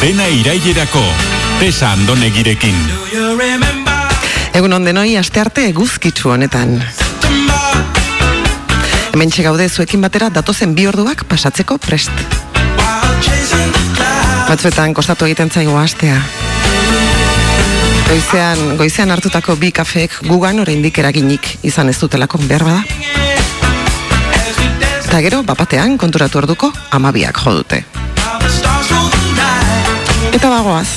Dena irailerako, tesa andonegirekin. Egun ondenoi, aste arte eguzkitzu honetan. Hemen gaude zuekin batera datozen bi orduak pasatzeko prest. Batzuetan kostatu egiten zaigo astea. Goizean, goizean hartutako bi kafeek gugan oraindik eraginik izan ez dutelako behar bada. Eta gero, bapatean, konturatu orduko, amabiak jodute. Eta bagoaz.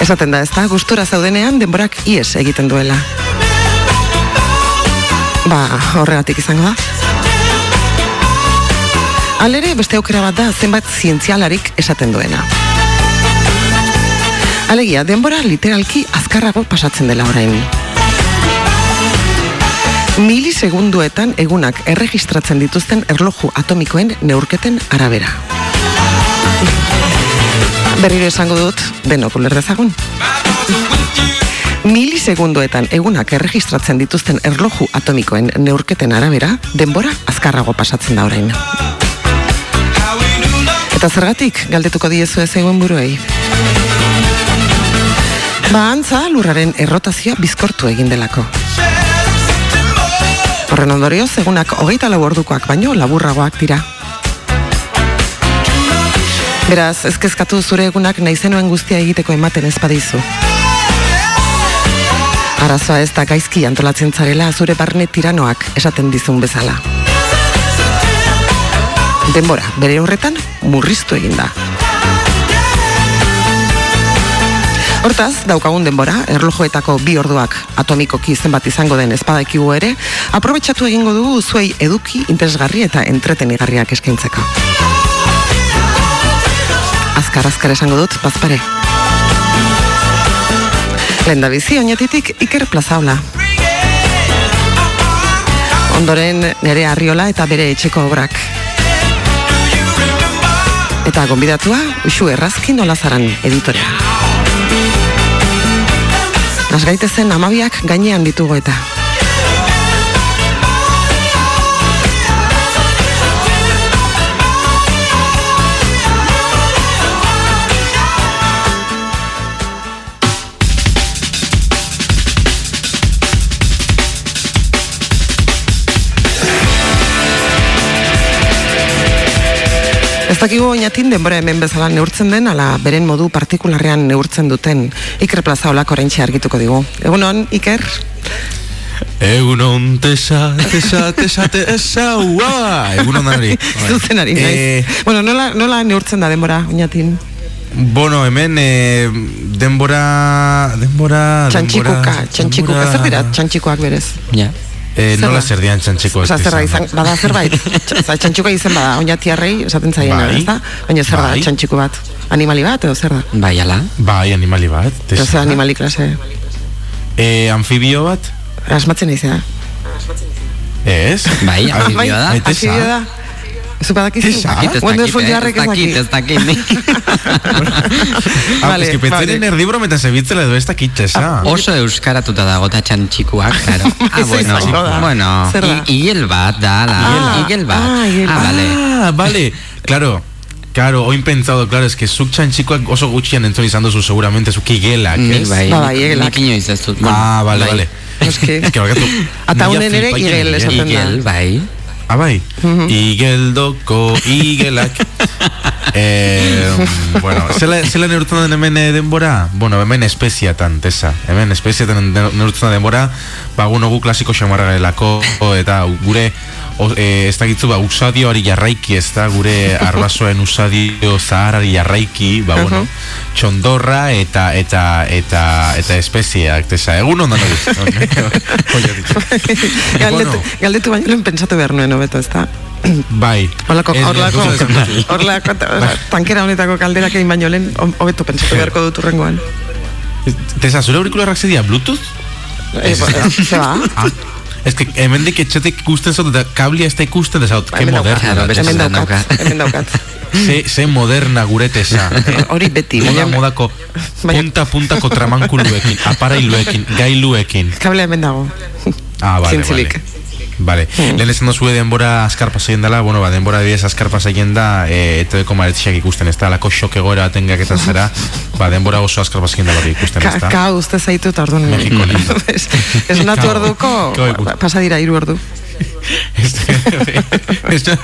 Esaten da, ez da, gustura zaudenean denborak ies egiten duela. Ba, horregatik izango da. Alere, beste aukera bat da, zenbat zientzialarik esaten duena. Alegia, denbora literalki azkarrago pasatzen dela orain. Milisegunduetan egunak erregistratzen dituzten erloju atomikoen neurketen arabera. Berriro esango dut, denok uler dezagun. Milisegunduetan egunak erregistratzen dituzten erloju atomikoen neurketen arabera, denbora azkarrago pasatzen da orain. Eta zergatik, galdetuko diezu ez egun buruei. Ba, antza, lurraren errotazioa bizkortu egin delako. Horren ondorioz, egunak hogeita lau ordukoak baino laburragoak dira. Beraz, ezkezkatu zure egunak naizenuen guztia egiteko ematen ez badizu. Arazoa ez da gaizki antolatzen zarela zure barne tiranoak esaten dizun bezala. Denbora, bere horretan, murriztu egin da. Hortaz, daukagun denbora, erlojoetako bi orduak atomikoki zenbat izango den espadakigu ere, aprobetsatu egingo dugu zuei eduki, interesgarri eta entretenigarriak eskaintzeko azkar azkar esango dut, bazpare. Lehen da bizi, oinetitik Iker Plazaula. Ondoren nere arriola eta bere etxeko obrak. Eta gonbidatua, usu errazkin olazaran editorea. Nasgaitezen amabiak gainean ditugu eta. Ez dakigu oinatin denbora hemen bezala neurtzen den, ala beren modu partikularrean neurtzen duten Iker Plaza olako argituko digu. Egunon, Iker? Egunon, tesa, tesa, tesa, tesa, ua! Egunon danari. Zuzen ari, eh, Bueno, nola, nola neurtzen da denbora, oinatin? Bueno, hemen eh, denbora... Denbora... Txantxikuka, txantxikuka, zer dira txantxikuak berez? Ja. Eh, no la serdian txantxiko Osa, zerra izan, bada zerbait. Osa, txantxiko izan bada, oinatiarrei esaten zaien bai, da? Baina zer da, bai. txantxiko bat? Animali bat, edo zer da? Bai, ala. Bai, animali bat Eta zer animali klase? Eh, Amfibio bat? Asmatzen izan Ez? Bai, amfibio da. Amfibio da Zu badakizu? Tesa? Wonderful jarrek ez dakit. Ez dakit, ez vale, es que petzaren erdibro meta zebitzela edo ez dakit tesa. Oso euskaratuta dago ta txantxikuak, claro. ah, bueno, bueno. Igel bat, da, la. Igel bat. Ah, vale. Ah, vale. Claro. Claro, oin pentsado, claro, es que zuk txantxikoak oso gutxian entzun izan duzu seguramente zuk igelak, ez? Bai, bai, igelak. Nik inoiz ez dut. Ah, vale, vale. Es que... Es que, bakatu... Ata unen ere igel esaten da. Igel, bai. Ah, bai. Igeldoko igelak. eh, bueno, zela, zela neurtzen den hemen eh, denbora? Bueno, hemen espeziatan, tesa. Hemen espeziatan neurtzen den denbora, ba, gu klasiko xamarra gelako, eta gure o, e, ez dakitzu, ba, usadioari jarraiki, ez da, gure arbasoen usadio zaharari jarraiki, ba, bueno, txondorra eta eta eta eta espeziak, tesa, egun ondan galdetu, galdetu baino lehen pentsatu behar nuen, obeto, ez da? Bai. Horlako, horlako, horlako, tankera honetako kalderak egin baino lehen, hobeto pentsatu beharko dut urrengoan. Tesa, zure aurikularrak zedia, Bluetooth? Eh, se va. Ah, Es que hemen dik etxetik ikusten zot, eta kablia ez da ikusten dezaut, que moderna. Hemen daukat, hemen daukat. Se, se moderna guretesa. Hori beti. Moda modako punta puntako tramankuluekin, aparailuekin, gailuekin. Kablea hemen dago. Ah, vale, Zintzilik. vale. Vale. Mm. Lehen esan dozue denbora azkar pasaien dela, bueno, ba, denbora diez azkar pasaien da, e, eto deko maretxeak ikusten, ez da, lako xok egoera atengak eta zera, ba, denbora oso azkar pasaien dela ikusten, ez da. Ka, uste zaitu eta orduan. Mexiko lindo. Ez natu orduko, pasa dira iru ordu. Ez da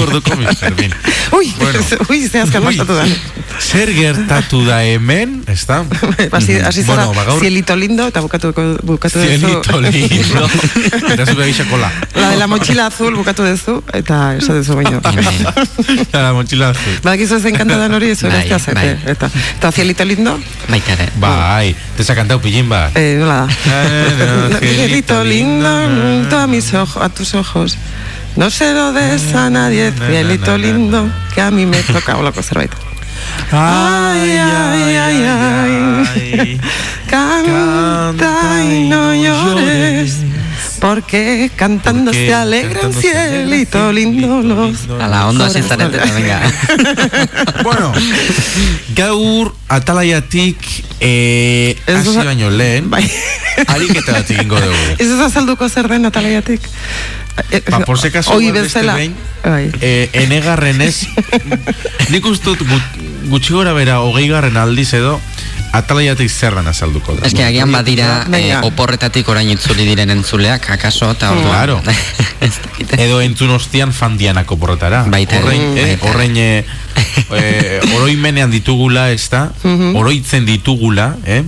orduko, Mr. Bean. Ui, bueno. ui, ze azkar pasatu da. Zer gertatu da hemen, ez da? Asi, asi zara, bueno, ba, cielito lindo, eta bukatu, bukatu dezu. Cielito lindo. Eta zube kola. La de la mochila azul bukatu dezu, eta eso dezu baino. la de la mochila azul. Ba, gizu ez enkanta da nori, eso bai, bai. Eta, eta cielito lindo. Bai, kare. Bai, te sa cantado pillín, ba. Eh, nola da. Cielito lindo, a mis ojos, a tus ojos. No se lo des a nadie, cielito lindo, que a mí me toca, o loco, zerbait. Ay, ay, ay, ay, canta y no llores. Porque cantando se alegra un cielito lindo los A la onda sin zarete, venga. Bueno Gaur atalaiatik eh, Asi baino lehen bai. Arik eta batik ingo dugu Ez ez azalduko zer den atalaiatik Ba, por caso Oi bezala bai. eh, Enegarren ez Nik ustut gutxi gora bera Ogei garren aldiz edo atalaiatik zerran azalduko da. Que agian badira eh, oporretatik orain itzuli diren entzuleak, akaso, eta orduan. Claro. Edo entzun ostian fandianako porretara. Baita. Horrein, eh, horrein eh, eh, oroimenean ditugula, ez da? Oroitzen ditugula, eh?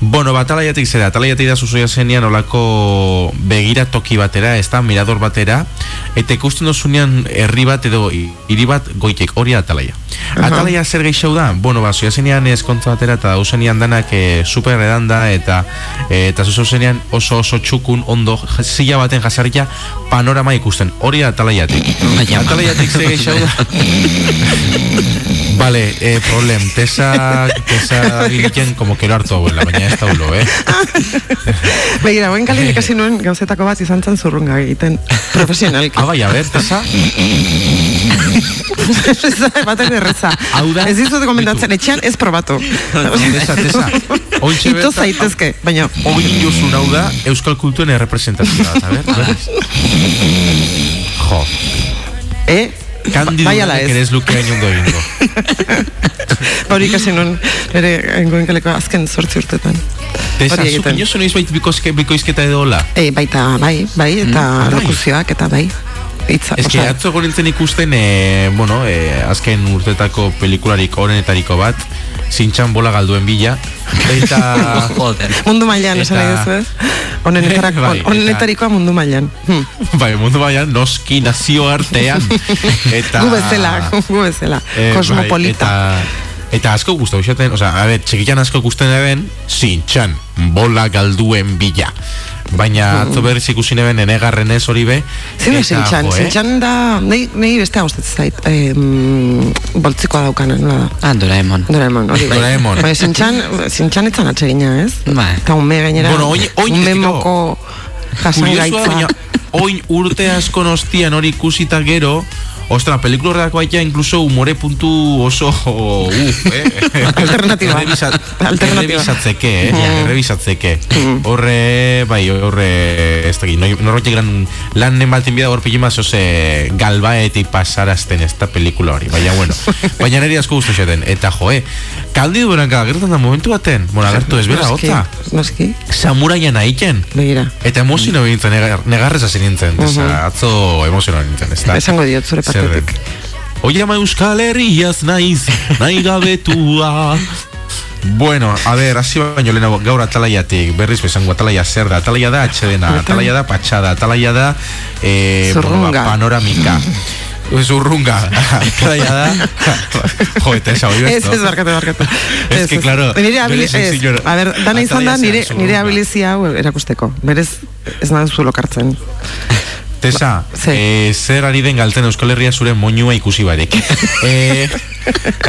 Bueno, batalaiatik zera, atalaiatik da zuzoia zenian olako begira toki batera, ez da, mirador batera, eta ikusten dozunean herri bat edo hiri bat goitek, hori atalaia. Atalaia zer gehiago da? Bueno, ba, zuia zenian eskontza batera eta dauzenian danak e, super edanda eta e, eta zuzo zenian oso oso txukun ondo zila baten jasarria panorama ikusten, hori atalaiatik. atalaiatik zer gehiago da? vale, eh, problem, tesa, tesa biliken como que lo harto abuela, baina ez da ulo, eh? Begira, buen kalin ikasi nuen gauzetako bat izan zen zurrunga egiten profesionalki. Ah, bai, a ver, tesa? Baten erreza. Ez dizut komentatzen, etxean ez probatu. Tesa, tesa. Ito zaitezke, baina... Oin jozun hau da, Euskal Kultuen errepresentazioa, a ver? Jo. Eh? Kandidu bai ala ez. Ere ez luke ondo ingo. Hori kasi non, ere engoen kaleko azken sortzi urtetan. Tesa, zuk inozu noiz baita bikoizke, bikoizketa edo hola? E, baita, bai, bai, eta mm, lokuzioak, eta bai. Itza, ez que atzo gorintzen ikusten, e, bueno, e, azken urtetako pelikularik orenetariko bat, zintxan bola galduen bila, eta... mundu mailan, esan nahi duzu ez? Honenetarikoa bai, mundu mailan. Hmm. Bai, mundu mailan, noski nazio artean. eta... Gu bezala, gu bezala. Eh, Kosmopolita. Bai, eta, eta asko guztu, xaten, o sea, a ver, txekitan asko guztien eben, zintxan, bola galduen bila. Baina mm. atzo berriz ikusi neben enegarren ez hori be Zine zintxan, zintxan da Nei beste hau zait eh, Boltzikoa daukanen da? Ah, Doraemon. Doraemon, hori bai. Doraemon. Baina zintxan, zintxan etzan atsegina ez? Bai. Eta un me gainera Bueno, oin, oin Un memoko Jasan gaitza. Oin urte asko nostian hori ikusita gero Ostra, pelikula horretak baita incluso humore puntu oso uf, eh? Alternativa Errebisatzeke, eh? Mm. Errebisatzeke mm. Horre, bai, horre Ez da, norrotik gran Lan nemaltin bida hor pilima Zose galbaeti pasarazten esta pelikula hori. Baina, bueno Baina neri asko guztu xeten Eta, joe Kaldi dueran gara gertan da momentu baten. Bona, gertu ez bera, ota Noski. Samuraian aiken Begira. Eta emozio bintzen Negarrez hasi nintzen. Atzo emozio nintzen Esango diot zure batetik. Oye, ama euskal herriaz naiz, nahi gabetua. Bueno, a ver, hasi baino lehenago gaur atalaiatik, berriz bezango atalaia zer da, atalaia da atxedena, atalaia da patxada, atalaia da eh, ba, panoramika. Zurrunga, atalaia da Jo, eta esa hori Ez, ez, barkatu, barkatu. Ez que, claro Nire abilizia, a ver, dana izan da nire, nire abilizia erakusteko. Berez, ez nahi zuelo kartzen Tesa, eh, zer ari den galtzen Euskal Herria zure moinua ikusi barek. eh,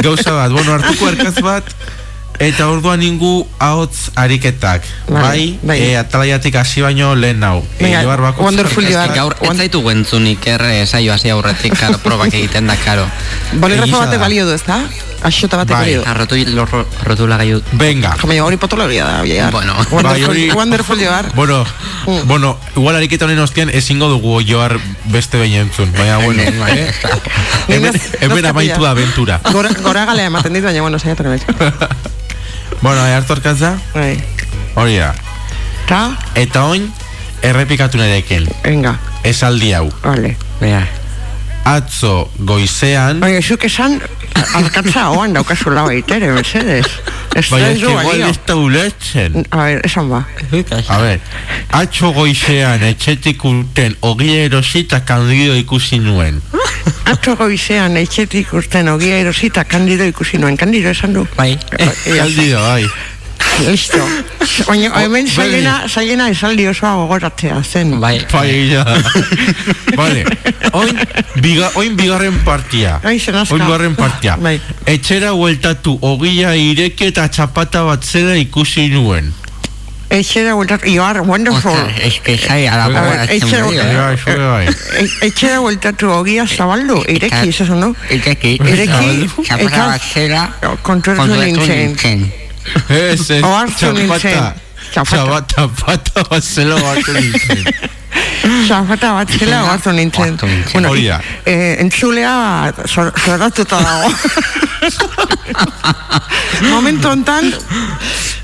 gauza bat, bueno, hartuko arkaz bat, eta orduan ingu ahotz ariketak. Bai, bai. E, atalaiatik hasi baino lehen nau. E, joar bako wonderful joar. Gaur, ez zaitu guentzunik erre saio hasi aurretik, karo, probak egiten da, karo. Bolirrazo batek balio du, ez da? Aixota batek balio. Bai, rotu, rotu lagaiu. Venga. Jame, hori potologia da, ja. Bueno. Wonderful, bai, wonderful joar. Bueno, mm. bueno, igual ariketa honen ostian ezingo dugu joar beste behin entzun. Baina, bueno, eh? Hemen amaitu da aventura. Gora galea ematen ditu, baina, bueno, saiatu Bueno, e hartu arkatza? Bai. Hori da. Ta? Eta oin, errepikatu nerekin. Venga. Esaldi hau. Vale. Bea. Atzo goizean... Bai, esuk esan, alkatza hoan daukazu lau eitere, mesedes. Bai, ez que igual ez da ulertzen. A ver, esan ba. A ver, atzo goizean etxetik urten ogia erosita kandido ikusi nuen. Atzo goizean etxetik urten ogia erosita kandido ikusi nuen. Kandido esan du? Bai. Kandido, bai. Listo. Baina, hemen zailena, zailena esaldi osoa gogoratzea zen. Bai. Bai, ja. vale. Oin, biga, oin bigarren partia. Bai, zenazka. Oin bigarren partia. Bai. Etxera hueltatu, ogia ireke eta txapata bat zera ikusi nuen. Etxera hueltatu, you are wonderful. Es que zai, a la Etxera hueltatu, ogia zabaldu, ireki, eso, no? Ireki. Ireki. Txapata bat zera. Kontroltu nintzen. Ese Orphan Chapata. Chapata. Chapata. Chapata. Chapata. Nintzen. Chapata, batzela hartu nintzen. Bueno, eh, entzulea zoratuta dago. Momento ontan,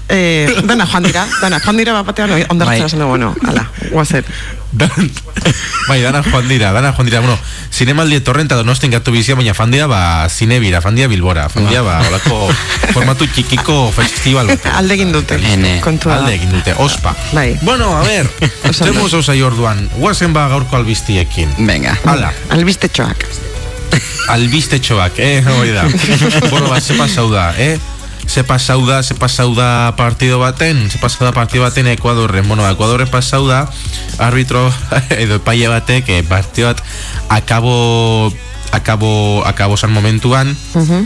eh, dana joan dira, dana joan dira bapatean, ondartzen zen, bueno, ala, guazet. bai, dana joan dira, dana joan dira, bueno, zinemaldi etorrenta donosten gatu bizia, baina fan dira, ba, zinebira, fan dira bilbora, fan dira, ba, olako formatu txikiko festival. Alde egin dute, kontua. Alde egin dute, ospa. Bai. Bueno, a ver, temos osai orduan, guazen ba gaurko albiztiekin. Venga. Hala. Albiste txoak. Albiste txoak, eh, hori da. bueno, ba, se pasau da, eh? se pasau da, se pasau da partido baten, se pasau da partido baten Ekuadorren, bueno, Ekuadorren pasau da arbitro edo epaile batek eh, partido bat akabo akabo, akabo san momentuan uh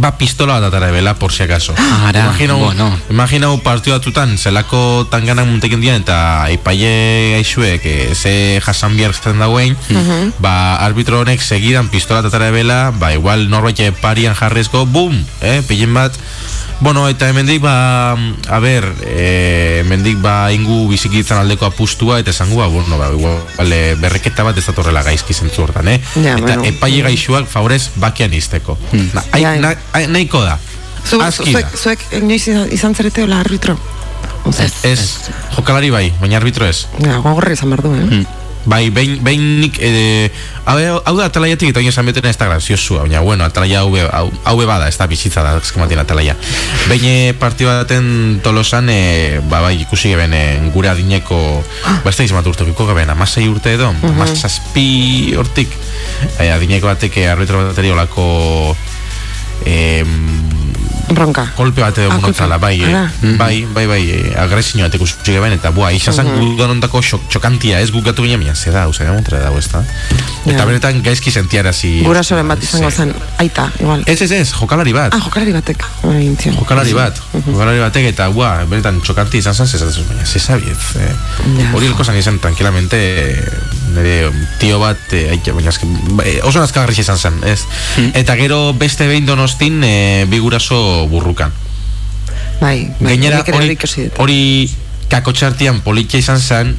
ba pistola bat atara ebela por si acaso Ara, imaginau, bueno. imaginau partido batutan zelako tan ganan muntekin dian eta epaile gaixuek eh, ze jasan bihar zen dauen uh ba arbitro honek segidan pistola atara ebela ba igual norbait parian jarrezko bum, eh, pillen bat Bueno, eta hemendik ba, a ber, eh, hemendik ba ingu bizikitzan aldeko apustua eta esango ba, bueno, ba, igual, vale, berreketa bat ez datorrela gaizki zentzu hortan, eh? Ja, eta bueno. epaile gaixuak favorez bakian izteko. Hmm. Na, ai, Ja, na, ai, nahiko da. Zu, zuek, zuek, inoiz izan- zarete hola arbitro? Ez, Ez, jokalari bai, baina arbitro ez. Ja, gogorra izan behar du, eh? Bai, behin, behin nik, eh, hau, da atalaiatik eta esan beten ez da graziosua, baina bueno, atalaia hau, be- hau, hau be bada, ez da bizitza da, eskematien atalaia. Behin eh, partio baten tolosan, eh, ba, bai, ikusi geben eh, gure adineko, ba, ez da izan bat urtekiko geben, amasei urte edo, uh -huh. amasazpi hortik, eh, adineko batek arbitro bateri olako, eh, Bronka. kolpe bat edo Ah, monotzala, kolpe. bai, eh, bai, bai, bai, eh, agresinio bat ikusi geben, eta bua, isa zan Mhm. gudan ondako xok, txokantia, ez gukatu ginen, baina, ze da, usa, gamontra dago, ez da. Eta Ja. benetan gaizki sentiarazi. Gurasoren bat izango zen, aita, igual. Ez, ez, ez, jokalari bat. Ah, jokalari batek. Intzio. Jokalari bat, jokalari batek eta gua, benetan txokanti izan zen, zezatzen, baina, ze sabiez. Eh. Hori elko zan izan, tranquilamente, eh, nire tio bat, eh, aike, baina, eske, eh, oso nazkagarri izan zen, ez? Eta gero beste behin donostin, eh, bi guraso burrukan. Bai, bai. Gainera, hori, kakotxartian politia izan zen,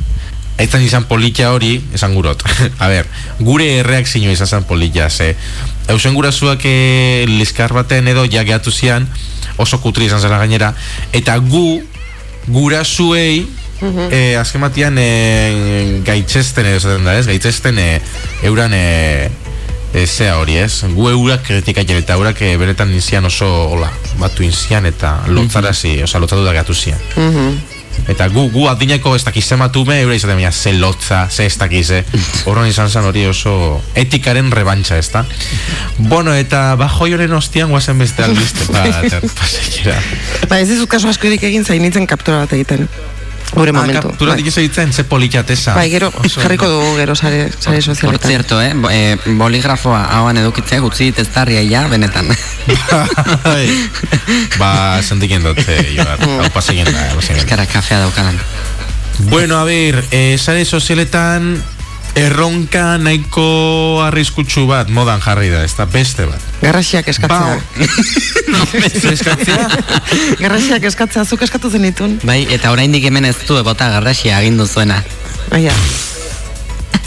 Aitzan izan politia hori, esan gurot. A ber, gure erreakzio izan zen politia, ze. Eusen gurasoak eh, liskar baten edo ja gehatu zian, oso kutri izan zela gainera, eta gu, gurasuei, eh, azken batean eh, gaitzesten edo zaten da, ez? Gaitzesten eh, euran eh, eh, zea hori, ez? Gu eurak kritikatzen eta eurak eh, benetan inzian oso, hola, batu inzian eta lotzarazi, oza, lotzatu da gehatu zian. Eta gu, gu adineko ez dakiz zematume, eura izaten baina ze lotza, ze ez dakize. Horren izan zen hori oso etikaren rebantxa, ez da? Bueno, eta bajo joren ostian guazen beste albiste, bat, pasekera. Ba, ez dizut kaso askorik egin zainitzen kaptura bat egiten. Gure ah, momentu. Tura bai. dikizu ze politxatesa. Bai, gero, jarriko dugu gero sare, sare sozialetan. Por cierto, eh, eh, boligrafoa hauan edukitzea gutzi teztarria ja, benetan. bai, ba, sentiken dut, eh, joar, mm. hau pasegin da. Eskara kafea daukadan. Bueno, a ver, eh, sare sozialetan erronka nahiko arriskutsu bat modan jarri da, ez da beste bat. Garrasiak eskatzea. no, eskatzea? Garrasiak eskatzea, zuk eskatu zenitun. Bai, eta oraindik hemen ez du bota garrasia agindu zuena. Baina.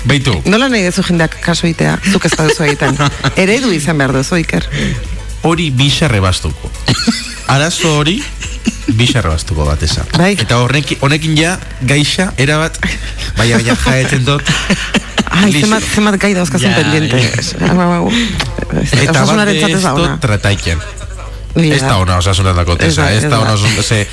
Beitu. Nola nahi dezu jendeak kaso itea, zuk ez duzu egiten. Eredu izan behar duzu, Iker. Hori bisarre bastuko. Arazo hori, bisarre bastuko bat esan. Bai. Eta horrekin, honekin ja, gaixa, erabat, baina baina jaetzen dut. Ai, zemat, zemat gai dauzkazen pendiente. Eta bat ez dut trataiken. Ez da ona osasunan dako tesa, ez da ona osasunan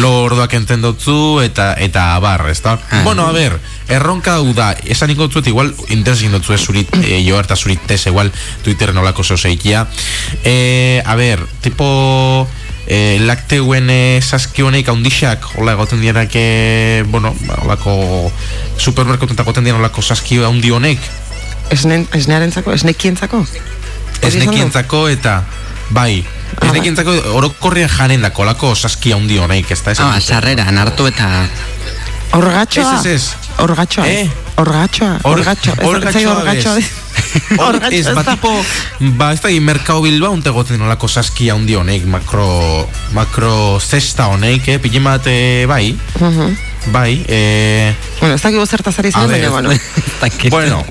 lo orduak enten dutzu eta eta abar, ez da? Ah. Bueno, a ver, erronka hau da, esan ingo dutzuet, igual, intensin dutzu ez zurit, e, jo harta zurit tesa, igual, Twitter nolako zeuseikia. Eh, a ver, tipo e, lakteuen e, saski honek haundixak hola egoten dira que bueno, holako supermerkoetan egoten dira holako saski haundi honek. Esne, esnearentzako, esnekientzako? Esnekientzako eta bai ah, esnekientzako orokorrian jaren dako holako saski haundi honek ez da ah, sarrera, nartu eta orgatxoa? Ez, ez, ez. Orgatxoa eh? orgatxoa orgatxoa orgatxoa orgatxoa ez, ba, tipo, ba, ez da, merkau bilba, unte goten nolako saskia hundi honek, makro, makro zesta honek, eh, pille mate, bai, uh -huh. bai, eh... Bueno, ez da, gibo zertazari zen, baina, bueno. bueno,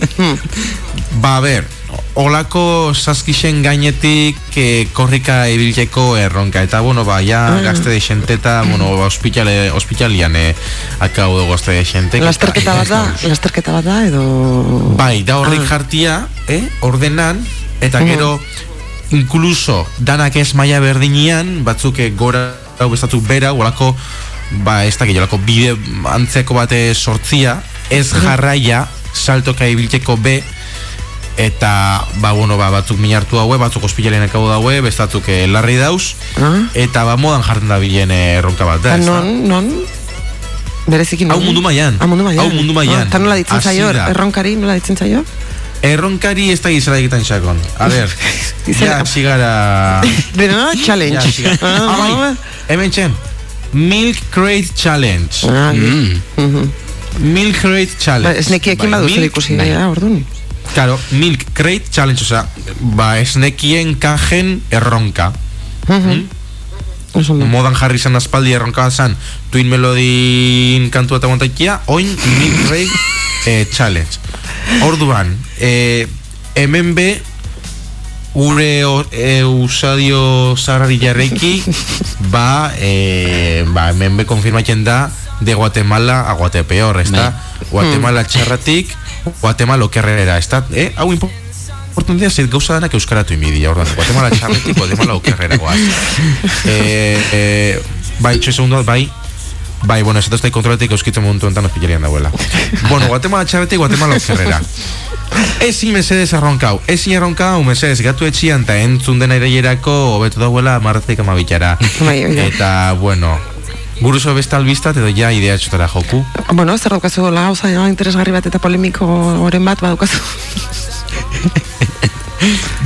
ba, a ver, olako saskixen gainetik eh, korrika ibiltzeko erronka eta bueno ba ja mm. gazte de xente eta bueno ba ospitale ospitalian eh, akabo de gazte de xente lasterketa bat da lasterketa bat da edo bai da horrik ah. jartia eh, ordenan eta mm. gero incluso danak ez maia berdinian batzuk eh, gora hau bestatu bera olako ba ez da gehiolako bide antzeko bate sortzia ez jarraia saltoka ibiltzeko be eta ba, bueno, ba, batzuk minartu haue, batzuk ospitalean ekau daue, bestatzuk eh, larri dauz, ah? eta ba, modan jartzen da bilen eh, erronka bat, da, Non, non? Berezikin Hau mundu maian. Hau mundu maian. Hau mundu maian. Ah, nola ditzen zaio, erronkari, nola ditzen zaio? Erronkari ez da gizela egiten xakon. A ver, ya, xigara... Pero no, challenge. Ya, ah, bai, hemen txen, Milk Crate Challenge. Ah, mm. Milk Crate Challenge. Ba, ez nekiekin badu zer ikusi, bai. orduan. Claro, Milk Crate Challenge, o sea, ba, esnekien kajen erronka. Uh -huh. mm? Modan jarri zen aspaldi erronka zen Twin Melody kantu eta montaikia, oin Milk Crate eh, Challenge. Orduan, eh, hemen be, ure e, usadio zarari jarreiki, ba, eh, ba, hemen be konfirmatzen da, de Guatemala a Guatepeor, ez da? Guatemala txarratik, Guatemala okerrera, ez da? Eh? Hau importantzia zait gauza dana que euskaratu imidia, ordan, Guatemala txarratik, Guatemala okerrera guaz. eh, eh, bai, txoi segundo, bai, Bai, bueno, ez da kontrolatik euskitzen momentu enten ospitalian dauela. bueno, Guatemala txarretik, Guatemala okerrera. Ezin mesedez arronkau, ezin arronkau, mesedez, gatu etxian, eta entzun dena irailerako, obetu dauela, marrazik amabitxara. Bai, eta, bueno, Guruzo beste albistat edo ja idea txotara joku? Bueno, zer daukazu la oza ja, interesgarri bat eta polemiko oren bat badaukazu.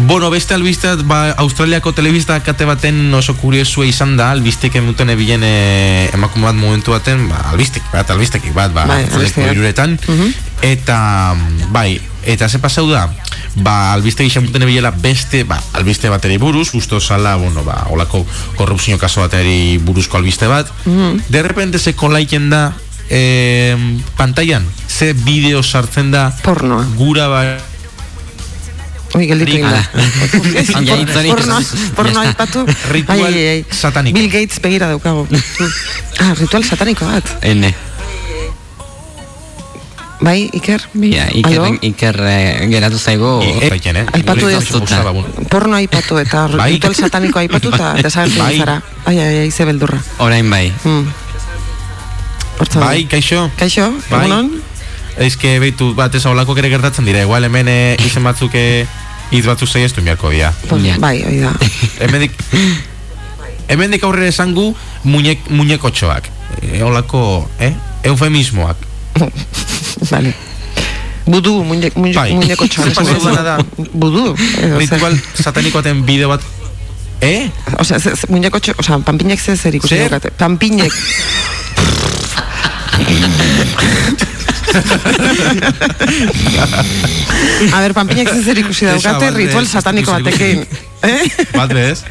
bueno, beste albistat, ba, Australiako telebista kate baten oso kuriosua izan da, albistek emuten ebilen e, emakume bat momentu baten, ba, albistek bat, albistek bat, ba, bai, iruretan, uh eta, bai, eta ze pasau da, ba, albiste gisa muten ebilela beste, ba, albiste bateri buruz, justo sala, bueno, ba, olako korrupzio kaso bateri buruzko albiste bat, mm de repente se kolaiken da, eh, pantailan, ze bideo sartzen da, porno, gura ba, Ui, gelditu inda. Porno, porno aipatu. Ritual sataniko. Bill Gates begira daukago. ah, ritual sataniko bat. Ene. Bai, Iker? Ja, Iker, Iker eh, geratu zaigo eh, Aipatu ez Porno aipatu eta bai. ritual sataniko aipatu eta desagertu bai. zara Ai, ai, ai, ze beldurra Orain bai hmm. Bai, kaixo Kaixo, bai. egunon Ez que beitu bat ez aholako kere gertatzen dira Igual hemen eh, izen batzuk Iz batzuk zei estu miarko dia Bai, oi da Hemen dik Hemen dik aurrera esangu muñek, Muñekotxoak eolako, eh? Eufemismoak. Vale. Budu, muñeko bai. txoa. Budu. Ritual satanikoaten bideo bat Eh? O sea, muñeco, o sea, pampiñek se zer ikusi daukate. Pampiñek. A ver, pampiñek se zer ikusi daukate, ritual sataniko batekin. Eh? Bat bez?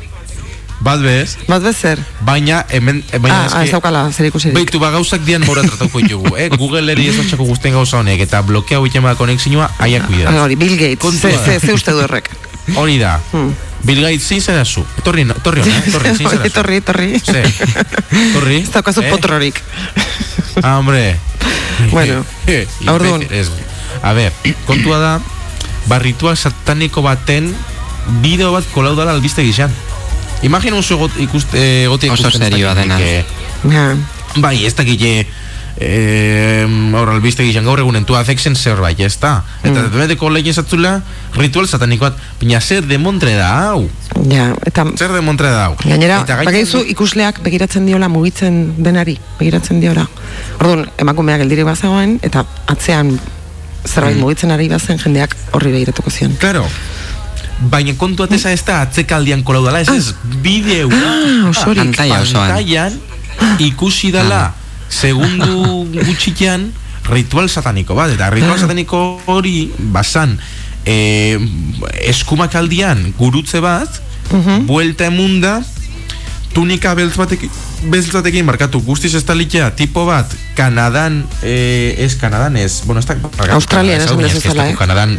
Bat bez? Bat bez zer? Baina, hemen... Eh, baina ah, ez daukala, zer ikusi Baitu, ba, gauzak dian mora tratauko jugu, eh? Google eri ez batxako guztien gauza honek, eta blokeau itema konexinua, aia kuida. Hori, Bill Gates, ze, ze, uste du errek. Hori da. Hmm. Bill Gates zin zera zu. Etorri, etorri, eh? etorri, zin zera zu. Etorri, etorri. Sí. Etorri. Ez daukazu eh? potrorik. Ah, hombre. bueno, aurduan. A ver, kontua da, ba, ritual sataniko baten bideo bat kolau dala albiste gizan. Imagina oso got, ikuste, gote ikusten. Oso serioa dena. Bai, ez dakit, eh, ahora albiste gizan gaur egunen tu afekzen zer bai, ez da. Eta mm. beteko lehen zatzula, ritual satanikoat, baina zer demontre da, hau. Ja, eta... Zer demontre da, hau. Gainera, bagaizu ikusleak begiratzen diola mugitzen denari, begiratzen diola. Orduan, emakumeak eldiri bazegoen, eta atzean zerbait mm. mugitzen ari bazen jendeak horri begiratuko zion. Claro. Baina kontu atesa ez da atzekaldian kolaudala, ez ah. ez bideu. Ah, osorik. Pantaian, ikusi dala. Ah segundu gutxian ritual sataniko bat eta ritual sataniko hori basan eh, eskumak aldian gurutze bat uh -huh. buelta emunda tunika beltz batekin beltz batekin markatu guztiz estalitea tipo bat Kanadan eh, ez Kanadan ez bueno, ez Australia ez eh? Kanadan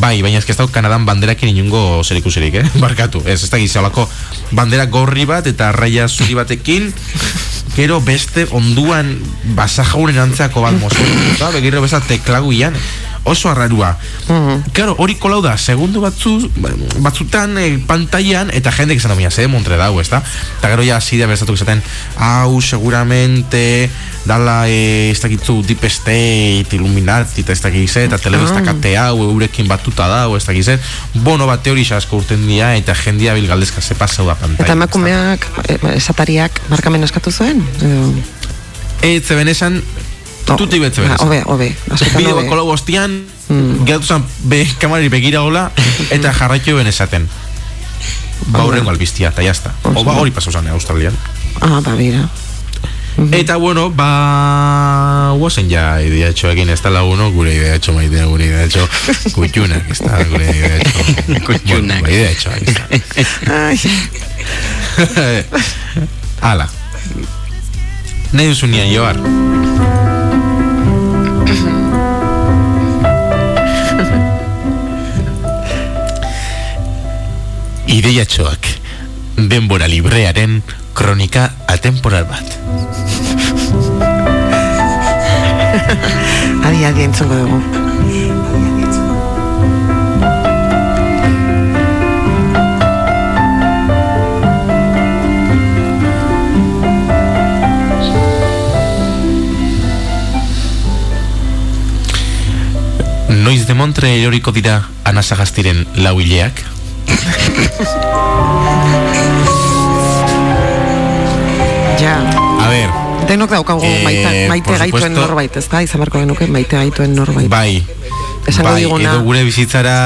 bai, baina ez que ez Kanadan banderakin inungo zer ikusirik, eh? markatu ez, ez da gizalako bandera gorri bat eta raia zuri batekin gero beste onduan basajaunen antzeako bat mozo begirro besa teklagu ian oso arrarua uh Claro, hori kolau da, segundu batzu, batzutan eh, pantaian, eta jende que zanomia, ze montre dau, ez da? Eta gero ja, zidea berzatu izaten, hau, seguramente, dala, eh, ez dakitzu, Deep State, Illuminati, eta ez dakize, eta telebista kate hau, eurekin batuta dau, ez dakize, bono bat teori asko urten dia, eta jendia bilgaldezka ze pasau da pantaian. Eta emakumeak, eh, esatariak, markamen askatu zuen? Ez, zeben esan, Tuti betze berez. Obe, obe. Bideo bako lau hostian, mm. zan, be, kamarari begira gola, eta jarraitu ben esaten. Baurrengo albiztia, eta jazta. Oba hori paso zane, Australian. Ah, ba, bera. Eta bueno, ba... Guazen ja idea etxo egin ez tala uno, gure idea etxo maitea, gure idea etxo kutxunak, ez da, gure idea etxo. Kutxunak. Bueno, idea etxo, Ala. Nahi duzu nian joar. Ideiatxoak denbora librearen kronika atemporal bat. adi, adi, entzongo dugu. Noiz de Montre eroriko dira anasagastiren lauileak? Ja. A ver. Denok daukagu eh, maite, maite gaituen norbait, ez da? Izan barko genuke maite gaituen norbait. Bai. Esango bai, diguna. Edo gure bizitzara...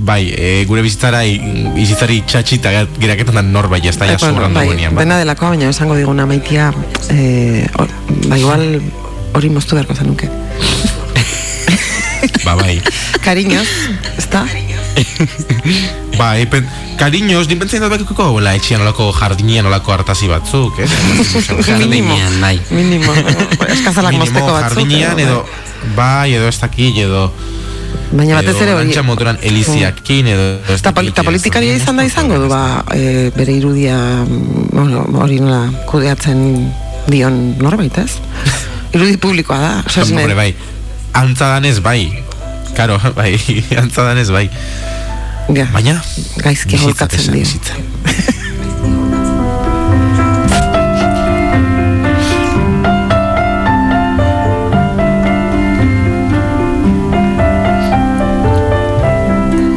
Bai, e, gure bizitzara izitzari txatxita geraketan da norbait, ez da, ja sobran bai, dagoenean. Bai. Dena delako, baina esango diguna maitia, eh, or, ba igual hori moztu beharko zenuke. ba, bai. Cariños, ez da? ba, epen, cariños, ni pentsa dut bekiko, la etxian olako jardinean olako hartasi batzuk, eh? Jardinean, bai. Minimo, eskazalak mosteko batzuk. Jardinean, edo, bai, edo ez daki, edo... Baina batez ere hori... Motoran eliziakin, edo... Eta politikaria izan da izango du, ba, e, bere irudia, bueno, hori nola, kudeatzen dion norbait, ez? Irudi publikoa da. Hombre, bai. Antzadanez, bai. Karo, bai, antzadanez, bai. Ja. Baina, gaizki holkatzen dira.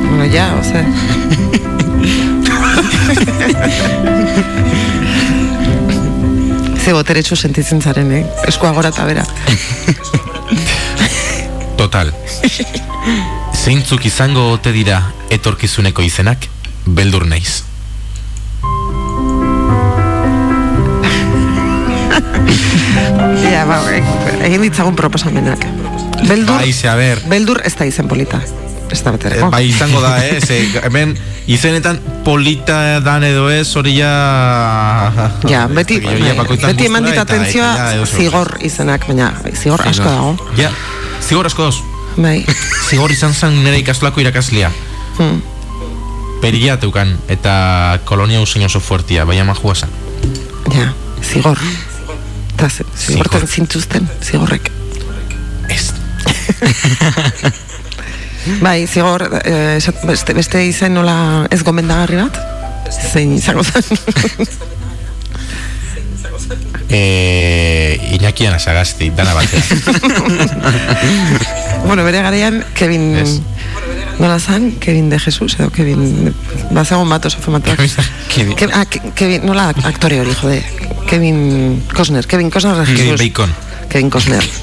bueno, ya, o sea... Ze boteretsu sentitzen zaren, eh? Eskua gora eta bera. Total. Zeintzuk izango ote dira etorkizuneko izenak, beldur naiz. Ja, ba, egin ditzagun proposamenak. Beldur, Baize, a ber. beldur ez da izen polita. Ez da betere. Eh, bai izango da, eh? Ze, hemen izenetan polita dan edo ez, hori ja... Ja, beti, beti eman dit gustura eta- atentzioa zigor izenak, baina zigor asko dago. Ja, zigor asko doz. Bai. Zigor izan zen nire ikastolako irakaslia. Hmm. Peria teukan, eta kolonia usein oso fuertia, bai ama juasan. Ja, zigor. Eta zi- zigorten zintuzten, zigorrek. Ez. Bai, zigor, eh, beste, beste izen nola ez gomendagarri bat? Zein izango zen. Eh, Iñaki Anasagasti, dana batea. bueno, bere garaian, Kevin... Ez. Nola zan? Kevin de Jesus, edo Kevin... Bazagon bat oso famatuak. Kevin. Ke, ah, Ke- Kevin, nola aktore hori, jode. Kevin Costner, Kevin Costner de Kevin Jesus. Bacon. Kevin Costner.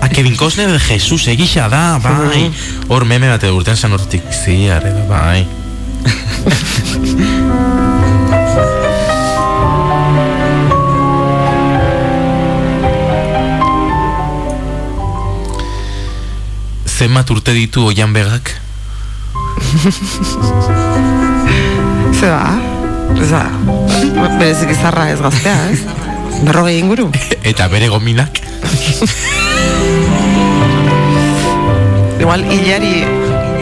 Ah, Kevin Costner de Jesus, egisa da, bai. Hor meme bat urten zan hortik ziar, edo, bai. Zenbat urte ditu oian begak? Ze ba? Ez da, berezik izarra ez gaztea, ez? Berrogei inguru. Eta bere gominak? Igual, hilari,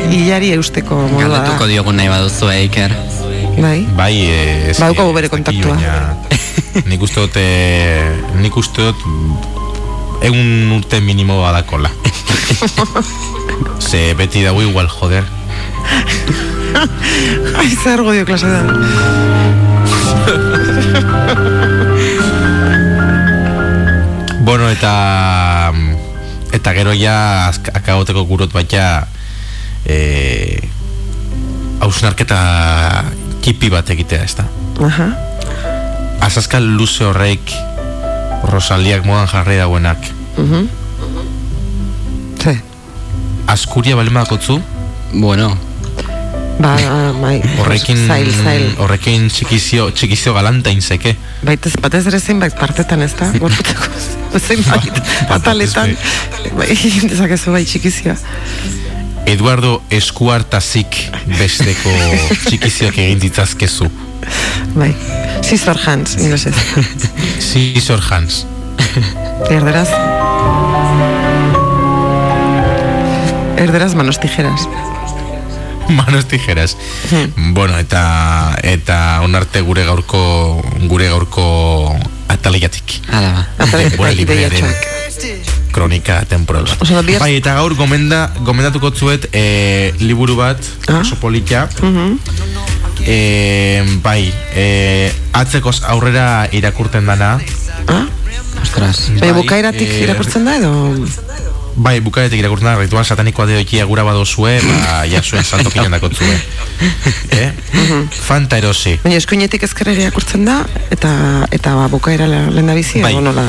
hilari eusteko modua Galdetuko diogun nahi baduzu, eh, Iker. Bai. Bai, ez... Badaukagu bere kontaktua. nik uste dut, eh, nik uste dut egun urte minimo badakola. Ze beti dago igual, joder. Ai, zer godio klase da. Bueno, eta eta gero ja akagoteko gurot baita eh, hausnarketa kipi bat egitea, ez da? Aha. Azazkal luze horreik Rosaliak modan jarri dauenak Mhm. Ze. Askuria bale madakotzu Bueno, Ba, bai. Horrekin Zail, zail. Horrekin txikizio, txikizio galanta inzeke Baitez, batez ere zenbait partetan ez da, gorputako zenbait Ba, ataletan, bai, dezakezu bai txikizia. Eduardo Eskuartazik besteko txikizioak egin ditzazkezu Bai, Scissor Hands, inglesez. Scissor Hans Erderaz. Erderaz manos tijeras. Manos tijeras Bueno, eta eta onarte gure gaurko gure gaurko ataliatik ala ba. Kronika temporal bat. Oso Bai, eta gaur gomenda, gomendatuko zuet e, liburu bat, Ah. oso politia. Mhm. E, bai, e, atzekoz aurrera irakurten dana. Ah? Ostras. Bai, bukaeratik eh, irakurtzen da edo... Bai, bukaetik irakurtzen da, ritual satanikoa deoikia gura badozue, ba, jasuen salto kilen dakotzue. eh? Fanta erosi. Baina eskuinetik ezkerrera irakurtzen da, eta eta ba, bukaera lehen da bizi, Bai. edo nola?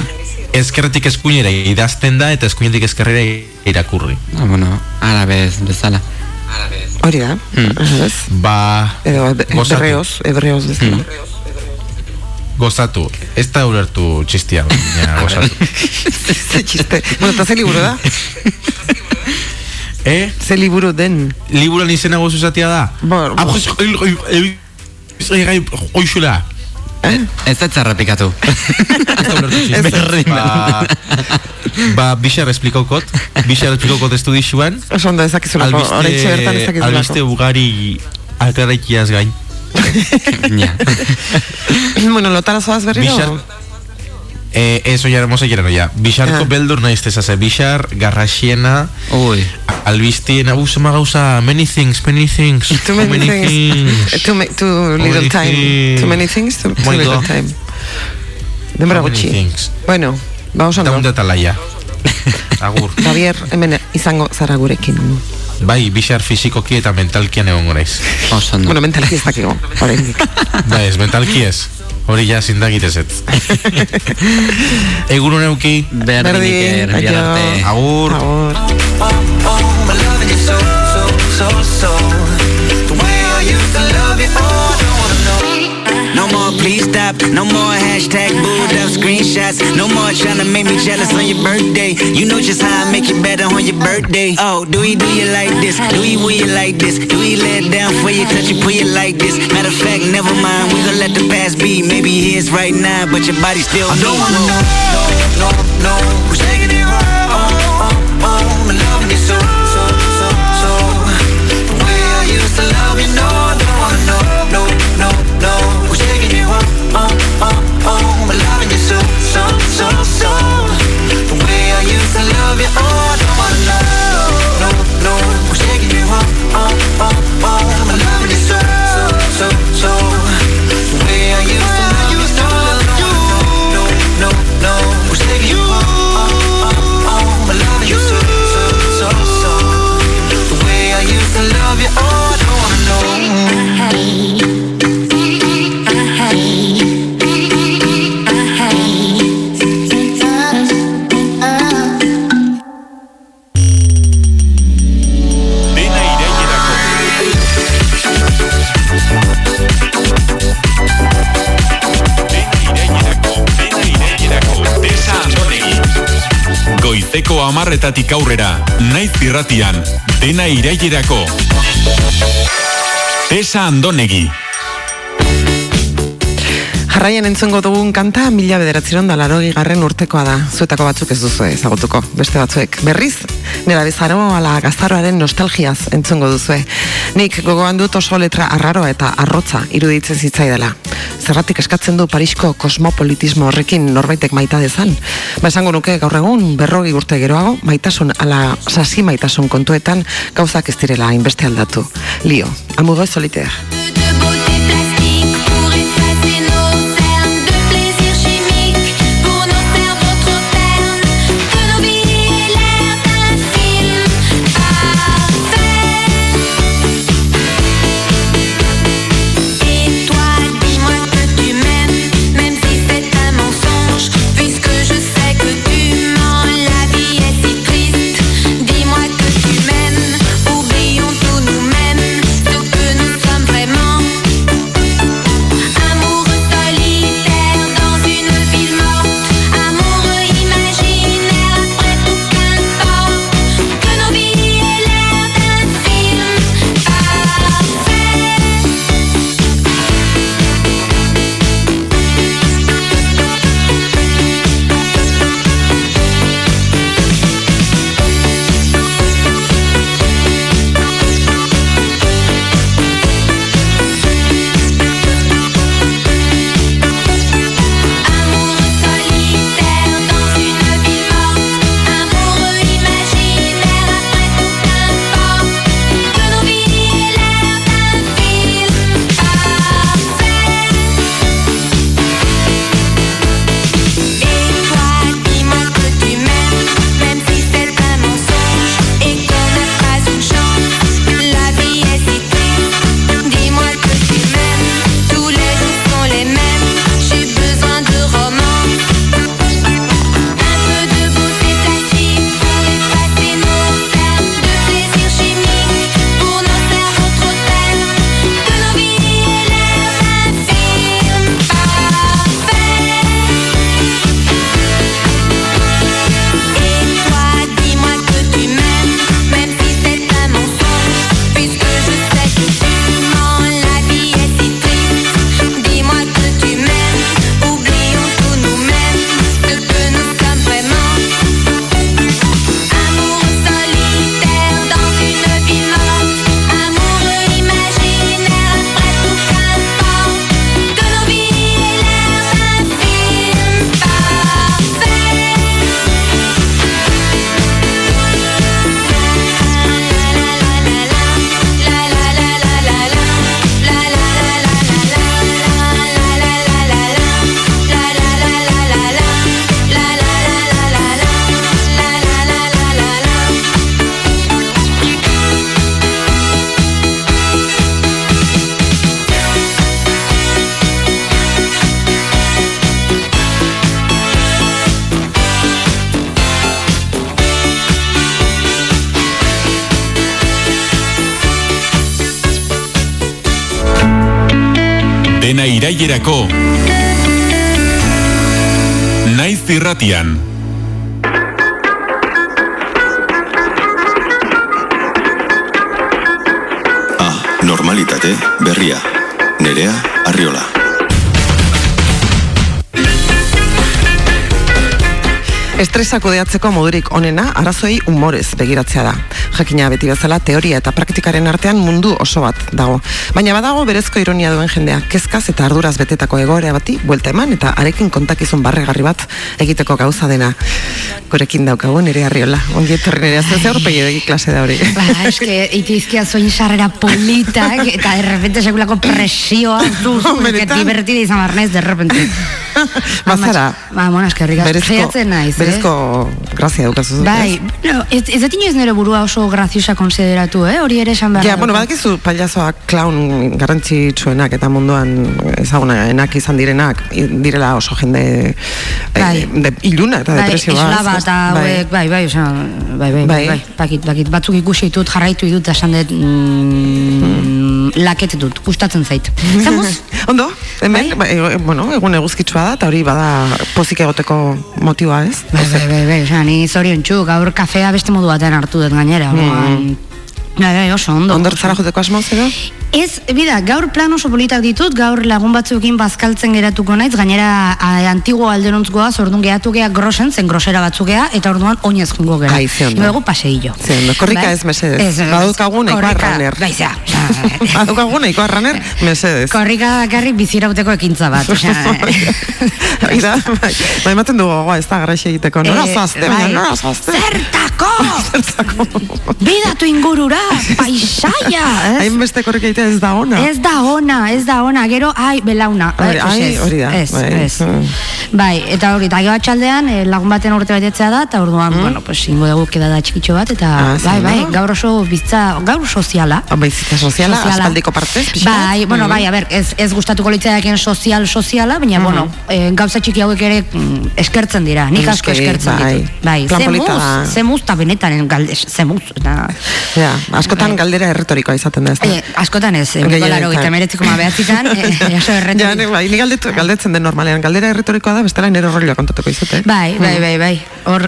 Ezkerretik eskuinera idazten da, eta eskuinetik ezkerrera irakurri. Ah, bueno, arabez bezala. Hori da, ez? Ba, Edo hebreoz, hebreoz bezala. Gozatu. Ez da ulertu txistia, baina gozatu. Ze txiste. Bueno, eta ze liburu da? Eh? Ze liburu den? Liburan izena gozu zatia da? El- el- Oixula. Ez da txarrapikatu. Ez da ulertu txistia. Ba, ba, bixar esplikokot. Bixar esplikokot estudixuan. Oso ondo ezakizulako, oraintxe bertan albiste ezakizulako. ugari ataraikiaz gain. Ja. bueno, lotara zoaz berriro? Bixar, eh, eso ya hermosa ya no ya. Bixarko Ah. beldur naiz tezase. Bixar, garraxiena, Ui. albistien, hau zema gauza, many things, many things. Too many, things. Too, ma too little Many time. things. Too many things, too, Oh too my little God. time. Denbora How many gutxi. things? Bueno, ba oso Eta ondo. un detalaia. Agur. Javier, hemen izango zara gurekin. Bai, bixar fizikoki eta mentalkian egon goraiz. Oso, Bueno, mentalki ez dakigo, Bai, ez, mentalki ez. Hori ja zindagit ez ez. Egun honeuki. Berdin, Agur. Agur. Please stop. No more hashtag booed up screenshots. No more trying to make me jealous on your birthday. You know just how I make it better on your birthday. Oh, do we do you like this? Do we will you like this? Do we let down for you, touch you, put you like this? Matter of fact, never mind. We gonna let the past be. Maybe he is right now, but your body still. I don't wanna know, no, no, no. Amarretatik aurrera, naiz irratian, dena irailerako. Tesa Andonegi. Jarraian entzongo dugun kanta mila bederatzeron da larogi garren urtekoa da. Zuetako batzuk ez duzu ezagutuko, beste batzuek. Berriz, nera bezaro ala gaztaroaren nostalgiaz entzongo duzue. Nik gogoan dut oso letra arraroa eta arrotza iruditzen zitzaidala zerratik eskatzen du Parisko kosmopolitismo horrekin norbaitek maita dezan. Ba esango nuke gaur egun berrogi urte geroago maitasun ala sasi maitasun kontuetan gauzak ez direla hainbeste aldatu. Lio, almugo ez iraierako. Naiz irratian. Estresa kudeatzeko modurik onena arazoi umorez begiratzea da. Jakina beti bezala teoria eta praktikaren artean mundu oso bat dago. Baina badago berezko ironia duen jendea, kezkaz eta arduraz betetako egorea bati buelta eman eta arekin kontakizun barregarri bat egiteko gauza dena. Gorekin daukagu nire arriola. Ongi etorri nire azte ze horpegi klase da hori. Ba, eske, itizkia zoin sarrera politak eta errepente sekulako presioa du, que divertida izan barnez, de repente. Bazara. Ba, mona, eskerrik, naiz, berezko grazia dukazu. Bai, no, ez, ez dut inoiz nire burua oso graziosa konsideratu, eh? hori ere esan behar. Ja, bueno, badakizu paliazoak clown garrantzitsuenak eta munduan ezaguna enak izan direnak, direla oso jende eh, bai. de, iluna eta bai, depresioa. Bai, eta bai. bai, bai, oza, bai, bai, bai, bai, bakit, bakit, batzuk ikusi ditut, jarraitu ditut, esan dut, mm, hmm. Laket dut, gustatzen zait. Zamuz? Ondo, hemen, bai? Ba, bueno, egun eguzkitsua da, eta hori bada pozik egoteko motiua ez? Bai, bai, bai, bai, ni zorion txu, gaur kafea beste modu batean hartu dut gainera. Mm. Bai, bai, oso, ondo. Ondor zara joteko asmo zero? Ez, bida, gaur plan oso politak ditut, gaur lagun batzuekin bazkaltzen geratuko naiz, gainera a, antigo alderontzgoa, zordun geratu geha grosen, zen grosera batzugea, eta orduan oinez jungo gera. Ai, zeondo. Luego paseillo. Zeondo, korrika bai? ez mesedez. Ez, Badukagu nahikoa runner. Baiza. Badukagu nahikoa runner, mesedez. Korrika bakarrik bizirauteko ekintza bat. Ida, bai, bai, ematen dugu gogoa, ez da garraxe egiteko. Nora eh, zazte, bai. nora zazte. Zertako! Zertako! Bidatu ingurura, paisaia! Hain beste korrika ez da ona. Ez da ona, ez da ona. Gero, ai, belauna. Ai, ai hori da. Ez, bai. ez. Bai, eta hori, eta gero txaldean, eh, lagun baten urte betetzea da, eta orduan, mm. bueno, pues, ingo dugu keda da txikitxo bat, eta, ah, bai, bai, gaur oso bizitza, gaur soziala. Ah, bai, bizitza soziala, soziala. aspaldiko parte, Bai, bueno, mm. bai, a ber, ez, ez gustatuko litzaiakien sozial, soziala, baina, mm -hmm. bueno, eh, gauza txiki hauek ere mm, eskertzen dira, nik asko eskertzen bai. ditut. Bai, zemuz, zemuz, eta benetan, zemuz. Ja, askotan bai. galdera erretorikoa izaten da, ez da? Eh, askotan ez, laro eta meretziko ma behatzitan, jaso erretu. Ja, bai, ni galdetu, galdetzen den normalean, galdera erretorikoa da, bestela nero horrela kontatuko izate. Bai, bai, bai, bai. Hor,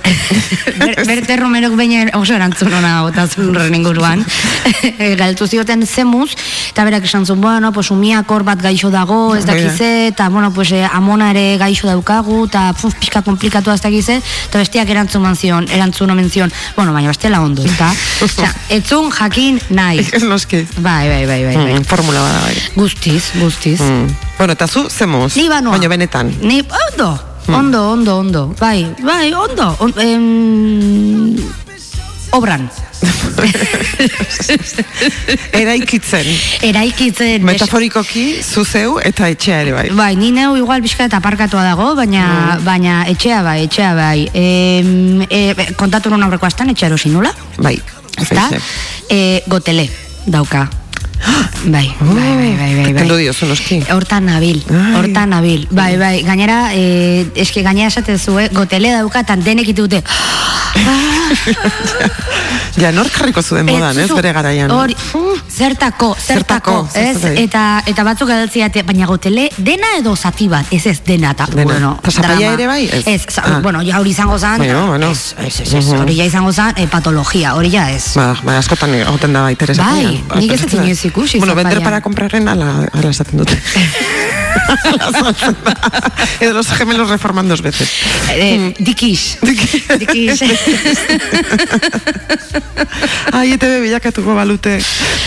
berte romerok baina oso erantzun ona otazun horren inguruan. Galtu zioten zemuz, eta berak esan zuen, bueno, pues umiak hor bat gaixo dago, ez dakize, eta, bueno, pues amona ere gaixo daukagu, eta puf, pixka komplikatu ez dakize, eta bestiak erantzun manzion, erantzun omen zion, bueno, baina bestela ondo, eta, etzun jakin nahi. Noski. Bai, bai, bai, bai. bai. Mm, formula bada bai. Guztiz, guztiz. Mm. Bueno, eta zu, zemuz? Ni banua. Baina benetan. Ni, ondo, mm. ondo, ondo, ondo. Bai, bai, ondo. On, em, obran. Eraikitzen. Eraikitzen. Metaforikoki, zuzeu eta etxea ere bai. Bai, ni neu igual bizka eta parkatua dago, baina, mm. baina etxea bai, etxea bai. E, e, kontatu nuen aurreko astan, etxea erosin nula? Bai. Ezta? E, gotele dauka. Bai, bai, bai, bai, bai, bai. dio, zonoski. Hortan nabil, hortan nabil. Bai, bai, gainera, eh, eske gainera esate zuen, gotele dauka, tan denek itute. ja, nor jarriko zuen modan, ez, bere garaian. Hori, zertako, zertako, ez, eta, eta batzuk edatzea, baina gotele, dena edo zati bat, ez ez dena, eta, bueno, drama. ere bai? Ez, ez ah. bueno, ja hori izango zan, bueno, bueno. ez, ez, ez, hori ja izango zan, eh, patologia, hori ja ez. Ba, ba, askotan egoten da baita Bai, nik ez ez ikusi. Bueno, vender para compraren ala, ala esaten dute. Edo los gemelos reforman dos veces. Eh. Dikiz. Dikiz. Ai, ete bilakatuko balute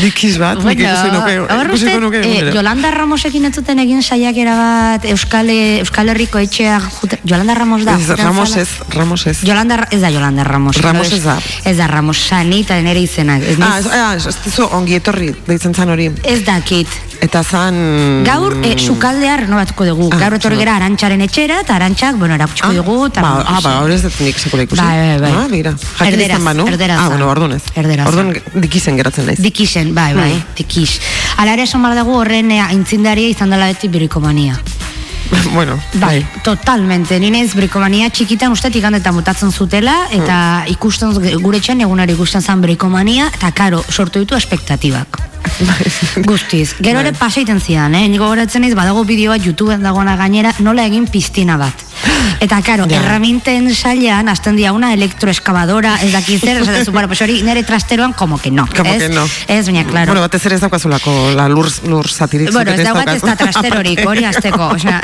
dikiz bat. Bueno, ikusi nuke, eh, Yolanda Ramosekin ez zuten egin saiakera bat Euskal, Euskal Herriko etxea Yolanda Ramos da. Ez, Ramos ez, Ramos ez. Yolanda, ez da Yolanda Ramos. Ramos ez da. Ez da Ramos, sanita nere izena. Ah, ez, ah, ez, ez, ongi etorri, deitzen zan hori. Ez dakit. Eta zan... Gaur, e, sukaldea renovatuko dugu. Ah, Gaur etorri gara arantxaren etxera, eta arantxak, bueno, erakutsiko ah, dugu. Ba, ah, ba, hori ez dut nik sekula ikusi. Bai, bai, bai. Ah, bira. Jakin erderaz, izan banu? Erderaz. Ah, bueno, orduan ez. Erderaz. Orduan dikizen geratzen naiz. Dikizen, bai, bai, mm. dikiz. Ala ere, esan dugu horren e, aintzindaria izan dela beti birikomania. bueno, bai, bai. totalmente. Ni naiz brikomania txikitan ustetik handetan mutatzen zutela, eta mm. ikusten gure txan egunari ikusten zan brikomania, eta karo, sortu ditu espektatibak. Guztiz. Gero ere bai. pasaiten zidan, eh? Niko goratzen ez, badago bideoa YouTubeen dagoena gainera, nola egin piztina bat. Eta, karo, ja. erraminten sailean, azten dia una elektroeskabadora, ez daki zer, ez bueno, pues hori nere trasteroan, como que no. Como que no. Ez, baina, claro. Bueno, batez ere ez daukazulako, la lur, lur satirik. Bueno, ez daugat ez da trasterorik, hori azteko, o sea.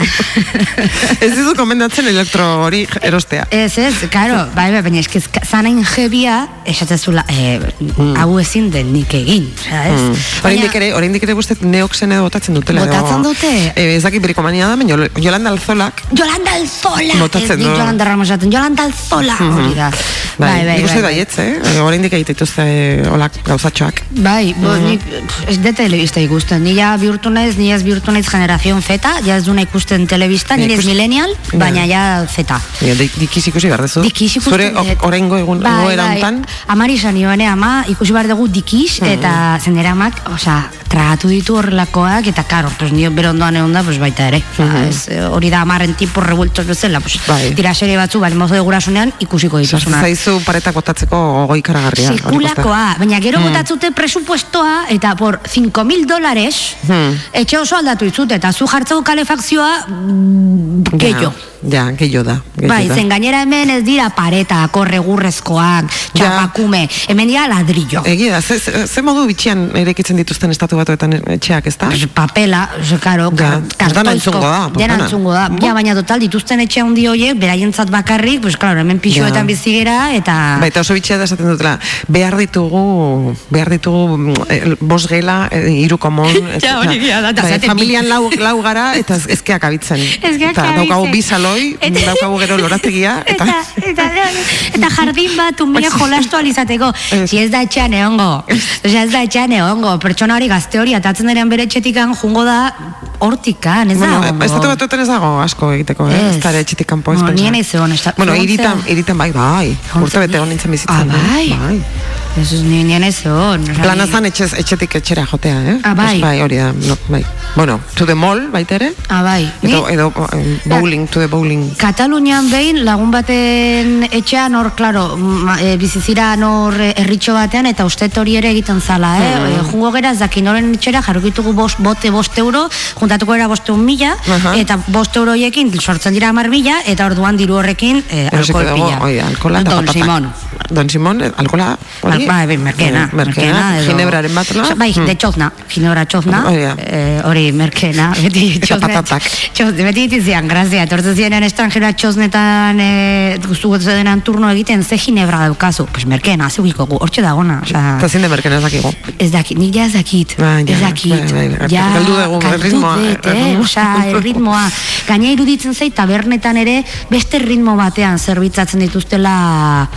ez dizu komendatzen elektro hori erostea. Ez, ez, karo, bai, bai, baina eskiz, zanain jebia, esatzezula, eh, mm. hau ezin den nik egin, sea, ez? Mm. Oraindik ere, oraindik ere gustet neoxen edo botatzen dutela. Botatzen dute? Eh, ez dakit brikomania da, baina Yolanda Alzolak. Yolanda Alzola! Botatzen du. Yolanda Ramos esaten, Yolanda Alzola! Mhm. Hori da. Bai, bai, bai. Ikuste bai, da, eh? Oraindik egite dituzte olak gauzatxoak. Bai, bo, mm -hmm. ez de telebista ikusten. Ni ja bihurtu naiz, ni ez bihurtu naiz generazion feta, ja ez duna ikusten telebista, ni ez millennial, baina ja feta. Ja, dikiz ikusi behar dezu? Dikiz ikusten. Zure oraingo egun, bai, goera hontan? Amari zanioene, ama ikusi behar dugu dikiz, mhm. eta zendera amak, osea, tragatu ditu horrelakoak, eta karo, pues nio berondoan egon da, pues baita ere. Mm hori da amarren tipo revueltos bezala, pues bai. tira serie batzu, bali mozo gurasunean, ikusiko dituzuna. Zaizu paretak botatzeko goi karagarria. Sekulakoa, baina gero mm. botatzute presupuestoa, eta por 5.000 dolares, mm. etxe oso aldatu izut, eta zu jartzeko kalefakzioa, mm, gehiago. Ja, gehiago da. Bai, zen gainera hemen ez dira pareta, korre gurrezkoak, txapakume, hemen dira ladrillo. Egia, ze, ze, ze modu bitxian erekitzen dituzten estatu batuetan etxeak, ez da? Papela, ze, karo, ja, kartoizko. Dena entzungo da. Ja, baina total, dituzten etxe handi horiek, beraientzat bakarrik, pues, klaro, hemen pixoetan ja. bizigera, eta... Baita oso bitxia da esaten dutela, behar ditugu, behar ditugu eh, bos gela, eh, irukomon, ja, hori da, da, bai, familian lau, lau gara, eta ezkeak abitzen. Ezkeak abitzen. Daukagu bizalo loi, daukagu gero lorategia. Eta, eta, eta, jardin bat unbile jolastu alizateko. Si ez da etxean egongo. Osea, ez da etxean egongo. Pertsona hori gazte hori atatzen denean bere etxetikan jungo da hortikan, ez bueno, da? Ez da batuetan ez dago asko egiteko, eh? Ez da etxetikan po, ez Bueno, nien ez egon. Bueno, iritan, iritan bai, bai. Urte bete hon nintzen bizitzen. Ah, bai. bai. Ez ez nien ez egon. Plana zan etxez, etxetik etxera jotea, eh? Ah, bai. bai, hori da, no, bai. Bueno, to the mall, baitere? Ah, bai. Edo, edo bowling, to the bowling. Katalunian behin lagun baten etxean hor, klaro, e, bizizira nor erritxo batean eta ustet hori ere egiten zala, eh? Mm -hmm. jungo gera, zakin noren etxera, jarrokitugu bost, bote bost euro, juntatuko era boste un mila, eta bost euroiekin sortzen dira amar mila, eta orduan diru horrekin e, alkohol pila. Oi, alkohola Don. Don Simón, eh, alkohola, hori? Bai, bai, merkena. Merkena, ginebraren bat, no? Bai, de txozna, ginebra txozna, hori, merkena, beti txozna. Beti ditizian, grazia, tortu zienen estranjera txoznetan e, guztu gotu denan turno egiten ze ginebra daukazu? Pues merkena, zeugiko gu, hortxe dagona eta zin de merkena ez dakigu. Ez dakit, nik ja ez dakit ba, ja, ez dakit. ba, ba, ja, galdu dugu ritmoa eh, ritmoa. gaina iruditzen zait tabernetan ere beste ritmo batean zerbitzatzen dituztela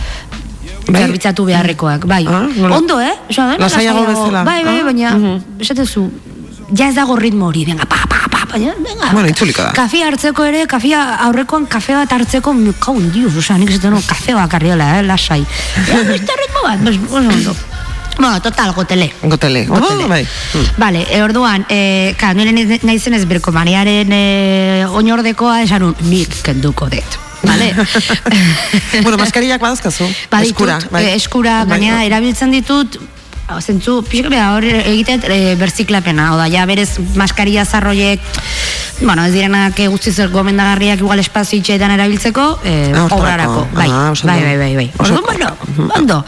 Bai? Zerbitzatu beharrekoak, bai. Ah, Ondo, eh? Lasaiago bezala. Bai, bai, ah? baina, uh mhm. -huh. esatezu, ja ez dago ritmo hori, venga, pa, pa, pa, baina, venga. Bueno, itzulika da. Kafe hartzeko ere, kafe aurrekoan kafe bat hartzeko, kau, dios, oza, nik zetan, kafe bat karriola, eh, lasai. Ja, beste ritmo bat, bez, ondo. Bueno, total, gotele. Gotele. Gotele. Oh, bai. Hmm. Vale, e, orduan, e, ka, nire nahizen ez berkomaniaren e, oinordekoa esan un, nik kenduko dut. Vale. bueno, maskarillak badazkazu. Baditut, eskura, bai. eskura, bai, baina bai. erabiltzen ditut, zentzu, pixka beha, hor egitet e, berziklapena, oda, ja berez maskaria zarroiek, bueno, ez direnak guztiz gomendagarriak igual espazio itxeetan erabiltzeko, eh, ah, obrarako, bai, ah, bai, bai, bai, bai. Orduan, bueno, ondo.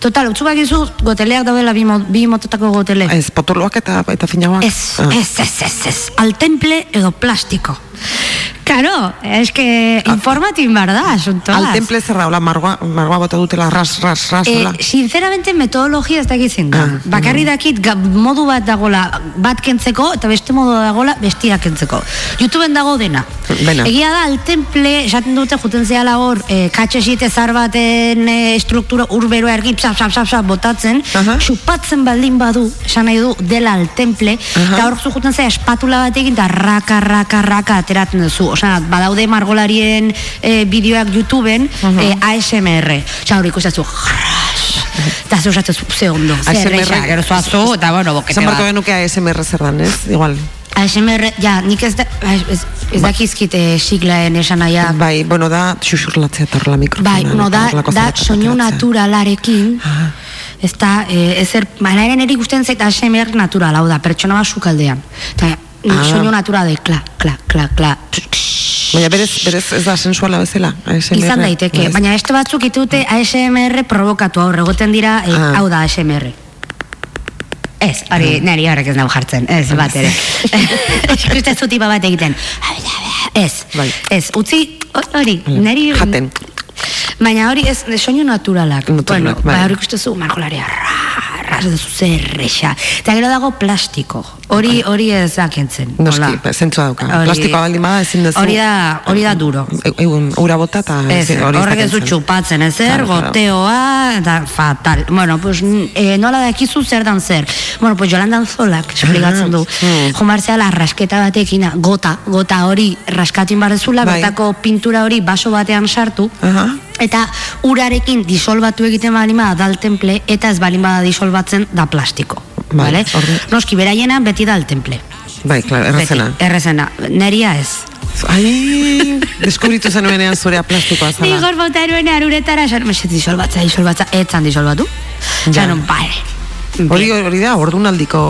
Total, utzu bakizu, goteleak daudela bi, bi mototako gotele. Ez, potoloak eta, eta finagoak? Ez, ah. ez, ez, ez, ez, al temple edo plastiko. Claro, es que ah. informatin barda, son todas. Al temple cerrado, la margoa, margoa bota dutela ras, ras, ras. Eh, sinceramente, metodologia ez dakit da. Ah, Bakarri dakit, modu bat dagola bat kentzeko, eta beste modu dagola bestia kentzeko. YouTubeen dago dena. Bena. Egia da, al temple, esaten dute, juten zehala hor, eh, katxe xite zar baten eh, estruktura urberoa ergi, psap, psap, psap, psap, botatzen, uh baldin badu, esan nahi du, dela al temple, eta hor zu juten zea espatula bat egin, eta raka, raka, raka, ateratzen duzu osea, badaude margolarien e, bideoak YouTubeen uh -huh. e, ASMR. Osea, hori ikusten zu. Eta zu osatzen zu, ze ondo. ASMR. Gero zuazu, eta bueno, bokete bat. Zan genuke ASMR zer dan, ez? Igual. ASMR, ja, nik ez da, ez, ez ba. dakizkite siglaen esan aia. Bai, bueno, da, xuxurlatzea torla mikrofona. Bai, no, da, da, soinu naturalarekin, ah. ez da, e, ezer, baina eren erik usten zait ASMR natural, hau da, pertsona bat sukaldean. Eta, ah. soinu natural de, kla, kla, kla, kla, Baina berez, berez ez da sensuala bezala ASMR. Izan daiteke, baina este batzuk itute ASMR provokatu aurre, goten dira, e, hau da ASMR. Ez, hori, mm. nari horrek ez nahu jartzen, ez, bat ere. Ikuste zutipa bat egiten. Ez, bai. ez, utzi, hori, nari... Jaten. Baina hori ez, soinu naturalak. Naturalak, bueno, bai. Ba, hori ikuste zu, margolaria, su zerrexa. Eta gero dago plastiko. Hori hori ez da kentzen. Noski, zentzua dauka. Plastikoa baldin bada ezin dezu. Hori da, hori da duro. Egun, ura bota eta hori Horrek ez du txupatzen, ezer, goteoa, eta fatal. Bueno, pues, e, nola da ekizu zer dan zer. Bueno, pues Jolandan Zolak, espligatzen du. Mm. Jo martzea la rasketa batekin, gota, gota hori raskatin barrezula, bai. bertako pintura hori baso batean sartu. Eta urarekin disolbatu egiten balima da temple eta ez balin bada disolbatzen da plastiko. Bai, vale? Noski beraiena beti da temple. Bai, klar, errezena. Beti, errezena. Neria ez. Ai, deskubritu zenuenean zurea plastikoa zara. Ni gorbauta eruene aruretara, esan, meset disolbatza, disolbatza, etzan disolbatu. Ja. Zanon, bare. Hori hori da, ordunaldiko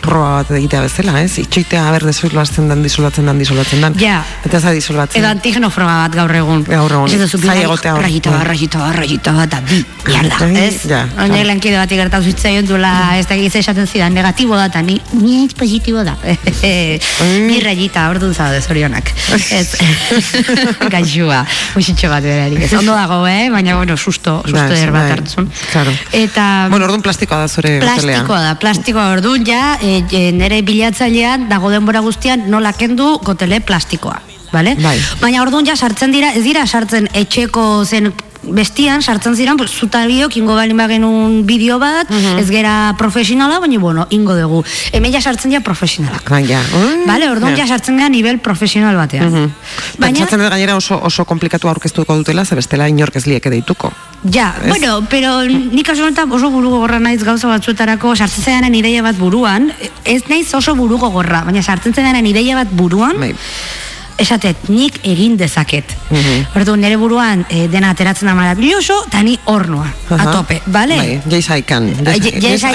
pro, proa bat egitea bezala, ez? Itxoitea haber disolbatzen dan, disolbatzen dan, disolbatzen dan. Ja. Eta ez da disolbatzen. Edo antigeno proa bat gaur egun. Gaur egun. Ez zai egotea hor. Rajita bat, rajita bat, rajita bat, bi, mierda, ez? Ja. Oine lankide bat igertatu zitzaion duela, ez da gize esaten zidan, negatibo da, eta ni, ni positibo da. Bi rajita, hor dut zaude, zorionak. Ez, gaixua, musitxo bat berari. Ez ondo dago, eh? Baina, bueno, susto, susto bai, der bat bai. hartzun. Claro. Eta... Bueno, orduan plastikoa da zure Plastikoa da, plastikoa orduan ja, e, e, nire bilatzailean, dago denbora guztian, nola kendu gotele plastikoa. Vale? Bai. Baina orduan ja sartzen dira, ez dira sartzen etxeko zen bestian sartzen ziren, pues, zutabiok ingo balin bagenun bideo bat, mhm. ez gera profesionala, baina bueno, ingo dugu. Hemen ja sartzen dira profesionalak. Baina, mm, Vale, orduan ja sartzen gara nivel profesional batean. Mm -hmm. Baina, dut gainera oso, oso komplikatu aurkeztuko dutela, ze bestela inork ez lieke deituko. Ja, es? bueno, pero nik kaso oso burugo gorra naiz gauza batzuetarako, sartzen zearen ideia bat buruan, ez naiz oso burugo gorra, baina sartzen zearen ideia bat buruan, bai esatet, nik egin dezaket. Mm -hmm. Ordu, nire buruan e, dena ateratzen da maravilloso, eta ni hornoa, uh -huh. atope, bale? Bai, jeizaikan.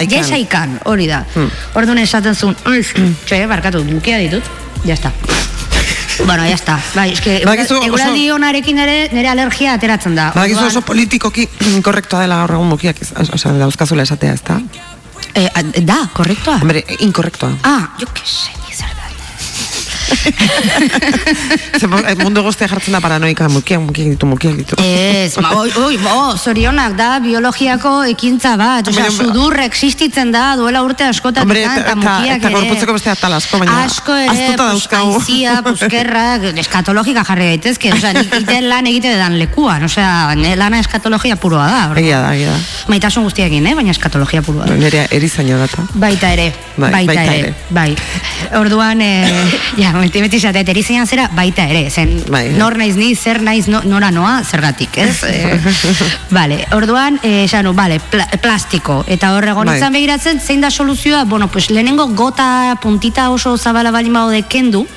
Jeizaikan, hori da. Mm. Ordu, esaten zuen, txe, barkatu, mukia ditut, ya está. bueno, ya está. Bai, es que eguraldi onarekin ere nire alergia ateratzen da. Orduan... oso politikoki inkorrektoa dela horregun mukiak, o sea, dauzkazula esatea, ez da? Eh, da, korrektoa. Hombre, inkorrektoa. Ah, yo qué sé. Eh, mundu guztia jartzen da paranoika, mukiak, mukiak ditu, mukiak ditu. Ez, ma, oi, oi, bo, zorionak da, biologiako ekintza bat, osea, sudur existitzen da, duela urte askotan, hombre, eta, mukiak eta, gorputzeko beste atal asko, baina asko ere, pues, aizia, puskerra, eskatologika jarri daitezke, osea, iten lan egite dan lekuan, osea, lana eskatologia puroa da. Egia da, egia da. Maitasun guztiakin, eh? baina eskatologia puroa da. Nere erizaino data. Baita ere, bai, baita ere, bai. Orduan, eh, ja, beti beti zate, terizian zera baita ere, zen bai, nor naiz ni, zer naiz no, nora noa, zergatik, ez? E, vale, orduan, eh, esanu, vale, plastiko, eta horregon bai. izan begiratzen, zein da soluzioa, bueno, pues lehenengo gota puntita oso zabala bali de kendu,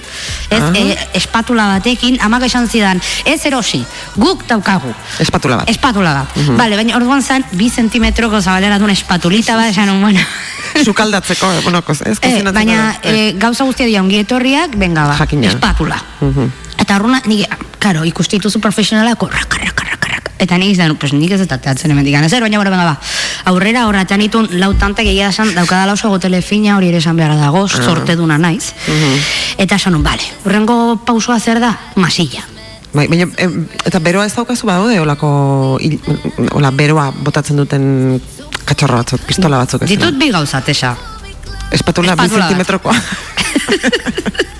ez, e, espatula batekin, amak esan zidan, ez erosi, guk daukagu. Espatula bat. Espatula bat. Uh Vale, baina orduan zan, bi zentimetroko zabalera duen espatulita bat, esan, bueno, Sukaldatzeko, bueno, ez eh, Baina, eh, gauza guztia dira ongi etorriak, benga ba, espatula. Eta horruna, nik, karo, ikustitu zu profesionala, korra, karra, karra, karra. Eta nik izan, pues nik ez eta teatzen emendik zer, baina bora, benga ba. Aurrera, horra, eta nitun, lautantek egia esan, daukada lauso gotele fina, hori ere esan behar dago, uh sorte duna naiz. Eta esan, bale, urrengo pausua zer da, masilla. Bai, baina, eta beroa ez daukazu badaude, olako, ola, beroa botatzen duten katxorro batzuk, pistola batzuk. Ditut bi gauza, tesa. Espatula, bi zentimetrokoa.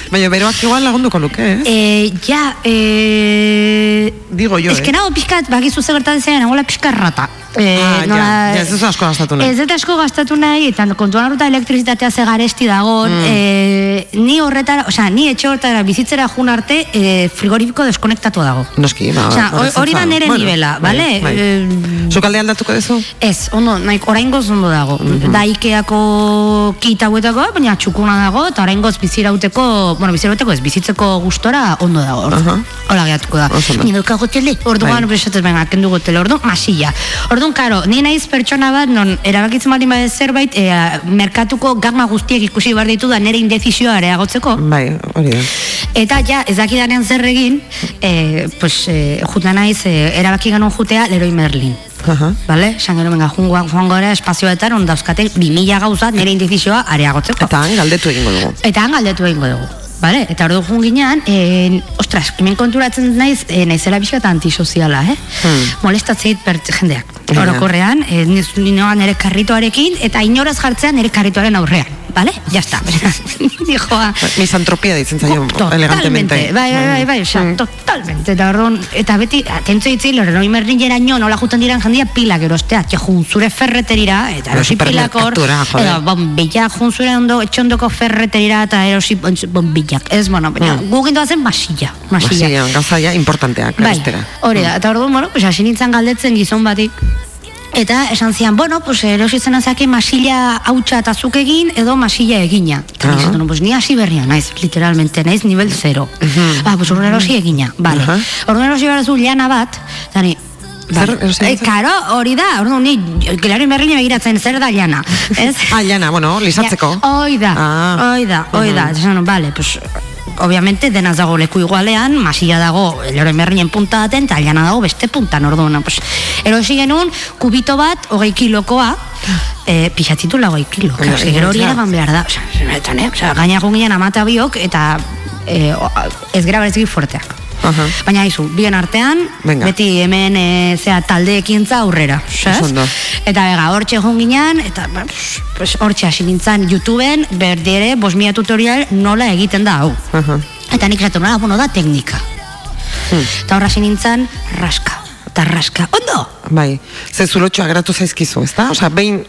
Baina, beroak igual lagunduko luke, eh? E, ja, e... digo yo, Ez que eh. nago pixkat, bakizu ze gertatzen zen, nagoela pixka rata. Eh, ah, ja, ja, ez asko gastatu nahi. Ez dut asko gastatu nahi, eta kontuan horreta elektrizitatea ze garesti dagon, mm. e, ni horretara, osea, ni etxe horretara bizitzera jun arte, e, frigorifiko deskonektatu dago. Noski, ba, osea, hori da nere bueno, nivela, bai, bale? Bai. E, Zukalde aldatuko dezu? Ez, ondo, nahi, orain goz ondo dago. Mm -hmm. Da Ikeako kita huetako, baina txukuna dago, eta orain goz bizirauteko, bueno, bizirauteko ez, bizitzeko gustora ondo dago. Or, uh -huh. Hola gehiatuko da. Ni duka gotele, orduan, bai. besatez, venga, kendu gotele, orduan, masilla. Orduan, karo, ni naiz pertsona bat, non, erabakitzen bali bade zerbait, e, merkatuko gama guztiek ikusi behar ditu da nire indezizioa areagotzeko. Bai, hori da. Eta ja, ez dakidanean zer egin, e, pues, e, juta naiz, e, erabaki ganon jutea Leroy Merlin. Aha. Vale, esan gero menga jungoa joango era espazioetan on dauzkate 2000 gauza nire indizizioa areagotzeko. Eta han galdetu egingo dugu. Eta han galdetu egingo dugu. Vale, eta ordu jun ginean, eh, ostras, hemen konturatzen naiz, eh, naizela bizkat antisoziala, eh? Hmm. Molestatzeit bert jendeak. Orokorrean, eh, ninoan nire karritoarekin, eta inoraz jartzean nire karritoaren aurrean. Vale? Ya está. Dijoa. Misantropia ditzen zaio elegantemente. Bai, bai, bai, bai, mm. totalmente. Eta orduan, eta beti, atentzo ditzi, lore noi merrin jera nio, nola jutan diran jandia pila gerostea, que jun zure ferreterira, eta erosi pilakor, eta bombilla jun zure ondo, etxondoko ferreterira, eta erosi bombillak. Ez, bueno, baina, mm. gugindu hazen masilla. Masilla, masilla gauzaia importanteak. Bai, hori da, eta orduan, bueno, pues, hasi nintzen galdetzen gizon batik, Eta esan zian, bueno, pues erosi zen azake masila hautsa eta zuk egin edo masila egina. Eta uh -huh. pues ni hasi berria, naiz, literalmente, naiz nivel zero. Uh -huh. Ba, pues erosi egina, vale. Uh -huh. Erosi behar zu liana bat, eta ni, Zer, e, karo, hori da, hori ni, gilari merriñe begiratzen, zer da llana, ez? ah, llana, bueno, lisatzeko. Ja, oi da, ah. oi da, oi da, uh -huh. vale, pues, obviamente denaz dago leku igualean, masilla dago lore merrinen punta daten, eta aliana dago beste punta, orduan. Pues, erosi genuen, kubito bat, hogei kilokoa, e, pixatitu lagoi kilo. Claro, gero hori eragan behar da. Osa, ne? Osa, gaina gungen amata biok, eta e, ez gara bereziki fuerteak. Uh -huh. Baina izu, bien artean, Venga. beti hemen e, zea taldeekin za aurrera. Eta ega, hortxe egon ginean, eta ba, pues, hortxe hasi nintzen YouTubeen, berdere, bosmia tutorial nola egiten da hau. Uh -huh. Eta nik zatu nola, bueno, da teknika. Hmm. Eta horra nintzen, raska. Eta raska, ondo! Bai, ze zulotxoa geratu zaizkizu, ez da? Osa, behin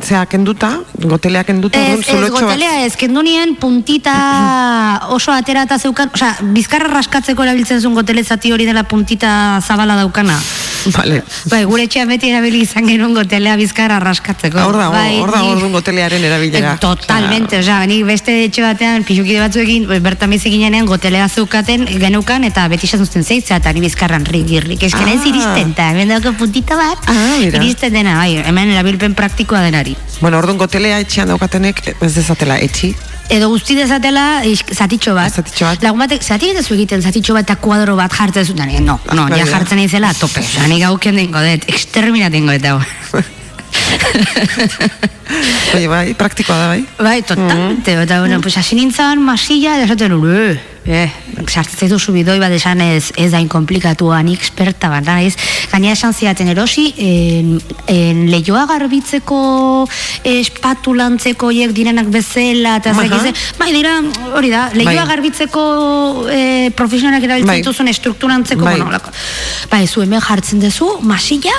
zea kenduta, gotelea kenduta, ez, ez, gotelea ez, kendu nien puntita oso aterata zeukan, osea, bizkarra raskatzeko erabiltzen zuen gotelezati hori dela puntita zabala daukana. Vale. Bai, gure etxean beti erabili izan genuen gotelea bizkarra raskatzeko. Hor da, bai, hor da, hor gotelearen erabilera. Eh, totalmente, osea, nik beste etxe batean, pixukide batzuekin, bertan bizi ginenean gotelea zeukaten genukan, eta beti esan zuzten zeitzea, eta ni bizkarran rik, rik, esken ez ah. iristen, eta hemen dauko puntita bat, ah, iristen dena, bai, hemen erabilpen praktikoa denari. Bueno, orduan gotelea etxean daukatenek, ez dezatela etxi, edo guzti dezatela zatitxo bat. Zatitxo bat. Lagun batek, zatik ez egiten zatitxo bat eta kuadro bat jartzen zuten. No, no, ja jartzen izela tope. Osa, nik gauken dingo dut, exterminatengo eta bai, bai, praktikoa da, bai? Bai, totalmente. Mm -hmm. Eta, bueno, pues, hasi nintzen masilla, da esaten, ue, eh, sartzen du subidoi bat esan ez, ez da inkomplikatua, ni experta bat, naiz. Gaina esan ziaten erosi, en, en lehioa garbitzeko espatulantzeko hiek direnak bezala, eta uh -huh. bai, dira, hori da, lehioa bai. garbitzeko eh, profesionalak erabiltzen bai. duzun estrukturantzeko, bai. bueno, bai, zu hemen jartzen duzu, masilla,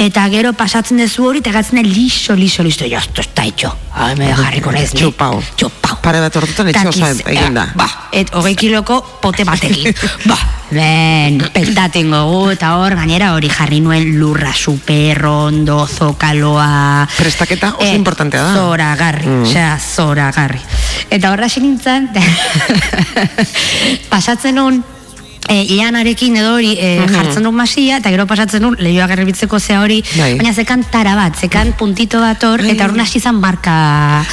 eta gero pasatzen dezu hori eta gatzen liso, liso, liso, jo, esto está hecho. Ai, me jarriko ni. Txupau. Txupau. Pare bat ordutan etxe osa egin da. Ba, et hogei kiloko pote batekin. ba, ben, petaten gogu, eta hor, gainera hori jarri nuen lurra super ondo, zokaloa. Prestaketa oso importantea da. Zora garri, mm. osea, zora garri. Eta horra nintzen, pasatzen un, e, ianarekin edo hori e, jartzen dut masia, eta gero pasatzen dut lehioa garbitzeko ze hori, bai. baina zekan tara bat, zekan puntito bat hor, eta hor nasi zan marka...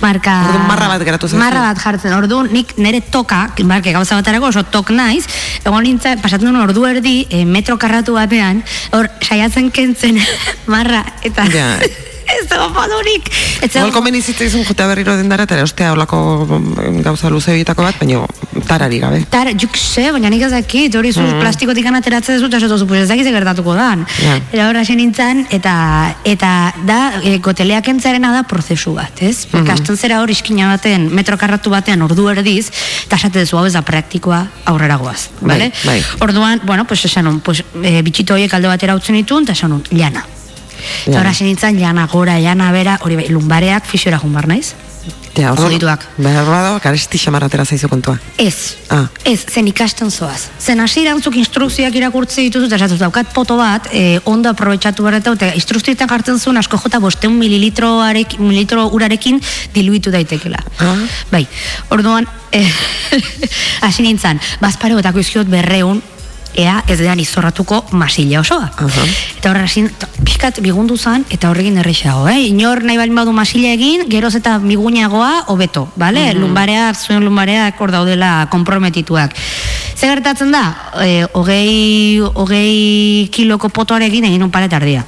marka orduan marra bat geratu zen. Marra bat jartzen, orduan nik nire toka, barke gauza batarako oso tok naiz, egon nintzen, pasatzen dut ordu erdi, e, metro karratu batean, hor saiatzen kentzen marra, eta... ez dago modurik. Igual komeni izun jotea berriro dendara, eta ostea olako mm, gauza luze egitako bat, baina tarari gabe. Tar, juk se, baina nik ezakit, hori zu mm. plastikotik anateratzen dut, eta zupu, ez dakiz gertatuko dan. Yeah. Eta horra nintzen, eta, eta da, e, goteleak entzarena da prozesu bat, ez? Mm -hmm. zera hor iskina baten, metro karratu batean ordu erdiz, eta esate dezu hau ez da praktikoa aurrera goaz, bai, bale? Bai. Orduan, bueno, pues esan pues, e, bitxito horiek alde batera utzen ditun, eta esan llana. Eta horra nintzen, llana gora, llana bera, hori bai, lumbareak fisiora jumbar naiz. Ja, oso dituak. Behar bada, karesti xamaratera zaizu kontua. Ez, ah. ez, zen ikasten zoaz. Zen hasi irantzuk instrukzioak irakurtze dituzu, eta esatuz daukat poto bat, eh, ondo aprobetsatu berreta, eta instrukzioetan jartzen zuen asko jota bosteun mililitro, arek, mililitro urarekin diluitu daitekela. Ah. Bai, orduan, eh, hasi nintzen, bazpare gotako izkiot berreun, ea ez dean izorratuko masila osoa. Uh -huh. Eta horre hasin, pixkat bigundu zan, eta horregin errexago, eh? Inor nahi bali badu masila egin, geroz eta migunagoa hobeto, bale? Uh -huh. Lumbareak, zuen lumbareak hor daudela komprometituak. Zer gertatzen da, e, hogei, hogei kiloko potoarekin egin un paret ardia.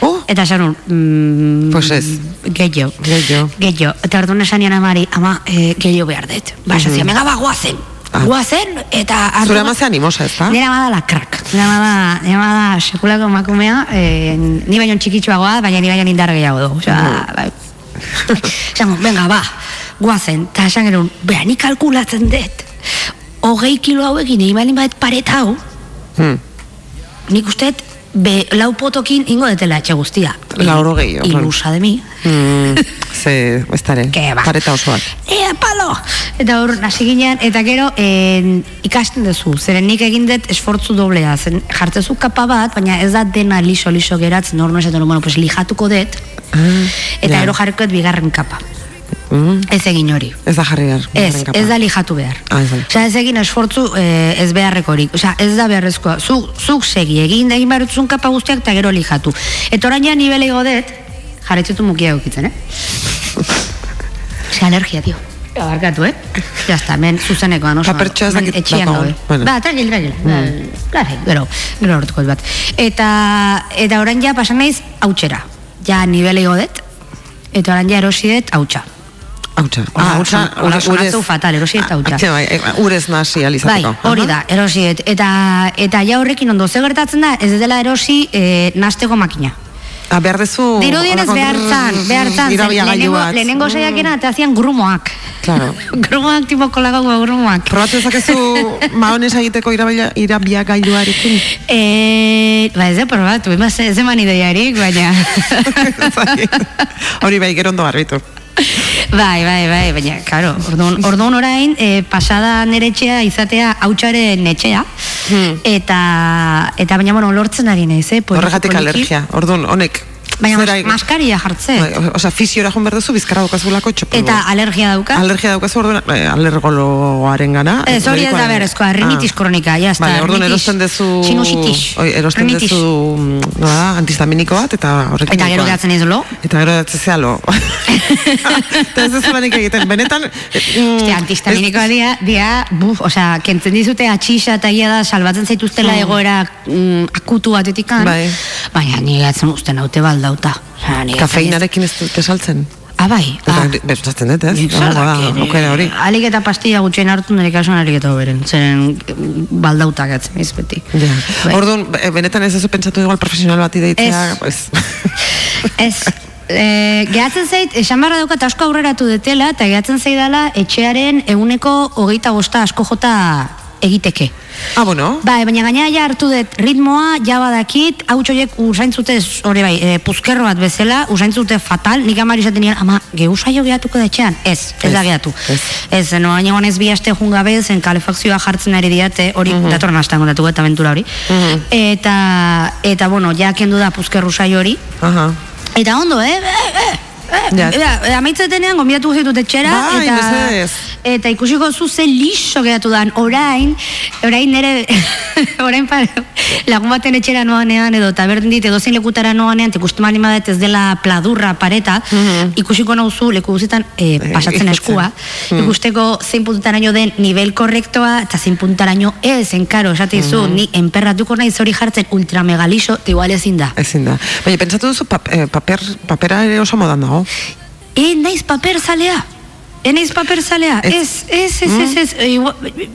Oh. Eta esan mm, pues ez. Gehiago. Gehiago. Eta orduan esan amari, ama, e, gehiago behar dut. Ba, -huh. esan mega bagoazen. Ah. Guazen, eta... Zure amazte animosa, ez da? Nire amada la crack. Nire amada, nire amada sekulako makumea, eh, ni baino txikitsuagoa, baina ni baino indar gehiago du. Osa, bai. venga, ba, guazen. Eta esan gero, beha, ni kalkulatzen dut. Hogei kilo hauekin, egin balin bat paret hau, hmm. nik usteet, be, lau potokin ingo detela etxe guztia. Lauro gehiago. Ilusa de mi. Mm, ze, ez dara, ba. pareta osoak. Ea, palo! Eta hor, nasi ginean, eta gero, en, ikasten duzu, zeren nik egin dut esfortzu doblea, zen jartzezu kapa bat, baina ez da dena liso-liso geratzen, hor, no esaten, bueno, pues lijatuko dut, ah, eta ja. gero jarriko bigarren kapa. Mm. Ez egin hori. Ez da jarri behar. Ez, ez da lijatu behar. Ah, ez, Osa, ez egin esfortzu eh, ez beharreko hori. Osa, ez da beharrezkoa. Zuk, zuk segi, egin egin behar utzun kapa guztiak eta gero lijatu. Eta orain ja nivele godet, jarretzutu mukia eukitzen, eh? Ze alergia, tio. Abarkatu, eh? Ya está, men zuzeneko anoso. Papertxoa ez dakit Etxian gabe. Bueno. Ba, tranquil, tranquil. Mm. Klare, gero, gero hortuko bat. Eta, eta orain ja pasan naiz hautxera. Ja nivele godet, eta orain ja erosidet hautxa. Hautsa. Ah, hautsa. Urez fatal, erosiet hautsa. Ah, bai, urez nasi alizateko. Bai, hori da, erosiet. Eta, eta ja horrekin ondo ze gertatzen da, ez dela erosi e, nasteko makina. Ah, behar dezu... Diru dienez behar zan, behar zan. Lehenengo, lehenengo saiakena, eta hacían grumoak. Claro. grumoak tipo kolagago grumoak. Probatu ezakezu maones egiteko irabia, irabia gailuarekin? Eh, ba ez de probatu, ez eman ideiarik, baina... Hori bai, gero ondo barbitu. Bai, bai, bai, baina, karo, orduan, orduan orain, e, pasada nere etxea izatea hautxaren etxea, hmm. eta, eta baina, bueno, lortzen ari nahiz, eh? Horregatik alergia, orduan, honek, Baina mas, maskaria jartze. Bai, Osa, fisiora joan berduzu, bizkarra daukazulako txopo. Eta alergia dauka? Alergia daukazu, orduan, eh, alergoloaren gana. Ez, hori ez da berrezkoa, rinitis ah. kronika, ya está. Bai, orduan erosten dezu... Sinusitis. Oi, erosten rinitis. dezu, mm, no da, antistaminiko bat, eta horrekin... Eta gero gehatzen ez lo? Eta gero gehatzen zea lo. Eta ez ez banik egiten, benetan... Mm, Ostia, antistaminikoa dia, dia, buf, osa, kentzen dizute atxixa eta ia da, salbatzen zaituztela mm. egoera mm, akutu batetikan. Bai. Baina, ni gehatzen usten haute baldauta. Kafeinarekin ez dute saltzen? Ah, bai. Ah. Bezatzen dut, ez? Okera hori. Alik eta pastilla gutxen hartu nire kasuan alik eta beren. Zeren mm, baldauta gatzen, ez beti. Ja. Bai. Orduan, benetan ez ez pentsatu igual profesional bat ideitzea? Ez. Pues. ez. E, gehatzen zait, esan barra daukat asko aurreratu detela, eta gehatzen zaidala etxearen eguneko hogeita bosta asko jota egiteke. Ah, bueno. Bai, baina gaina ja hartu dut ritmoa, ja badakit, hau txoiek usaintzute, hori bai, e, puzkerro bat bezala, usaintzute fatal, nik amari esaten nien, ama, gehu saio gehatuko da etxean? Ez, ez, da gehatu. Ez, ez no, baina ez bi aste jungabe, zen kalefakzioa jartzen ari diate, hori uh mhm. -huh. datorren astan kontatu eta aventura hori. Uh Eta, eta, bueno, ja kendu da puzkerru saio hori. Uh -huh. Eta ondo, eh? eh, eh Eh, amaitzetenean, gombidatu guztitut etxera. Bai, eta, eta ikusiko zu ze liso geratu dan, orain, orain nere, orain pa, lagun baten etxera noanean, edo taberden dit, edo zein lekutara noanean, ikustu mani ez dela pladurra pareta, mm ikusiko nauzu leku guztietan eh, pasatzen eskua, mm ikusteko zein puntaraino den nivel korrektoa, eta zein puntaraino ez, enkaro, esate zu, mm ni enperratuko nahi zori jartzen ultra megaliso, igual ezin da. Ezin da. Baina, pentsatu duzu, eh, paper, papera ere oso modan dago? E, naiz paper zalea. E, naiz paper zalea. Ez, ez, ez, ez, ez, ez,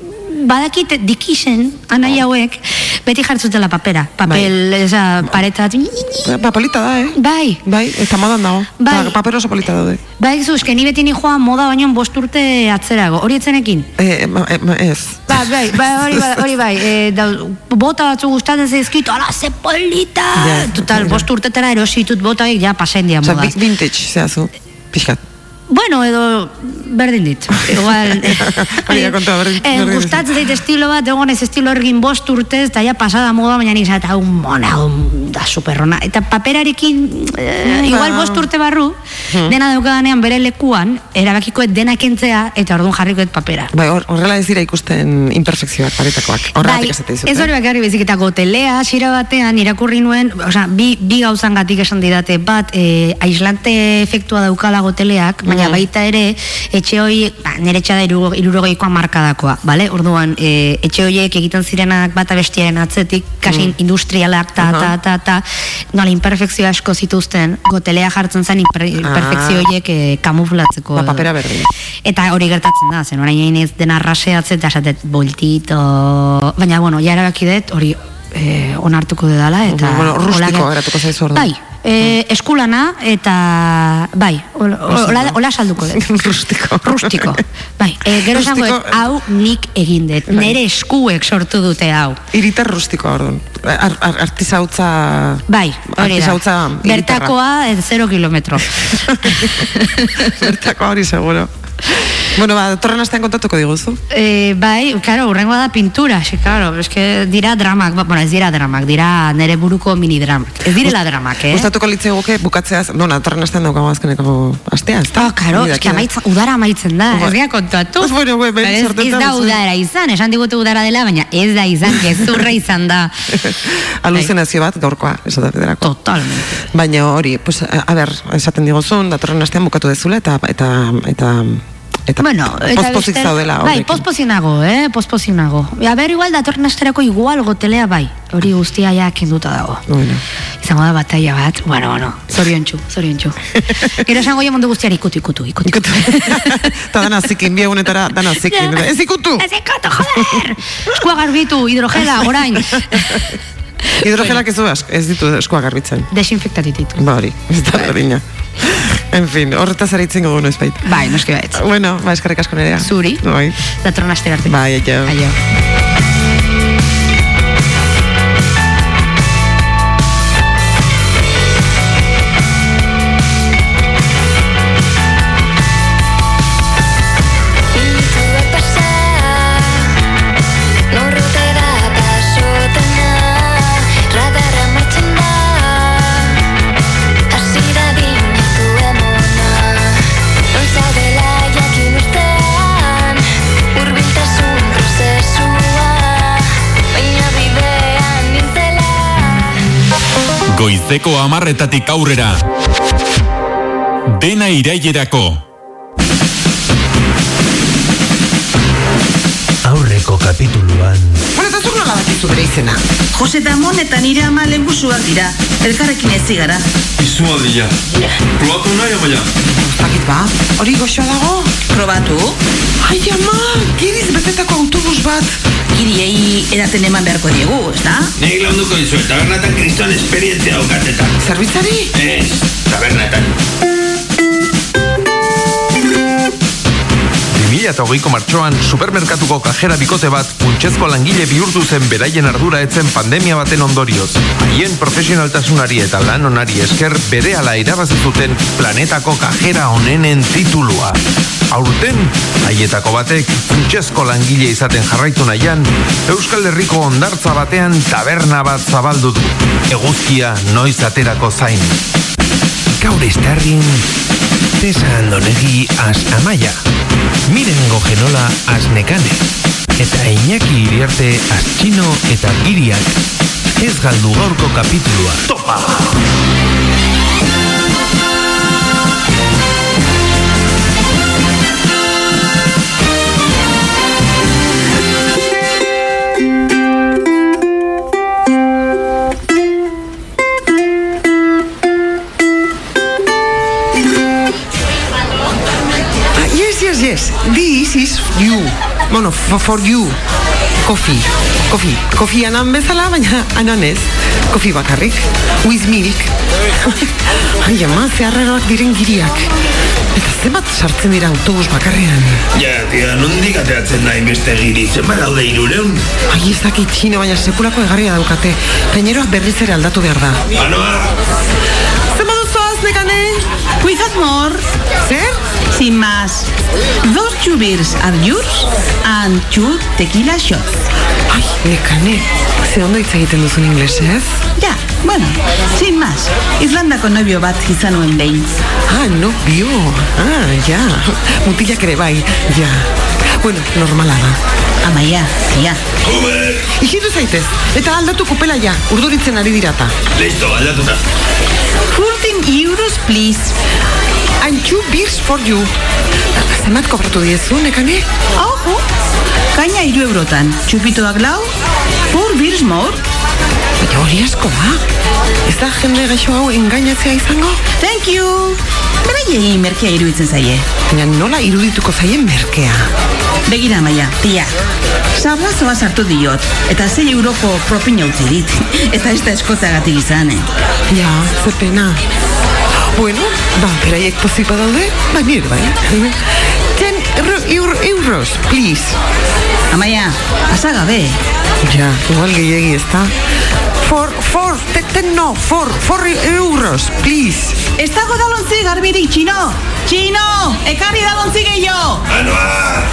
badakit dikisen anai oh. hauek beti jartzutela papera. Papel bai. esa pareta polita da eh? Bai. Bai eta modan dago. Bai. Ba, paper oso polita daude. Bai zu ni beti ni joa moda baino bost urte atzerago. Hori etzenekin eh ma, ma, ez. Ba, bai bai hori bai hori bai. Eh da, bota batzu gustatzen zaizkit ala ze polita! Yeah. total bost urtetara erositut bota ja pasen dia moda vintage zeazu pixkat Bueno, edo berdin dit. Igual. Baina konta berdin. Eh, gustatzen dit estilo bat, egon ez estilo ergin bost urtez, eta ja pasada moda, baina nik zata, un mona, un da superrona. Eta paperarekin, eh, igual bost urte barru, hmm. dena daukadanean bere lekuan, erabakikoet dena kentzea, eta orduan jarrikoet papera. Bai, horrela ez dira ikusten imperfekzioak paretakoak. Bai, ez hori bakarri bezik, eta gotelea, xira batean, irakurri nuen, oza, bi, bi gauzan gatik esan didate, bat, eh, aislante efektua daukala goteleak, baina baina baita ere etxe hori, ba, nire etxe da irurogeikoa markadakoa, bale? Orduan, e, etxe horiek egiten zirenak bata bestiaren atzetik, kasi mm. industrialak, ta, ta, ta, ta, nola, imperfekzio asko zituzten, gotelea jartzen zen imperfekzio ah. horiek e, kamuflatzeko. Ba, papera berdin. Eta hori gertatzen da, zen orain ez dena raseatzen, eta esatet, boltito, baina, bueno, ja erabaki dut, hori e, onartuko dela eta bueno, rustiko eratuko zaizu ordu. Bai, e, eskulana eta bai, hola salduko dut. rustiko. Rustiko. Bai, e, gero esango hau nik egin dut. Bai. Nere eskuek sortu dute hau. Iriter rustiko orduan. Ar, ar, artizautza... Bai, hori da. Bertakoa, 0 kilometro. Bertakoa hori seguro. Bueno, ba, torren astean kontatuko diguzu. Eh, bai, claro, urrengoa da pintura, xe, claro, es que dira dramak, ba, bueno, ez dira dramak, dira nere buruko mini dramak. Ez direla dramak, eh? Gustatuko litze bukatzeaz, no, na, torren astean daukago azkeneko astea, ez da? Oh, claro, es que amaitza, udara amaitzen da, ez gira kontatu. Pues bueno, güey, ben, ez, ez da udara izan, esan digute udara dela, baina ez da izan, gezurra izan da. Aluzinazio bat, gaurkoa, ez da bederako. Totalmente. Baina hori, pues, a, a ber, esaten digozun, datorren astean bukatu dezula, eta, eta, eta Eta bueno, pospozik zaudela Bai, pospozinago, eh, pospozinago A ber, igual, datorren asterako igual gotelea bai. Hori guztia ja kenduta dago. Bueno. Izango da batalla bat. Bueno, bueno, zorion txu, zorion txu Gero esango ja mundu guztiari ikutu, ikutu, ikutu Ikutu Eta dana zikin, bi egunetara dana zikin. Ez ikutu. Ez ikutu, joder! Eskua garbitu, hidrogela, orain Hidrogelak ez du ez ditu eskua garbitzen Desinfektatitit Ba hori, ez da berdina En fin, horretaz aritzen gogo noiz bait. Bai, noski baitz. Bueno, ba, eskarrik asko nerea. Zuri. Bai. Datron aster arte. Bai, aio. Aio. Goizeko amarretatik aurrera. Dena irailerako. Aurreko kapituluan zuk nola bakizu bere izena? Jose Damon eta nire ama lengusuak dira, elkarrekin ez gara. Izua dira, probatu nahi amaia? Bakit ba, hori goxoa dago? Probatu? Ai ama, giriz betetako autobus bat. Giriei edaten eman beharko diegu, ez da? Nik landuko izu, tabernetan kriston esperientzia daukateta. Zerbitzari? Ez, tabernetan. 2008ko martxoan supermerkatuko kajera bikote bat funtsezko langile bihurtu zen beraien ardura etzen pandemia baten ondorioz. Haien profesionaltasunari eta lan onari esker bere ala irabazi zuten planetako kajera onenen titulua. Aurten, haietako batek funtsezko langile izaten jarraitu nahian, Euskal Herriko ondartza batean taberna bat zabaldu du. Eguzkia noiz aterako zain. Gaur estarrin Tesa andonegi az amaia. Miren gogenola az nekane. Eta Iñaki iriarte az txino eta giriak. Ez galdu gaurko kapitulua. Topa! This is you. Bueno, for, you. Kofi. Kofi. Kofi anan bezala, baina anan ez. Kofi bakarrik. With milk. Ai, ama, zeharraroak diren giriak. Eta zenbat sartzen dira autobus bakarrean. Ja, tia, nondik ateatzen da inbeste giri, zenbat daude irureun? Ai, ez dakit txino, baina sekulako egarria daukate. Gaineroak berriz ere aldatu behar da. Anoa! Cuidad more. Zer? Sin más. Dos two beers are yours and two tequila shots. Ai, nekane, ze ondo hitz egiten duzun inglesez? Ja, bueno, sin más. Islandako nobio bat izan nuen behin. Ah, nobio. Ah, ja. Mutilak ere bai, ja. Bueno, normala da. Amaia, tia. Uber! Ikitu zaitez, eta aldatu kupela ja, urduritzen ari dirata. Listo, aldatuta. 14 euros, please. And two beers for you. Zemat kobratu diezu, nekane? Ojo, kaina iru eurotan. Txupitoak lau, four beers more. Baina hori asko da. Ez da jende gaixo hau engainatzea izango? Thank you. Beraiei merkea iruditzen zaie. Baina nola irudituko zaien merkea? Begira, Maia, tia. Sablazoa sartu diot, eta 6 euroko propina utzi dit. eta ez da eskotagatik izan, eh? Ja, ze pena. Bueno, ba, beraiek pozik badaude, ba, nire bai. Ten euro, euro, euros, please. Amaia, pasa gabe. Ja, igual gehiagi ez da. For, for, ten, ten no, for, for euros, please. Ez dago dalontzi garbirik, txino! Txino! Ekarri dalontzi gehiago! Anoa!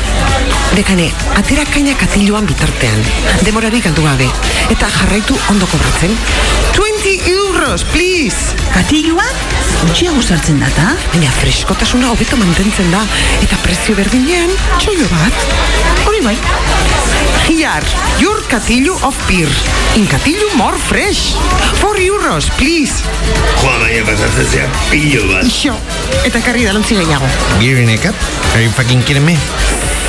Dekane, atera kaina katiluan bitartean. Demorari galdu gabe. Eta jarraitu ondo kobratzen. 20 euros, please. Katiluan? Gutxiago sartzen data? Baina freskotasuna hobeto mantentzen da. Eta prezio berdinean, txoio bat. Hori bai. Here, your katilu of beer. In katilu more fresh. 4 euros, please. Joa, baina pasatzen zea pillo bat. Ixo, eta karri dalontzi gehiago. Beer in a cup? Are you fucking kidding me?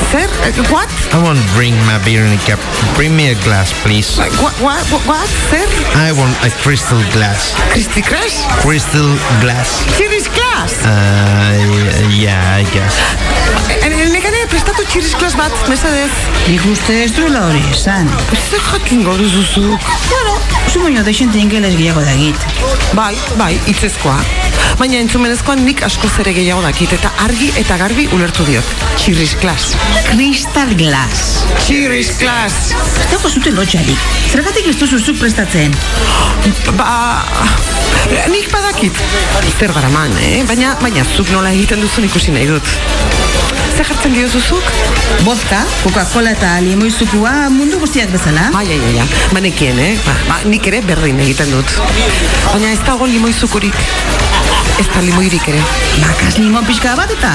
Zer? Uh, what? I won't bring my beer in a cup. Bring me a glass, please. What? What? What? what? Zer? I want a crystal glass. Kristi Crash? Crystal glass. Txiris Glass? Uh, yeah, I guess. Nekane prestatu txiris Glass bat, mesedez. Nik uste ez duela hori esan. Zer jakingo duzuzuk? Bueno, zu baino deixente ingeles gehiago dagit. Bai, bai, itzezkoa. Baina entzumenezkoan nik asko zere gehiago dakit eta argi eta garbi ulertu diot. Txiris Glass. Crystal glass. Txiris Glass. Ez dago zuten lotxarik. Zergatik ez duzuzuk prestatzen? Ba... Nik badakit. Zer garaman, eh? Baina, baina zuk nola egiten duzun ikusi nahi dut. Zer jartzen diozuzuk? Vodka, Coca-Cola eta limoizukua mundu guztiak bezala. Ai, ai, ai, ai. Banekien, eh? Ba, ba, nik ere berdin egiten dut. Baina ez dago limoizukurik. Ez da limoirik ere. Bakas limon pixka bat eta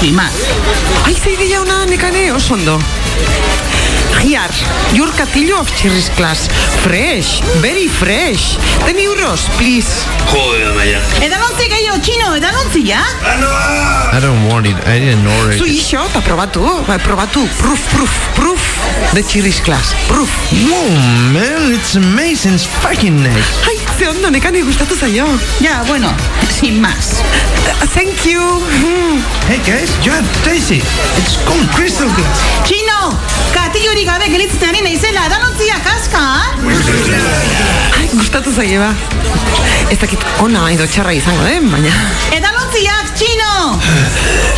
zimaz. Ai, zeide jauna nekane oso ondo. Here, your katillo of chirris class. Fresh, very fresh. Ten euros, please. Joder, Amaia. Edalontzi gehiago, txino, edalontzi, ja? Anoa! I don't want it. I didn't order Zu it. iso, eta probatu, ba, probatu. Proof, proof, proof. The chirris class. Proof. Whoa, man, it's amazing. It's fucking nice. Ai, ze ondo, nekane gustatu zaio. Ja, bueno, sin más. Uh, thank you. Mm. Hey, guys, you have it. It's called crystal glass. Txino, katillorik gabe gelitzitzen ari naizela, edalontzia kaska? Ai, gustatu zaie ba. Ez dakit ona edo txarra izango den, baina... Edalontziak, txino!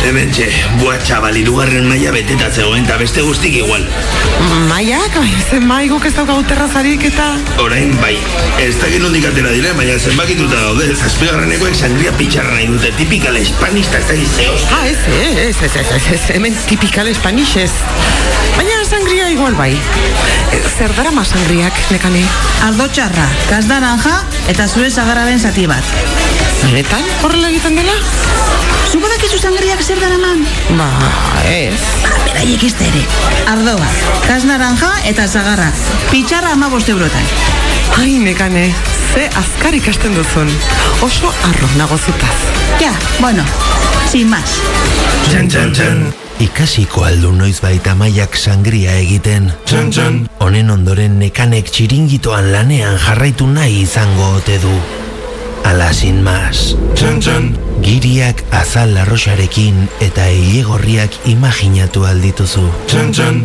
Hemen txe, bua txabal, irugarren maia beteta zegoen, eta beste guztik igual. Maiak, bai, zen maiguk ez daukagu terrazarik eta... Orain bai, ez dakit nondik atera dire, baina zenbakituta daude, zazpigarrenekoek sangria pitxarra nahi dute, tipikal espanista ez da gizeoz. Ah, ez, ez, ez, ez, ez, ez, hemen tipikal espanish ez. Baina sangria igual bai. Eh, Zer dara ma sangriak, nekane? Ardo txarra, kas naranja eta zure sagarraren zati bat. Benetan, horrela egiten dela? Zubadak izu sangriak zer dara man? Ba, ez. Ba, beraiek ez ere. Ardoa, kas naranja eta zagarra. Pitxarra ama boste eurotan. Ai, nekane, ze azkar ikasten duzun. Oso arro nagozutaz. Ja, bueno, sin más. Txan, txan, txan. Ikasiko aldu noiz baita maiak sangria egiten. Txan, txan. Honen ondoren nekanek txiringitoan lanean jarraitu nahi izango ote du. Ala sin mas. Txan, txan. Giriak azal larroxarekin eta hilegorriak imaginatu aldituzu. Txan, txan.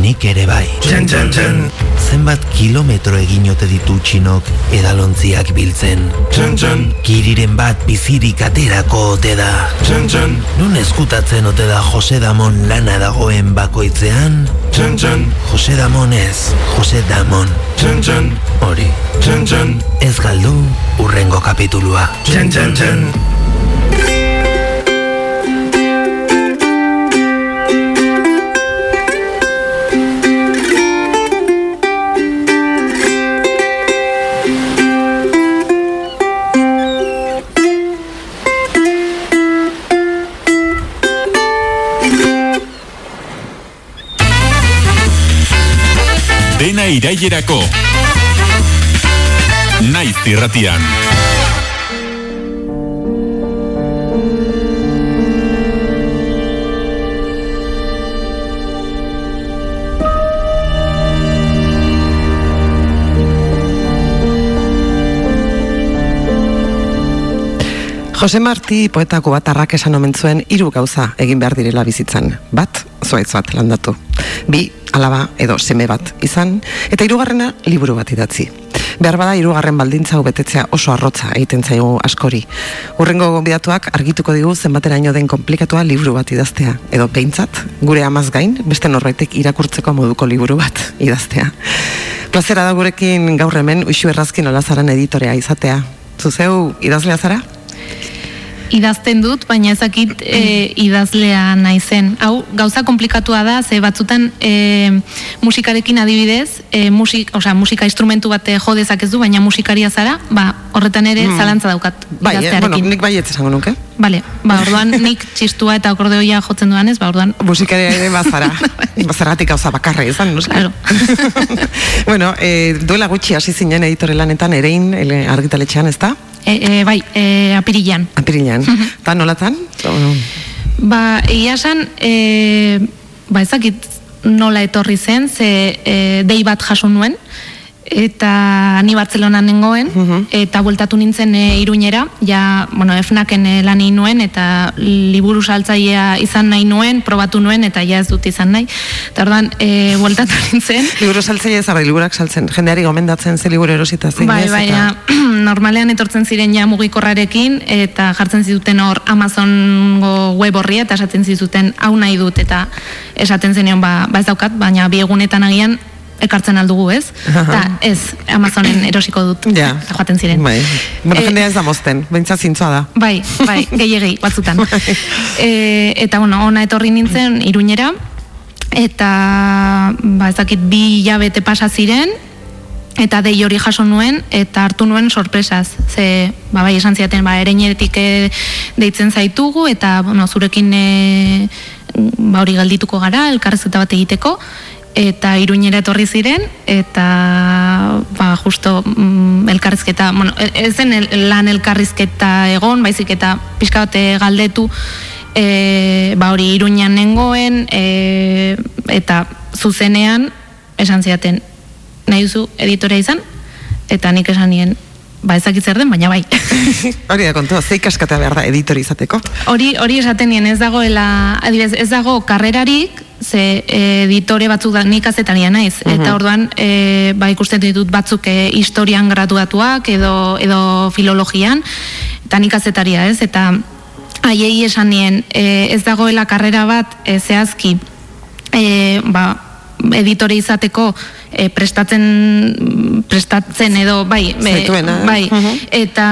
Nik ere bai. Txan, txan, txan. Zenbat kilometro egin ote ditu txinok edalontziak biltzen. Txan, txan. Giriren bat bizirik aterako ote da. Txan, txan. Nun eskutatzen ote da Jose Damon lana dagoen bakoitzean? Txan, txan. Jose Damon ez, Jose Damon. Txan, txan. Hori, Txan, txan. ez galdu urrengo kapitulua. Txan, txan, txan. Irailerako. Naiz irratian. Jose Marti poetako bat esan omen zuen hiru gauza egin behar direla bizitzan. Bat, zuaitz bat landatu. Bi, alaba edo seme bat izan, eta hirugarrena liburu bat idatzi. Behar bada hirugarren baldintza betetzea oso arrotza egiten zaigu askori. Urrengo gonbidatuak argituko digu zenbateraino den komplikatua liburu bat idaztea. Edo behintzat, gure amaz gain, beste norbaitek irakurtzeko moduko liburu bat idaztea. Plazera da gurekin gaur hemen, uixu errazkin olazaran editorea izatea. Zuzeu idazlea zara? Idazten dut, baina ezakit e, idazlea naizen. Hau, gauza komplikatua da, ze batzutan e, musikarekin adibidez, e, musik, osea, musika instrumentu bat jo dezakezu, baina musikaria zara, ba, horretan ere Hmm. zalantza daukat Bai, eh? idaztearekin. bueno, nik baietz esango nuke. Vale, ba, orduan nik txistua eta akordeoia jotzen duanez, ba, orduan... Musikaria ere bazara. Bazarratik gauza bakarra izan, noski? Claro. bueno, e, duela gutxi hasi zinen editore lanetan, erein argitaletxean, ez da? E, e, bai, e, apirilan. Apirilan. Eta nolatan? Ba, egia esan, e, ba, ezakit nola etorri zen, ze e, dei bat jaso nuen, eta ni Bartzelonan nengoen, eta bueltatu nintzen e, iruñera, ja, bueno, efnaken e, lan egin nuen, eta liburu saltzailea izan nahi nuen, probatu nuen, eta ja ez dut izan nahi. Eta orduan, e, bueltatu nintzen. Liburu saltzaile zara, liburak saltzen, jendeari gomendatzen ze liburu erosita zein Bai, ez, bai, eta- normalean etortzen ziren ja mugikorrarekin eta jartzen zituten hor Amazongo web horria eta esaten zituten hau nahi dut eta esaten zenion ba, ba ez daukat, baina bi egunetan agian ekartzen aldugu, ez? Eta ez, Amazonen erosiko dut. Ja. Joaten ziren. Bai. Bueno, Eh, jendea ez da mozten, behintzat zintzoa da. Bai, bai, gehiagei batzutan. e, eta bueno, ona etorri nintzen iruñera eta ba ez dakit bi hilabete pasa ziren eta dei hori jaso nuen eta hartu nuen sorpresaz. Ze ba bai esan ziaten ba ereinetik eh, deitzen zaitugu eta bueno, zurekin e, ba hori galdituko gara elkarrezketa bat egiteko eta iruñera etorri ziren eta ba justo mm, elkarrizketa, bueno, e- ez zen el- lan elkarrizketa egon, baizik eta pixka eh, galdetu e, ba hori iruñan nengoen e, eta zuzenean esan ziaten nahi duzu editorea izan eta nik esan nien ba ezakit zer den, baina bai. Hori da kontua, ze ikaskatea behar da editori izateko? Hori hori esaten nien ez dagoela, adibidez, ez dago karrerarik, ze eh, editore batzuk da nik azetaria naiz. Eta orduan e, ba ikusten ditut batzuk e, historian graduatuak edo edo filologian. Eta nik azetaria, ez? Eta haiei esan nien e, ez dagoela karrera bat e, zehazki e, ba, editore izateko e, prestatzen prestatzen edo bai Zaituena, bai. Mhm. eta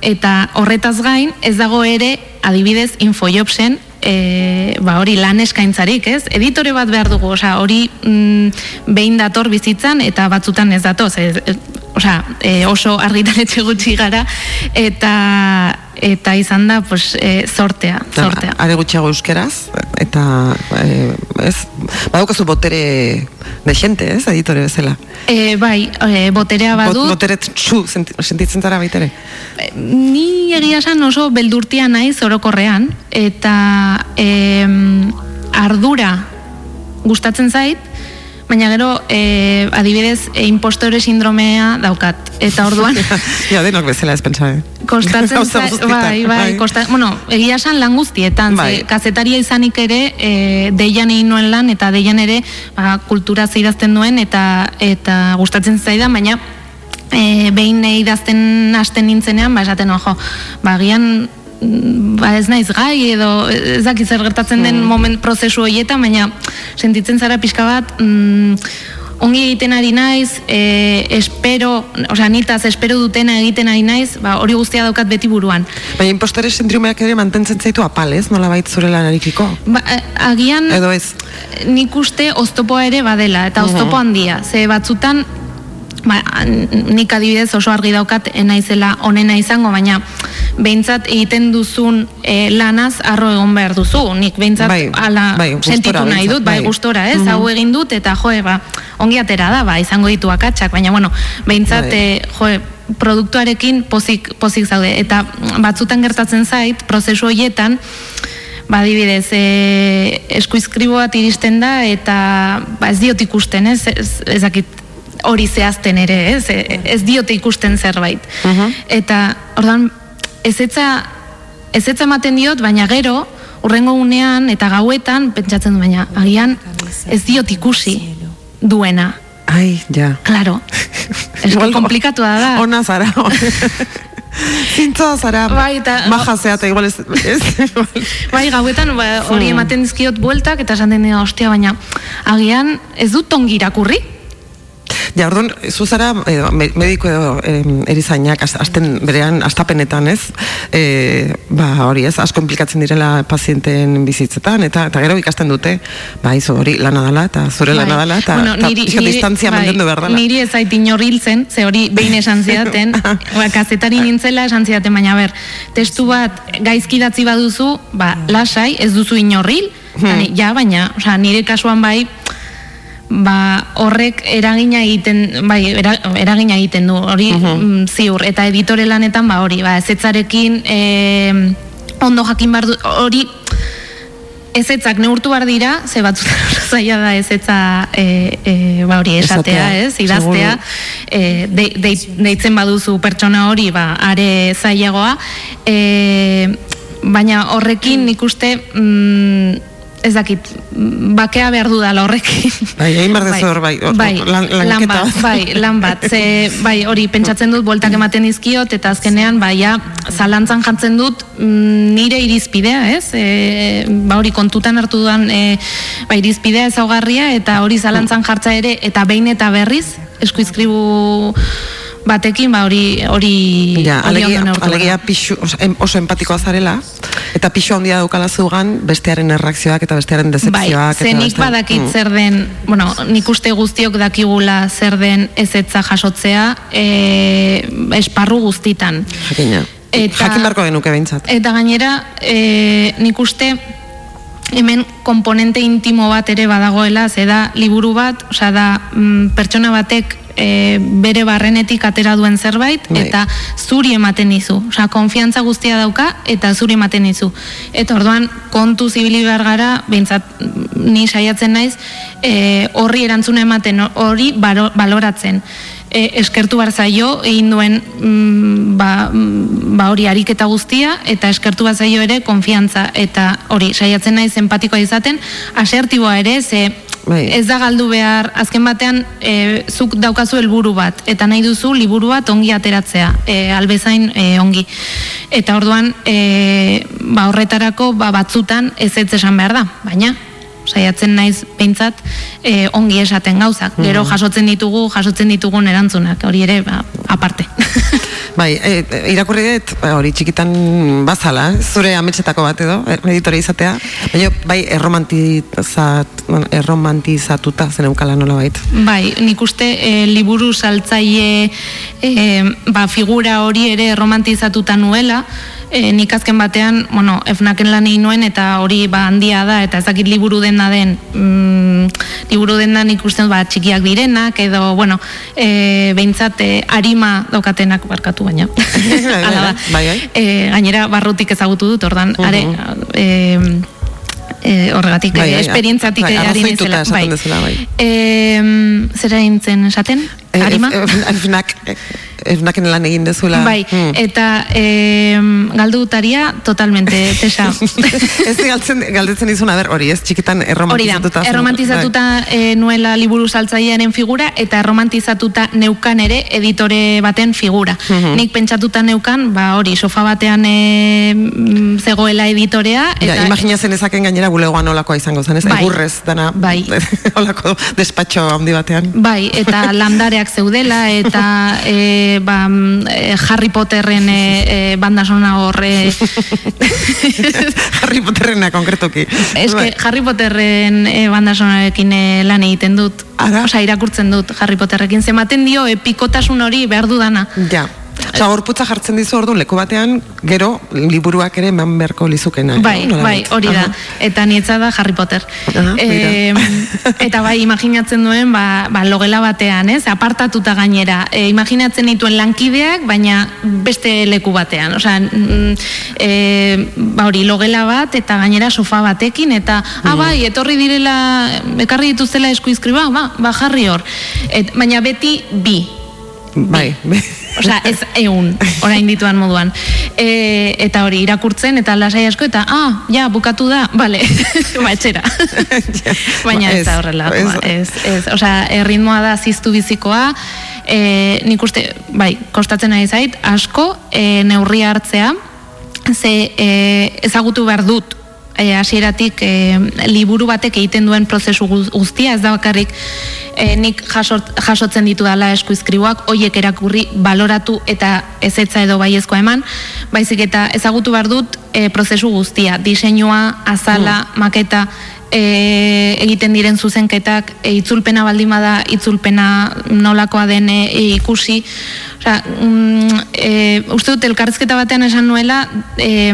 eta horretaz gain ez dago ere adibidez infojobsen e, ba hori lan eskaintzarik, ez? Editore bat behar dugu, osea, hori mm, behin dator bizitzan eta batzutan ez datoz, ez, osea, e, oso argitaletxe gutxi gara eta eta izan da pues e, sortea, sortea. Are gutxiago euskeraz eta e, ez badukazu botere de gente, ez, editore bezala. E, bai, e, boterea badu. Bot, botere txu sentitzen zara baitere. E, ni egia san oso beldurtia naiz orokorrean eta e, ardura gustatzen zait baina gero e, adibidez e, impostore sindromea daukat eta orduan ja denok bezala ez pentsa eh? kostatzen zait bai, bai, bai. Kosta, bueno, egia esan lan guztietan bai. kazetaria izanik ere e, deian egin nuen lan eta deian ere ba, kultura zeirazten duen eta eta gustatzen zaidan baina E, behin idazten hasten nintzenean, ba, esaten, ojo, ba, gian ba ez naiz gai edo ez dakit zer gertatzen den mm. moment prozesu horietan, baina sentitzen zara pixka bat mm, ongi egiten ari naiz, e, espero, osea, nitaz espero dutena egiten ari naiz, ba, hori guztia daukat beti buruan. Baina impostore sindromeak ere mantentzen zaitu apal, ez? Nola bait zure lanarikiko? Ba, e, agian, edo ez? nik uste oztopoa ere badela, eta oztopo handia. Ze batzutan, ba, nik adibidez oso argi daukat enaizela onena izango, baina behintzat egiten duzun e, lanaz arro egon behar duzu. Nik behintzat bai, ala bai, sentitu nahi dut, bai, bai. gustora, ez? Mm Hau egin dut, eta joe, ba, ongi atera da, ba, izango ditu akatsak, baina, bueno, behintzat, bai. e, joe, produktuarekin pozik, pozik zaude. Eta batzutan gertatzen zait, prozesu horietan, ba, dibidez, e, eskuizkribo bat iristen da, eta ba, ez diot ikusten, ez? Ez, ezakit, hori zehazten ere, ez? Ez diote ikusten zerbait. Uh Eta, ordan, ez etza, ez etza ematen diot, baina gero, urrengo unean eta gauetan, pentsatzen du, baina agian ez diot ikusi duena. Ai, ja. Claro. Ez komplikatu da. Ona zara. Zintzoa zara. Bai, eta... Maja zeata, igual ez... bai, gauetan ba, hori hmm. ematen dizkiot bueltak, eta esan dena, ostia, baina agian ez dut ongi irakurri, Ja, orduan, zu zara, edo, mediko edo erizainak, azten berean, astapenetan, ez? E, ba, hori ez, asko implikatzen direla pazienten bizitzetan, eta eta gero ikasten dute, ba, izo hori lana dela, eta zure bai. lana dela, eta, bueno, niri, eta niri, distantzia bai, mantendu behar dela. Niri ez zait inoriltzen, ze hori behin esan zidaten, ba, kazetari nintzela esan zidaten, baina ber, testu bat gaizkidatzi baduzu, ba, lasai, ez duzu inorril, hmm. ja, baina, oza, nire kasuan bai, ba, horrek eragina egiten bai, eragina egiten du hori uh ziur. Eta editore lanetan ba hori ba ezetzarekin e, ondo jakin bar hori ezetzak neurtu bar dira ze batzutan zaila da ezetza e, e, ba hori esatea ez idaztea. e, de, de, deitzen baduzu pertsona hori ba are zailagoa. E, baina horrekin nik uste mm, ez dakit, bakea behar dudala horrekin. Bai, egin behar dezu hor, bai, bai, lan, lan bat, bai, lan bat, ze, bai, hori, pentsatzen dut, boltak ematen dizkiot, eta azkenean, bai, ja, zalantzan jantzen dut, mm, nire irizpidea, ez? E, ba, hori, kontutan hartu duan, e, ba, irizpidea ezaugarria, eta hori zalantzan jartza ere, eta behin eta berriz, eskuizkribu batekin ba hori hori ja, alegia, alegia pixu, oso empatikoa zarela eta pixu handia daukala zugan bestearen erreakzioak eta bestearen decepzioak bai, zenik badakit mm. zer den bueno, nik uste guztiok dakigula zer den ezetza jasotzea e, esparru guztitan. Jakina. Eta, jakin barko genuke behintzat. Eta gainera e, nik uste hemen komponente intimo bat ere badagoela, ze da liburu bat, osea da mm, pertsona batek e, bere barrenetik atera duen zerbait bai. eta zuri ematen dizu. Osea, konfiantza guztia dauka eta zuri ematen dizu. Eta orduan kontu zibili behar gara, behintzat ni saiatzen naiz, e, horri erantzuna ematen, hori baloratzen. E, eskertu bar zaio egin duen mm, ba, mm, ba hori ariketa guztia eta eskertu bar zaio ere konfiantza eta hori saiatzen naiz empatikoa izaten asertiboa ere ze Bai. Ez da galdu behar, azken batean e, zuk daukazu helburu bat, eta nahi duzu liburu bat ongi ateratzea, e, albezain e, ongi. Eta orduan, e, ba horretarako ba, batzutan ez ez esan behar da, baina saiatzen naiz peintzat e, ongi esaten gauzak. Gero mm. jasotzen ditugu, jasotzen ditugun erantzunak, hori ere ba, aparte. Bai, e, e irakurri dut, ba, hori txikitan bazala, zure ametsetako bat edo, editore izatea, baina bai erromantizat, erromantizatuta zen eukala nola bait. Bai, nik uste e, liburu saltzaile e, ba, figura hori ere erromantizatuta nuela, e, nik azken batean, bueno, efnaken lan nuen eta hori ba handia da eta ezakit liburu dena den mm, liburu dena nik uste ba, txikiak direnak edo, bueno, e, behintzat e, arima daukatenak barkatu baina. Hala da. Bai, bai. E, gainera barrutik ezagutu dut, ordan, uh -huh. are, e, e, horregatik, bai, bai, esperientzatik bai, ari nezela. Bai. bai. E, zera esaten? Arima? E, e, esnaken lan egin dezuela. Bai, hmm. eta e, galdu utaria totalmente, tesa. ez galtzen, galdetzen izun, ber, hori ez, txikitan erromantizatuta. Hori erromantizatuta bai. e, nuela liburu saltzailearen figura, eta erromantizatuta neukan ere editore baten figura. Hmm. Nik pentsatuta neukan, ba hori, sofa batean e, zegoela editorea. Eta, ja, imaginazen ezaken gainera bulegoan olakoa izango zen, ez? Bai. Egurrez, dana, bai. olako despatxo handi batean. Bai, eta landareak zeudela, eta e, ba, mm, eh, Harry Potterren e, banda sona horre Harry Potterrena konkretoki Ez que bai. Harry Potterren e, banda sonarekin lan egiten dut. Osa, irakurtzen dut Harry Potterrekin. Zematen dio epikotasun hori behar dudana. Ja, Osa, gorputza jartzen dizu ordu leku batean, gero liburuak ere eman beharko lizukena. Bai, bai, hori da. Eta nietza da Harry Potter. e, eta bai, imaginatzen duen, ba, ba, logela batean, ez? Apartatuta gainera. E, imaginatzen dituen lankideak, baina beste leku batean. Osa, e, ba, hori, logela bat, eta gainera sofa batekin, eta, ah, mm. bai, etorri direla, ekarri dituzela eskuizkriba, ba, ba, jarri hor. Et, baina beti bi. Bai, bai. Osea, ez eun, orain dituan moduan. E, eta hori, irakurtzen, eta lasai asko, eta, ah, ja, bukatu da, bale, ba, etxera. Baina ez da horrela. Ez, ez, ez, osea, erritmoa da ziztu bizikoa, e, nik uste, bai, kostatzen nahi zait, asko, e, neurri hartzea, ze e, ezagutu behar dut, hasieratik e, liburu batek egiten duen prozesu guztia, ez da bakarrik e, nik jasot, jasotzen ditu dala eskuizkribuak, hoiek erakurri baloratu eta ezetza edo baiezkoa eman, baizik eta ezagutu behar dut e, prozesu guztia, diseinua, azala, mm. maketa, e, egiten diren zuzenketak, e, itzulpena baldin bada, itzulpena nolakoa den e, ikusi, Osa, mm, e, uste dut, elkarrezketa batean esan nuela, e,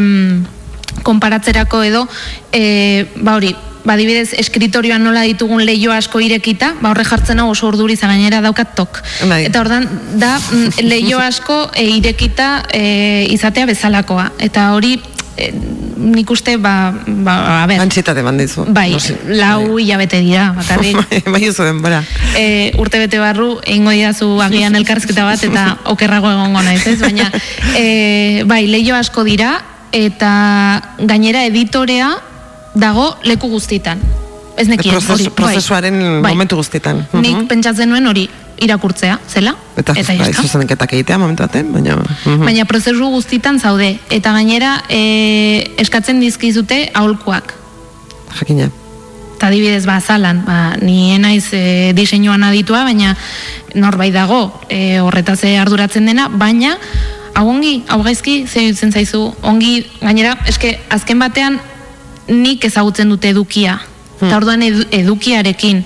konparatzerako edo e, ba hori badibidez eskriterioan nola ditugun leio asko irekita, ba horre jartzen hau oso urduri gainera daukat tok. Bai. Eta ordan da mm, leio asko e, irekita e, izatea bezalakoa. Eta hori e, nik uste ba, ba a ber. Antxetate bandizu. Bai, no lau bai. hilabete dira, bakarrik. bai, bai denbora. E, urte bete barru, egingo didazu agian elkarrezketa bat eta okerrago egongo naiz, ez? Baina, e, bai, leio asko dira, eta gainera editorea dago leku guztietan. Ez nekien, hori. Bai. Prozesuaren bai. momentu guztietan. Nik pentsatzen nuen hori irakurtzea, zela? Eta, eta bai, zuzenketak egitea momentu baten, baina... Baina prozesu guztietan zaude. Eta gainera e, eskatzen dizkizute aholkuak. Jakina. Eta dibidez, ba, zalan, ba, ni naiz e, diseinuan aditua, baina norbait dago e, horretaz arduratzen dena, baina hau ongi, hau gaizki, ze dutzen zaizu, ongi, gainera, eske, azken batean, nik ezagutzen dute edukia. Hmm. Eta orduan edukiarekin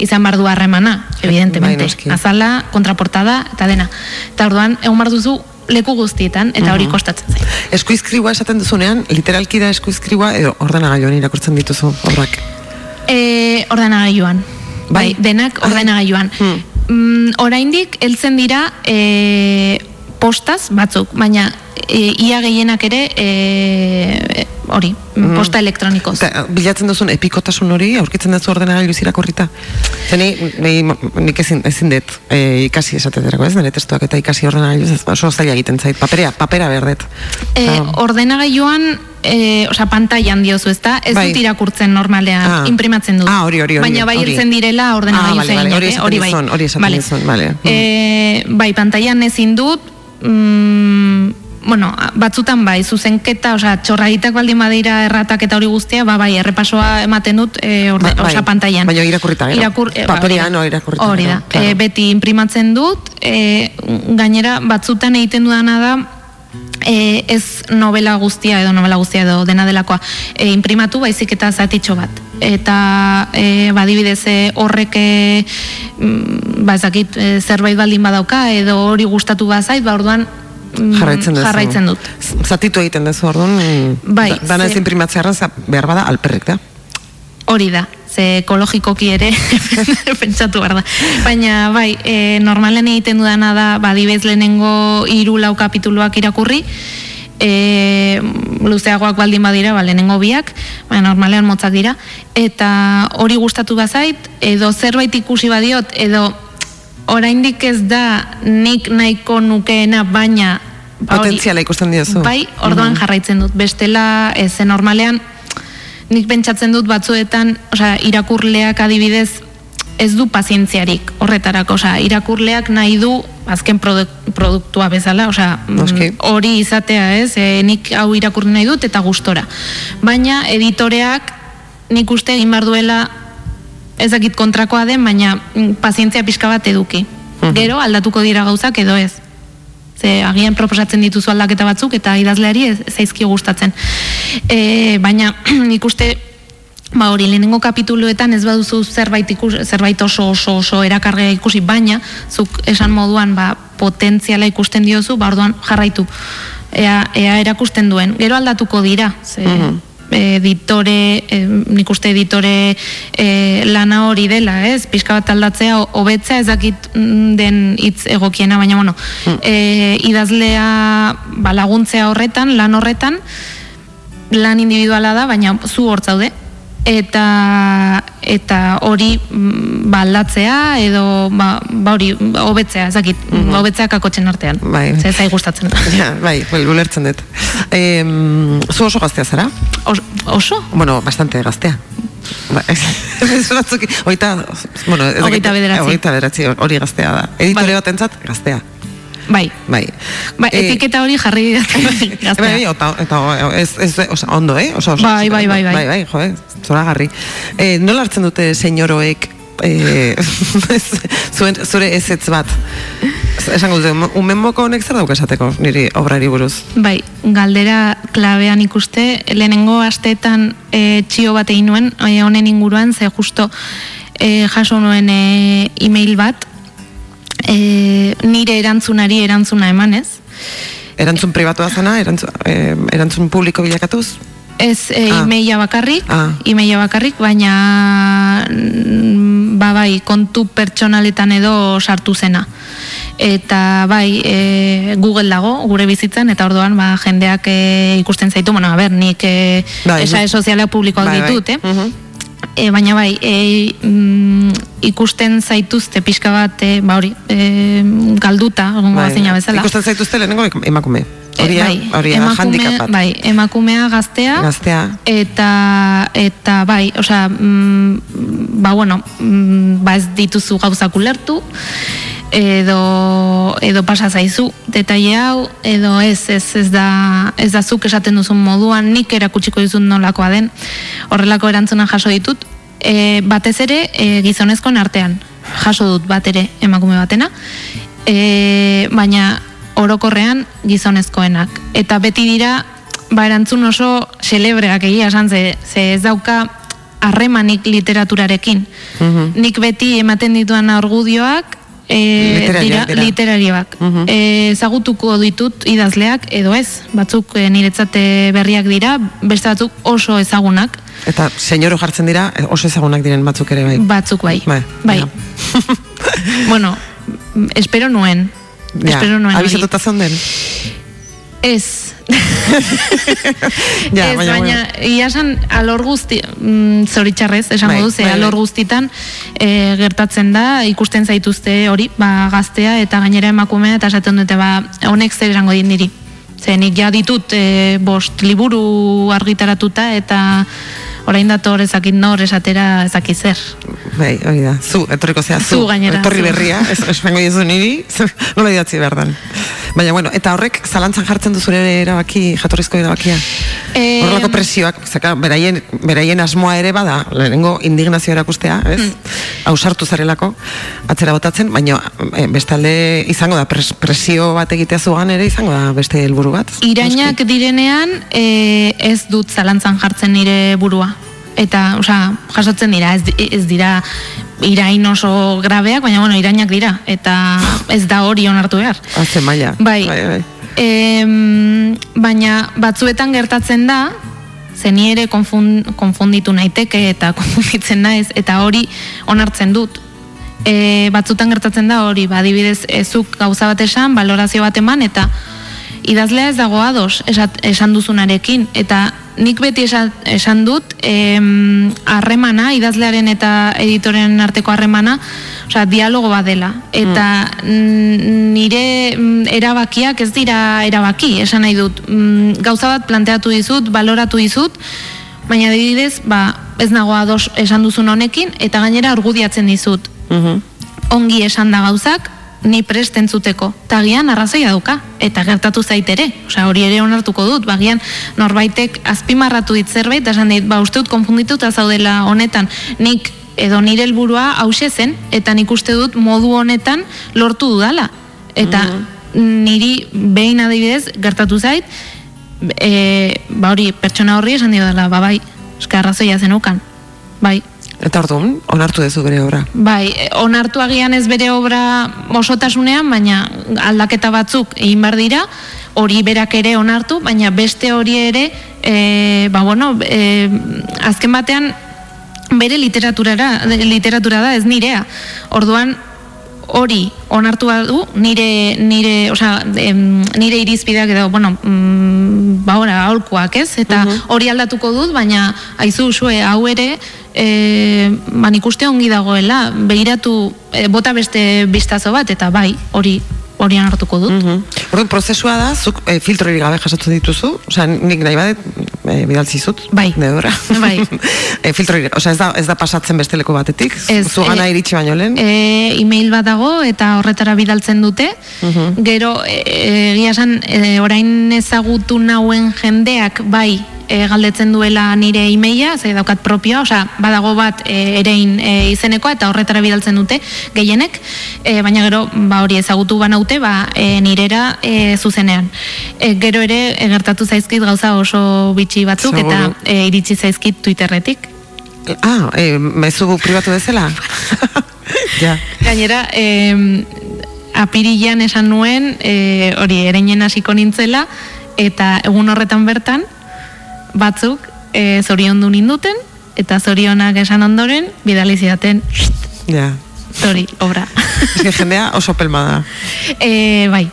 izan bardu harremana, evidentemente. Bai, Azala, kontraportada, eta dena. Eta orduan, egun barduzu, leku guztietan, eta hori mhm. kostatzen zain. Eskuizkribua esaten duzunean, literalki da eskuizkribua, edo ordenagailuan irakurtzen dituzu, horrak? E, ordenagailuan. Bai, bai denak ah. ordenagailuan. Hmm. Mm, oraindik heltzen dira e, postaz batzuk, baina e, ia gehienak ere e, hori, mm. posta elektronikoz. Ta, bilatzen duzun epikotasun hori, aurkitzen dut ordena gailu irakurrita. Zeni, nik ezin, ezin dut e, ikasi esateterako ez, nire testuak eta ikasi ordena gailu, ez, oso zaila egiten zait, paperea, papera berdet. E, ordena gailuan, e, osa, pantailan diozu ezta, ez bai. dut irakurtzen normalean, ah. imprimatzen dut. Ah, hori, hori, hori. Baina bai irtzen direla ordena ah, gailu zein, hori, hori, bai. Hori esaten vale. dizun, vale. E, bai, pantailan ezin dut, mm, bueno, batzutan bai, zuzenketa, osea, txorraitak baldin badira erratak eta hori guztia, ba, bai, errepasoa ematen dut, e, orde, ba, bai, osea, pantailan. Baina irakurrita, gero? Irakur, e, Paperian, no, irakurrita. Hori da, claro. e, beti imprimatzen dut, e, gainera, batzutan egiten dudana da, e, ez novela guztia edo novela guztia edo dena delakoa e, imprimatu baizik eta zatitxo bat eta e, badibidez horrek e, mm, ba ezakit e, zerbait baldin badauka edo hori gustatu bazait ba orduan mm, jarraitzen, jarraitzen dut. Zatitu egiten dezu orduan bai, da, dana ez imprimatzearen behar bada alperrik da. Hori da ze ekologikoki ere pentsatu behar da. Baina, bai, e, normalen egiten dudana da, badibez lehenengo iru lau kapituluak irakurri, e, luzeagoak baldin badira, ba, lehenengo biak, baina normalean motzak dira, eta hori gustatu bazait, edo zerbait ikusi badiot, edo oraindik ez da nik nahiko nukeena, baina ba, potentziala ikusten diozu. Bai, orduan jarraitzen dut. Bestela, ez normalean, nik pentsatzen dut batzuetan, osea, irakurleak adibidez ez du pazientziarik horretarako, osea, irakurleak nahi du azken produktua bezala, osea, mm, hori izatea, ez? E, nik hau irakurri nahi dut eta gustora. Baina editoreak nik uste egin bar duela ezakit kontrakoa den, baina mm, pazientzia pixka bat eduki. Gero aldatuko dira gauzak edo ez ze agian proposatzen dituzu aldaketa batzuk eta idazleari ez zaizki gustatzen. E, baina nik uste ba hori lehenengo kapituluetan ez baduzu zerbait ikus, zerbait oso oso oso erakargea ikusi baina zuk esan moduan ba potentziala ikusten diozu ba orduan jarraitu. Ea, ea erakusten duen. Gero aldatuko dira. Ze, mhm. editore, e, nik uste editore e, lana hori dela, ez? Pizka bat aldatzea, hobetzea ez dakit mm, den hitz egokiena, baina bueno, mm. e, idazlea ba, laguntzea horretan, lan horretan, lan individuala da, baina zu hortzaude, eta eta hori mm, baldatzea edo ba, ba hori hobetzea ezakit mm -hmm. hobetzea kakotzen artean bai ze zai gustatzen ja bai bai ulertzen dut eh zu oso gaztea zara oso bueno bastante gaztea Ba, ez, ez batzuk, oita, bueno, ez oita bederatzi. Oita bederatzi, hori gaztea da. Editore vale. batentzat, gaztea. Bai. Bai. Ba, etiketa hori jarri gaztea. Bai, eta, eta ez, ez, oza, ondo, eh? Osa, osa, bai, bai, bai, bai. Bai, bai, jo, eh? Zora garri. Eh, nola hartzen dute senyoroek eh, zuen, zure ezetz bat? Esan dute, un moko honek zer dauk esateko niri obrari buruz? Bai, galdera klabean ikuste, lehenengo asteetan e, txio bat egin nuen, honen inguruan, ze justo e, jaso nuen e, e-mail bat, e, nire erantzunari erantzuna emanez. Erantzun pribatua zena, erantzun, e, erantzun publiko bilakatuz? Ez e, ah. bakarrik, ah. bakarrik, baina mm, ba bai, kontu pertsonaletan edo sartu zena. Eta bai, e, Google dago, gure bizitzan, eta orduan ba, jendeak e, ikusten zaitu, bueno, a ber, nik e, bai, esa sozialea publikoak bai, bai. ditut, eh? Uh e, baina bai, e, mm, ikusten zaituzte pixka bat, e, ba hori, e, galduta, bai, bezala. Ikusten zaituzte lehenengo emakume. Hori, e, bai, hori emakume, bai, emakumea gaztea, gaztea. Eta, eta bai, osea, mm, ba bueno, mm, ba ez dituzu gauzak ulertu, edo edo pasa zaizu detaile hau edo ez ez ez da ez da zuk esaten duzun moduan nik erakutsiko dizun nolakoa den horrelako erantzuna jaso ditut e, batez ere e, gizonezkoen artean jaso dut bat ere emakume batena e, baina orokorrean gizonezkoenak eta beti dira ba erantzun oso celebreak egia esan ze, ze ez dauka harremanik literaturarekin. Mhm. Nik beti ematen dituan argudioak e, dira literariak. Uh e, zagutuko ditut idazleak edo ez, batzuk e, niretzate berriak dira, beste batzuk oso ezagunak. Eta senyoro jartzen dira oso ezagunak diren batzuk ere bai. Batzuk bai. Bai. bai. bueno, espero nuen. Ja, espero nuen. Abizatuta zonden? Ez. ja, ez, baina, baina iasan alor guzti, mm, zoritxarrez, esan bai, ze, bai, alor bai. guztitan e, gertatzen da, ikusten zaituzte hori, ba, gaztea eta gainera emakumea, eta esaten dute, ba, honek zer esango din diri. Zenik ja ditut e, bost liburu argitaratuta eta orain dator ezakit nor esatera ezakit zer. Bai, hori da. Zu, etorriko zea, zu. Zu gainera. Etorri berria, ez, ez bengo niri, nola idatzi behar dan. Baina, bueno, eta horrek zalantzan jartzen du zure erabaki, jatorrizko erabakia? E... Horrelako presioak, zaka, beraien, beraien asmoa ere bada, lehenengo indignazio erakustea, ez? Mm. Ausartu zarelako, atzera botatzen, baina e, bestalde izango da, presio bat egitea zugan ere izango da beste helburu bat. Irainak direnean, e, ez dut zalantzan jartzen nire burua eta, osea, jasotzen dira, ez, ez dira irain oso grabeak, baina, bueno, irainak dira, eta ez da hori onartu behar. Haze maila. Bai, bai, bai. baina batzuetan gertatzen da, zeni ere konfund, konfunditu naiteke eta konfunditzen naiz, eta hori onartzen dut. E, batzutan gertatzen da hori, ba, dibidez, ezuk gauza bat esan, balorazio bat eman, eta idazlea ez dago ados esan duzunarekin, eta nik beti esan, esan dut harremana, idazlearen eta editoren arteko harremana, osea, dialogo bat dela. Eta mm. nire erabakiak ez dira erabaki, esan nahi dut. Gauza bat planteatu dizut, baloratu dizut, baina didez, ba, ez nago ados esan duzun honekin, eta gainera argudiatzen dizut. Mm Ongi esan da gauzak, ni prest entzuteko. Tagian arrazoia duka, eta gertatu zaitere. Osea, hori ere onartuko dut, bagian norbaitek azpimarratu dit zerbait, da esan dit, ba, uste dut konfundituta zaudela honetan, nik edo nire helburua hause zen, eta nik uste dut modu honetan lortu dudala. Eta mhm. niri behin adibidez gertatu zait, e, ba hori, pertsona horri esan dio dela, ba bai, eska arrazoia zenukan, bai, Eta orduan, onartu dezu bere obra? Bai, onartu agian ez bere obra osotasunean, baina aldaketa batzuk egin bar dira, hori berak ere onartu, baina beste hori ere, e, ba bueno, e, azken batean, bere literaturara, literatura da, ez nirea. Orduan, hori onartu du nire nire, osea, nire irizpideak edo bueno, mm, ba ora aholkuak, ez? Eta hori aldatuko dut, baina aizu usue hau ere eh ba ikuste ongi dagoela, begiratu e, bota beste bistazo bat eta bai, hori horian hartuko dut. Mm -hmm. prozesua da, zuk e, filtrori gabe jasotzen dituzu, osea, nik nahi badet, e, bidaltzi zut, bai. de Bai. e, filtrori, osea, ez da, ez da pasatzen besteleko batetik, ez, zu gana e, iritsi baino lehen? E, email bat dago eta horretara bidaltzen dute, mm gero, egia e, e, orain ezagutu nauen jendeak, bai, e, galdetzen duela nire imeia, ze daukat propioa, osea, badago bat e, erein e, izenekoa eta horretara bidaltzen dute gehienek, e, baina gero ba hori ezagutu banaute, ba e, nirera e, zuzenean. E, gero ere egertatu zaizkit gauza oso bitxi batzuk eta e, iritsi zaizkit Twitterretik. Ah, e, mezu pribatu bezala? ja. Gainera, e, apirilean esan nuen, e, hori, ereinen hasiko nintzela, eta egun horretan bertan, batzuk e, zorion du ninduten, eta zorionak esan ondoren, bidali zidaten, ja. Zori, obra. Ez que jendea oso pelma da. E, bai.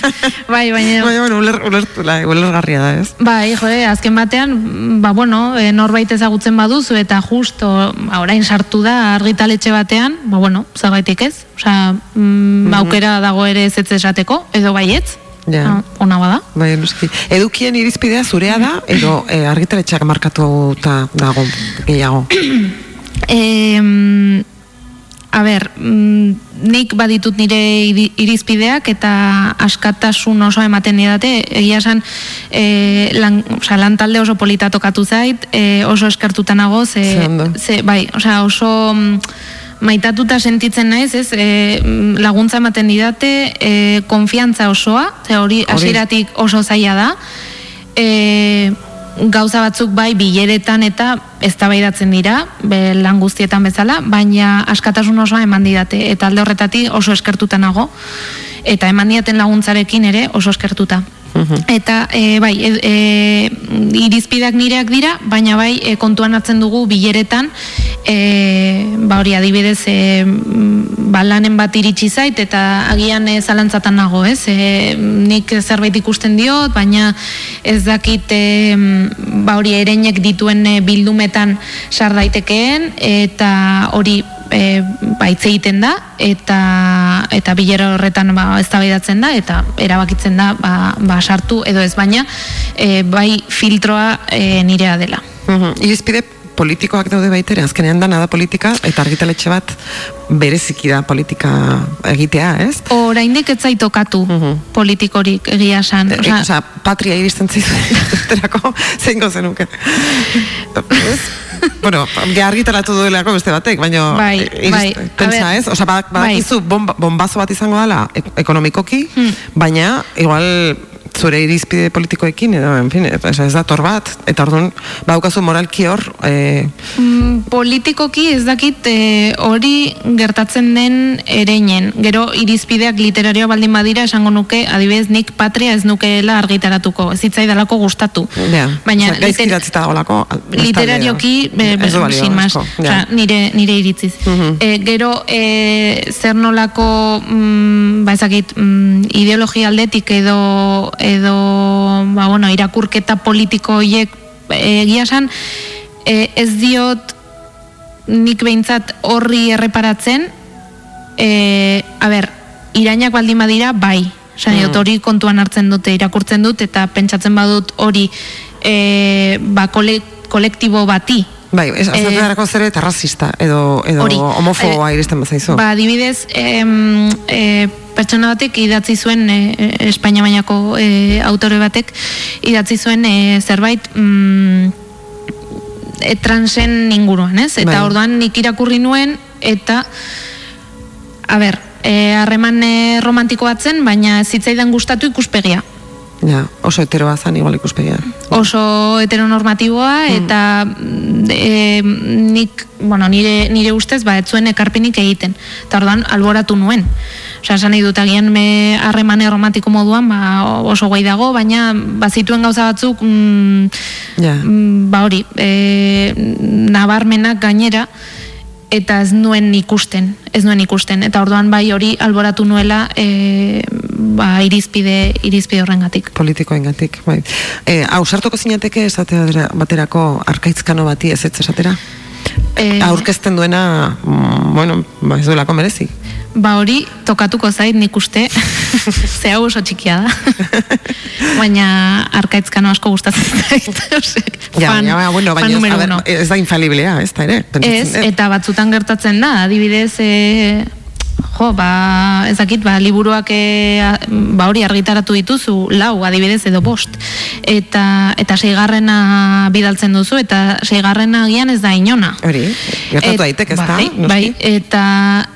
bai, baina... Baina, bueno, uler, uler, uler, garria da, ez? Bai, jode, azken batean, ba, bueno, e, norbait ezagutzen baduzu, eta justo, ba, orain sartu da, argitaletxe batean, ba, bueno, zagaitik ez? Osa, mm, mm -hmm. aukera dago ere ez esateko, edo baietz, Ja. Ah, ona bada. Bai, noski. Edukien irizpidea zurea da edo e, argitaletxeak markatu ta dago gehiago. eh, a ber, mm, nik baditut nire irizpideak eta askatasun oso ematen didate, egia esan e, lan, oza, lan talde oso polita tokatu zait, e, oso eskertuta nago, ze, ze, bai, oza, oso mm, maitatuta sentitzen naiz, ez, e, laguntza ematen didate, e, konfiantza osoa, ze hori hasieratik oso zaila da, e, gauza batzuk bai bileretan eta eztabaidatzen dira, be, lan guztietan bezala, baina askatasun osoa eman didate, eta alde horretatik oso eskertuta nago, eta eman diaten laguntzarekin ere oso eskertuta. Eta e, bai, e, e, irizpidak nireak dira, baina bai e, kontuan hartzen dugu bileretan, e, ba hori adibidez, e, ba lanen bat iritsi zait, eta agian e, zalantzatan nago, ez? E, nik zerbait ikusten diot, baina ez dakit e, ba hori ereinek dituen bildumetan sar daitekeen, eta hori e, ba, egiten da eta eta bilera horretan ba eztabaidatzen da eta erabakitzen da ba, ba sartu edo ez baina e, bai filtroa e, nirea dela. Mhm. Irizpide politikoak daude baitere, azkenean da nada politika, eta argitaletxe bat bereziki da politika egitea, ez? Oraindik ez zaitokatu uh -huh. politikorik egia san. E, Osa, Osa, patria iristen zaizu, terako, zeingo zenuke. bueno, argitaratu duelako beste batek, baina bai, bai, pentsa, ez? Osa, badakizu bai. bombazo bat izango dela ekonomikoki, hmm. baina igual zure irizpide politikoekin edo en fin, ez da tor bat. Eta orduan baukazu moralki hor e... mm, politikoki ez dakit e, hori gertatzen den ereinen. Gero irizpideak literario baldin badira esango nuke adibidez nik patria ez nukeela argitaratuko. Ez hitzai dalako gustatu. Yeah. baina liter... dagoelako literarioki sin más. nire, nire iritziz. Mm gero e, zer nolako mm, ba ezakit mm, ideologia aldetik edo edo ba, bueno, irakurketa politiko hiek egia san e, ez diot nik behintzat horri erreparatzen e, a ber, irainak baldin badira bai Zan, mm. hori kontuan hartzen dute irakurtzen dut eta pentsatzen badut hori e, ba, kolektibo bati Bai, ez azatarako e, zere eta rasista edo, edo homofoa e, iristen bazaizu. Ba, dibidez, em, e, pertsona batek idatzi zuen e, Espainia bainako e, autore batek idatzi zuen e, zerbait mm, e, transen inguruan, ez? Eta bai. orduan nik irakurri nuen eta a ber, harreman e, romantiko batzen, baina zitzaidan gustatu ikuspegia. Ja, oso heteroa zan igual ikuspegia. Oso heteronormatiboa mm. eta e, nik, bueno, nire, nire ustez, ba, etzuen ekarpenik egiten. Eta orduan, alboratu nuen. Osa, esan nahi dut, agian me harremane romantiko moduan, ba, oso guai dago, baina bazituen gauza batzuk, mm, mm, ba hori, e, nabarmenak gainera, eta ez nuen ikusten, ez nuen ikusten, eta orduan bai hori alboratu nuela e, ba, irizpide, irizpide horrengatik. Politikoengatik, bai. E, hau, sartuko zinateke esatea baterako arkaitzkano bati ez ez esatera? E, Aurkezten duena, mm, bueno, ba, ez duelako merezi ba hori tokatuko zait nik uste. Ze hau oso txikia da. Baina arkaitzkano asko gustatzen zait ja, fan, ja, bueno, baina ez, ver, ez da infaliblea ez da ere ez, eta batzutan gertatzen da adibidez e, jo, ba, ezakit, ba, liburuak e, ba, hori argitaratu dituzu, lau, adibidez edo bost, eta, eta seigarrena bidaltzen duzu, eta seigarrena agian ez da inona. Hori, gertatu daitek, ez bai, da? Bai, eta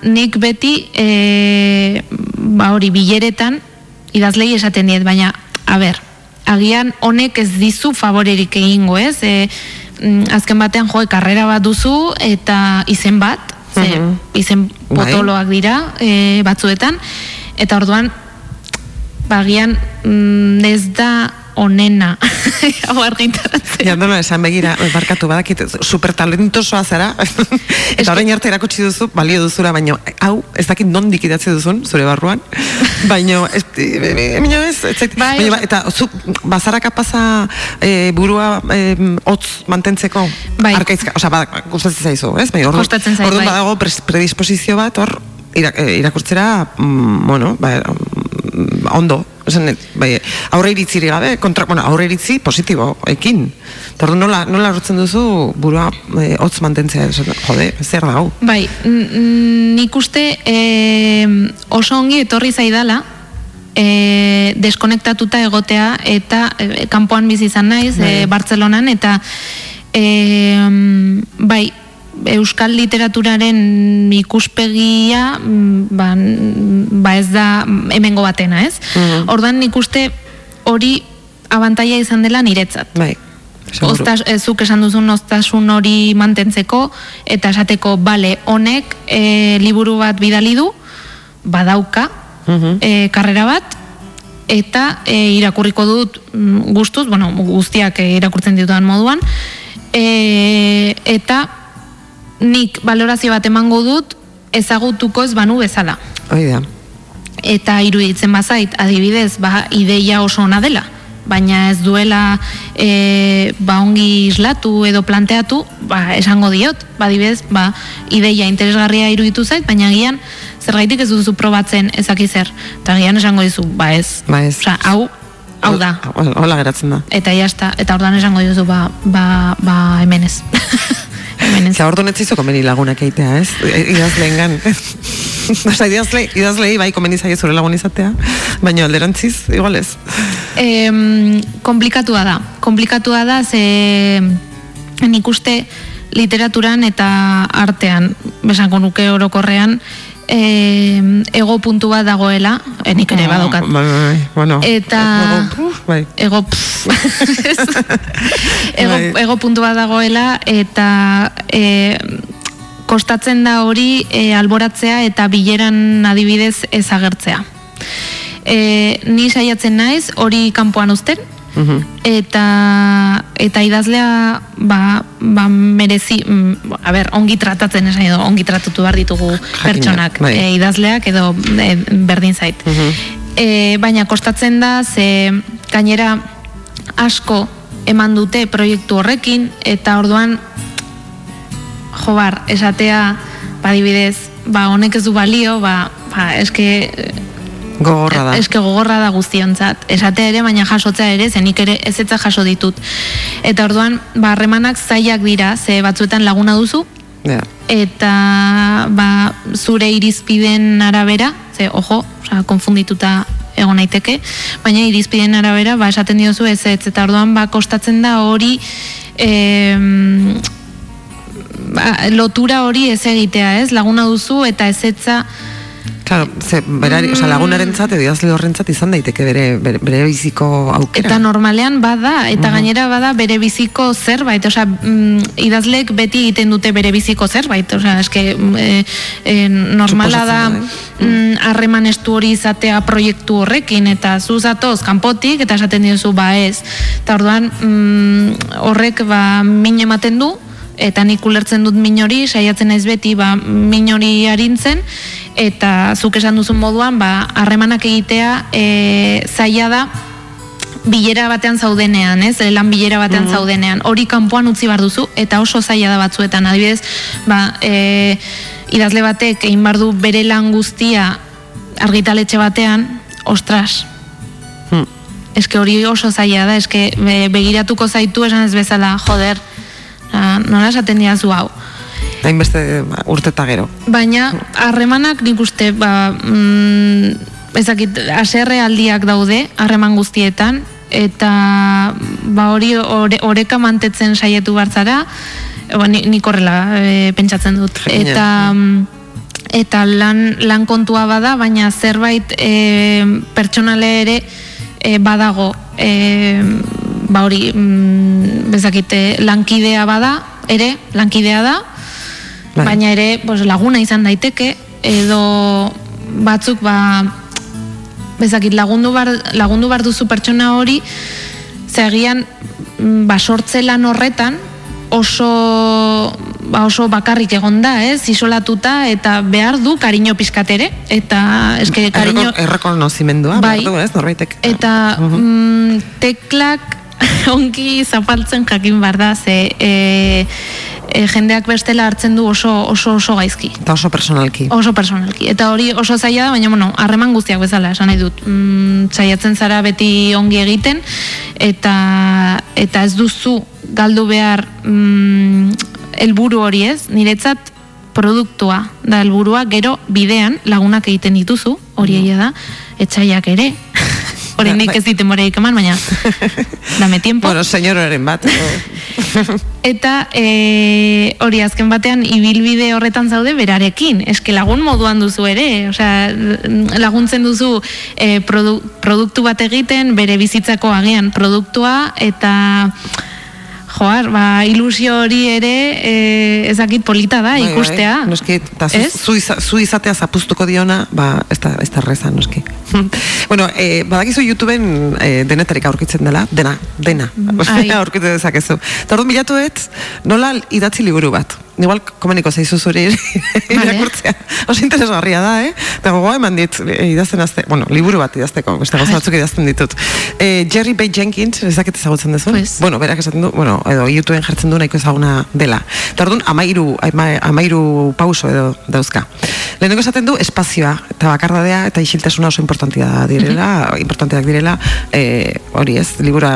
nik beti, e, ba, hori, bileretan, idazlei esaten diet, baina, a ber, agian honek ez dizu favorerik egingo, ez? E, azken batean joe karrera bat duzu eta izen bat ze uh izen bai. potoloak dira e, batzuetan eta orduan bagian mm, ez da onena. Hau argitaratzen ja, no, esan begira, barkatu badakit super talentosoa zara. Eta orain arte erakutsi duzu, balio duzura baina hau, ez dakit nondik idatzi duzun zure barruan, baina ez, ez, ez, bai, baina, eta zu, bazara kapaza e, burua e, otz mantentzeko bai. arkaizka, oza, badak, gustatzen zaizu, ez? Bai, ordu, ordu bai. badago predisposizio bat, hor, irakurtzera, mm, bueno, bai, ondo, esan, bai, aurre iritzi gabe, kontra, bueno, aurre iritzi positibo, ekin. Tordu nola, nola rotzen duzu burua e, hotz mantentzea, jode, zer da, hau? Bai, nik uste e, oso ongi etorri zaidala, e, deskonektatuta egotea eta e, kanpoan bizi izan naiz, bai. e, Bartzelonan, eta e, bai, euskal literaturaren ikuspegia mm, ba, ba ez da hemengo batena, ez? Mm Ordan nik uste hori abantaia izan dela niretzat. Bai. Ostas, ezuk esan duzun oztasun hori mantentzeko eta esateko bale honek e, liburu bat bidali du badauka mm karrera bat eta e, irakurriko dut mm, gustuz, bueno, guztiak e, irakurtzen ditudan moduan e, eta nik valorazio bat emango dut ezagutuko ez banu bezala. Oida. Eta iruditzen bazait, adibidez, ba, ideia oso ona dela, baina ez duela e, ba, ongi islatu edo planteatu, ba, esango diot, ba, adibidez, ba, ideia interesgarria iruditu zait, baina gian, zergaitik ez duzu probatzen ezakizer, eta gian esango dizu, ba ez. Ba ez. hau, hau da. Hola geratzen da. Eta jazta, eta ordan esango duzu, ba, ba, ba hemenez. hemenez. Eta orduan etzizo komeni lagunak eitea, ez? Idaz lehen gan. Osa, idazle, idazlei bai komeni zaie zure lagun izatea, baina alderantziz, igual ez. E, komplikatua da. Komplikatua da, ze nik uste literaturan eta artean, besango nuke orokorrean, e, ego puntu bat dagoela, enik ere ah, badokat. Bai, bai, bai, bueno. Eta bai. ego, ego, ego puntu bat dagoela, eta e, kostatzen da hori e, alboratzea eta bileran adibidez ezagertzea. E, ni saiatzen naiz hori kanpoan uzten, eta eta idazlea ba, ba merezi mm, a ber, ongi tratatzen esan edo ongi tratatu behar ditugu pertsonak bai. e, idazleak edo e, berdin zait. E, baina kostatzen da ze gainera asko eman dute proiektu horrekin eta orduan jobar esatea badibidez ba honek ez du balio ba, ba eske Gogorra da. Eske gogorra da guztionzat. Esate ere, baina jasotzea ere, zenik ere ez etza jaso ditut. Eta orduan, ba, harremanak zaiak dira, ze batzuetan laguna duzu, yeah. eta ba, zure irizpiden arabera, ze, ojo, oza, konfundituta egon naiteke, baina irizpiden arabera, ba, esaten diozu ez ez, eta orduan, ba, kostatzen da hori, e, ba, lotura hori ez egitea, ez, laguna duzu, eta ez etza, Claro, ze, berari, mm. o sea, lagunaren zate, diazle horren izan daiteke bere, bere, biziko aukera. Eta normalean bada, eta gainera bada bere biziko zerbait, o sea, mm, idazlek beti egiten dute bere biziko zerbait, o sea, eske, e, e, normala da eh? mm, harreman mm, estu hori izatea proiektu horrekin, eta zu zatoz kanpotik, eta esaten diozu, ba ez. Eta orduan, mm, horrek, ba, min ematen du, eta nik ulertzen dut minori, saiatzen ez beti, ba, minori harintzen, eta zuk esan duzun moduan ba harremanak egitea e, zaila da bilera batean zaudenean, ez? Lan bilera batean mm zaudenean. Hori kanpoan utzi bar duzu eta oso zaila da batzuetan. Adibidez, ba, e, idazle batek egin bar du bere lan guztia argitaletxe batean, ostras. Hmm. Eske hori oso zaila da, eske begiratuko zaitu esan ez bezala, joder. Nola esaten diazu hau hainbeste ba, urteta gero. Baina, harremanak nik uste, ba, mm, ezakit, aserre aldiak daude, harreman guztietan, eta ba, hori oreka mantetzen saietu bartzara, ba, nik horrela e, pentsatzen dut. Eta eta lan, lan kontua bada, baina zerbait e, pertsonale ere e, badago e, ba hori mm, bezakite lankidea bada ere, lankidea da Bai. baina ere pues, laguna izan daiteke edo batzuk ba bezakit lagundu bar, lagundu bar duzu pertsona hori zegian mm, ba sortzelan horretan oso ba oso bakarrik egon da, ez? Isolatuta eta behar du kariño pizkatere eta eske kariño errekonozimendua bai, behar du, ez? Norbaitek. Eta mm, teklak onki zapaltzen jakin bar da ze e, e, jendeak bestela hartzen du oso oso oso gaizki. Eta oso personalki. Oso personalki. Eta hori oso zaila da, baina bueno, harreman guztiak bezala, esan nahi dut. Mm, saiatzen zara beti ongi egiten eta eta ez duzu galdu behar mm, helburu hori ez, niretzat produktua da helburua, gero bidean lagunak egiten dituzu, hori egia da, etxaiak ere, hori nik ez ditu moreik eman, baina dame tiempo. Bueno, señororen bat. Eta e, hori azken batean ibilbide horretan zaude berarekin. Eske lagun moduan duzu ere, osea, laguntzen duzu e, produktu bat egiten, bere bizitzako agian produktua eta joar, ba, ilusio hori ere e, ezakit polita da bai, bai. ikustea. Bai, noski, ta, zu, zu, izatea zapustuko diona, ba, ez da, ez da reza, noski. bueno, e, badakizu YouTubeen e, denetarik aurkitzen dela, dena, dena, aurkitzen dezakezu. Eta orduan bilatu nola idatzi liburu bat igual komeniko zaizu zuri irakurtzea. Oso interesgarria da, eh? Eta gogoa eman dit, eh, idazten azte, bueno, liburu bat idazteko, beste batzuk idazten ditut. Eh, Jerry Bay Jenkins, ezaket ezagutzen duzu? Pues. Bueno, berak esaten du, bueno, edo YouTubeen jartzen du nahiko ezaguna dela. Eta orduan, amairu, amairu pauso edo dauzka. Lehenengo esaten du espazioa, eta bakardadea, eta isiltasuna oso importantia direla, importanteak direla, e, hori ez, libura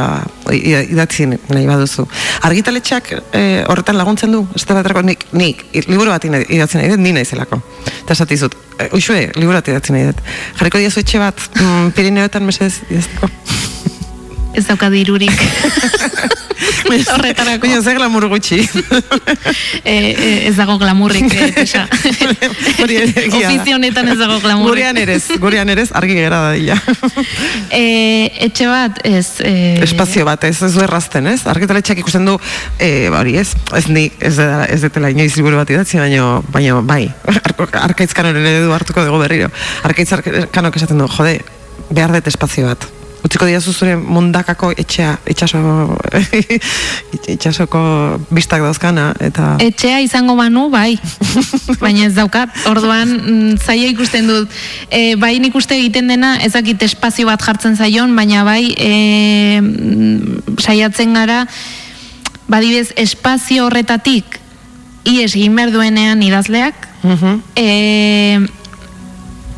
idatzien nahi baduzu. Argitaletxak e, horretan laguntzen du, ez da nik, nik, liburu bat idatzen nahi dut, ni nahi zelako. Eta esatizut, e, uxue, liburu bat idatzen nahi dut. Jarriko diazu etxe bat, mm, Pirineoetan mesez idazteko. Ez dauka dirurik. Horretarako. Baina zer glamur gutxi. e, ez dago glamurrik, e, tesa. Ofizionetan ez dago glamurrik. Gurean erez, gurean erez, argi gara da dila. e, etxe bat, ez... E... Espazio bat, ez, ez du errazten, ez? Argitaletxak ikusten du, e, bari ez, ez ni, ez, ez detela inoiz liburu bat idatzi, baina, baina bai, arkaitzkanoren edu hartuko dugu berriro. Arkaitzkanok esaten du, jode, behar dut espazio bat utziko dira zuzure mundakako etxea, itxaso, itxasoko biztak dauzkana, eta... Etxea izango banu, bai, baina ez daukat, orduan mm, zaila ikusten dut, e, bai nik uste egiten dena, ezakit espazio bat jartzen zaion, baina bai, e, saiatzen gara, badibez, espazio horretatik, ies egin duenean idazleak, uh e,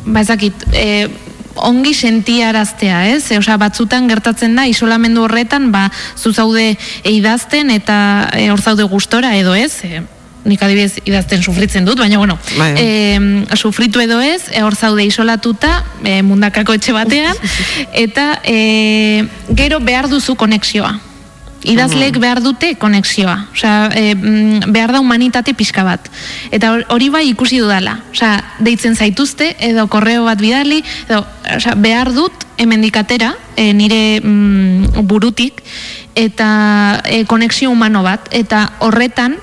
ba ezakit, e, ongi sentiaraztea, ez? Osea, batzutan gertatzen da isolamendu horretan, ba, zu zaude idazten eta e, hor zaude gustora edo ez? E, nik adibidez idazten sufritzen dut, baina bueno, bai. e, sufritu edo ez, e, hor zaude isolatuta, e, mundakako etxe batean, eta e, gero behar duzu konexioa idazleek behar dute konexioa, osea, e, behar da humanitate pixka bat. Eta hori bai ikusi dudala, osea, deitzen zaituzte, edo korreo bat bidali, edo, osea, behar dut emendikatera, e, nire mm, burutik, eta e, konexio humano bat, eta horretan,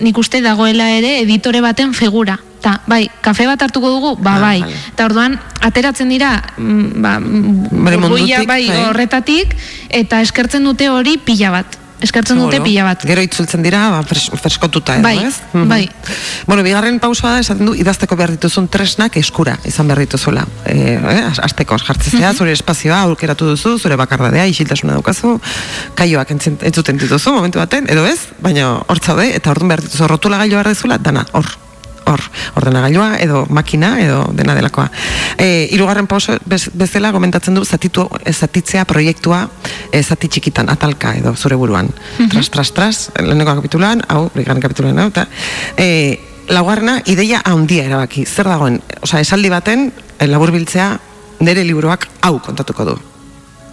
nik uste dagoela ere editore baten figura. Ta, bai, kafe bat hartuko dugu, ba, ah, bai. Eta orduan, ateratzen dira, mm, ba, burbuia, bai, bai, horretatik, eta eskertzen dute hori pila bat. Eskertzen dute pila bat. Gero itzultzen dira, ba, freskotuta edo, bai, ez? Bai, Bueno, bigarren pausoa da, esaten du, idazteko behar dituzun tresnak eskura, izan behar dituzula. E, eh, azteko, jartzezea, zure espazioa, aurkeratu duzu, zure bakardadea, isiltasuna daukazu, kaioak entzuten dituzu, momentu baten, edo ez, baina hor zaude, eta orduan behar dituzu, rotula gailu behar dizula, dana, hor, hor, ordenagailua edo makina edo dena delakoa. E, irugarren pauso bez, bezala gomentatzen du zatitu, zatitzea proiektua e, zati txikitan, atalka edo zure buruan. Mm Tras, tras, tras, leheneko kapitulan, hau, bigarren kapitulan, hau, eta e, laugarrena, ideia handia erabaki. Zer dagoen, osea, esaldi baten, e, labur biltzea, nire liburuak hau kontatuko du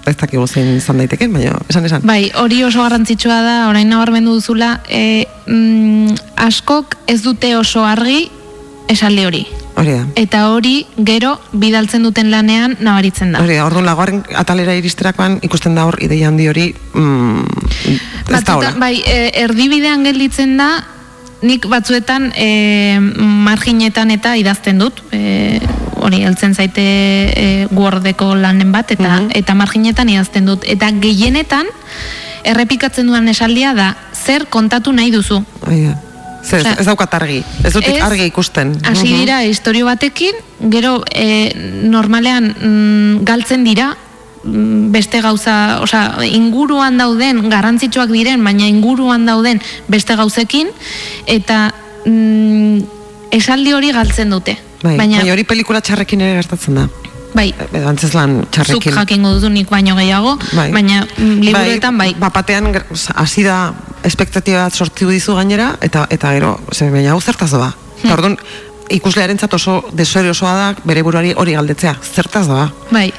ez dakigu zein izan daiteke, baina esan esan. Bai, hori oso garrantzitsua da, orain nabarmendu duzula, e, mm, askok ez dute oso argi esaldi hori. Hori da. Eta hori gero bidaltzen duten lanean nabaritzen da. Hori da, orduan lagoaren atalera iristerakoan ikusten da hor ideia handi hori mm, ez da hola. Bai, e, erdibidean gelditzen da nik batzuetan e, marginetan eta idazten dut e, hori heltzen zaite e, guordeko lanen bat eta mhm. eta marginetan idazten dut eta gehienetan errepikatzen duan esaldia da zer kontatu nahi duzu Zer, ez daukat argi, ez dut argi ikusten. Hasi mhm. dira, historio batekin, gero e, normalean mm, galtzen dira, mm, beste gauza, osea, inguruan dauden, garrantzitsuak diren, baina inguruan dauden beste gauzekin, eta mm, esaldi hori galtzen dute. Bai, baina, hori pelikula txarrekin ere gertatzen da. Bai. Edo antzeslan txarrekin. Zuk jakingo duzu nik baino gehiago, bai. baina mm, liburuetan bai. bai. Bapatean hasi da espektatiba bat sortu dizu gainera, eta eta gero, ze baina hau zertaz doa. Hmm. Orduan, ikuslearen oso desoere osoa da, bere buruari hori galdetzea. Zertaz doa. Bai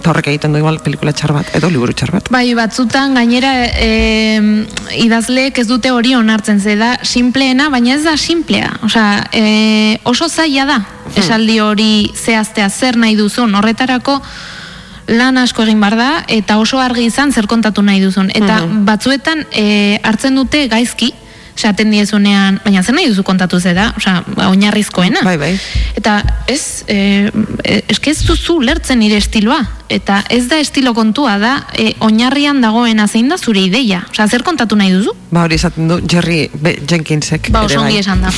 eta horrek egiten du igual pelikula txar bat edo liburu txar bat. Bai, batzutan gainera e, idazleek ez dute hori onartzen ze da simpleena, baina ez da simplea. Osea, e, oso zaila da hmm. esaldi hori zehaztea zer nahi duzun. Horretarako lan asko egin bar da eta oso argi izan zer kontatu nahi duzun. Eta hmm. batzuetan e, hartzen dute gaizki, esaten diezunean, baina zer nahi duzu kontatu ze da, osea, oinarrizkoena. Bai, bai. Eta ez, e, eske ez duzu lertzen nire estiloa, eta ez da estilo kontua da, e, oinarrian dagoena zein da zure ideia. Osea, zer kontatu nahi duzu? Ba, hori esaten du Jerry B. Jenkinsek. Ba, oso bai. esan da.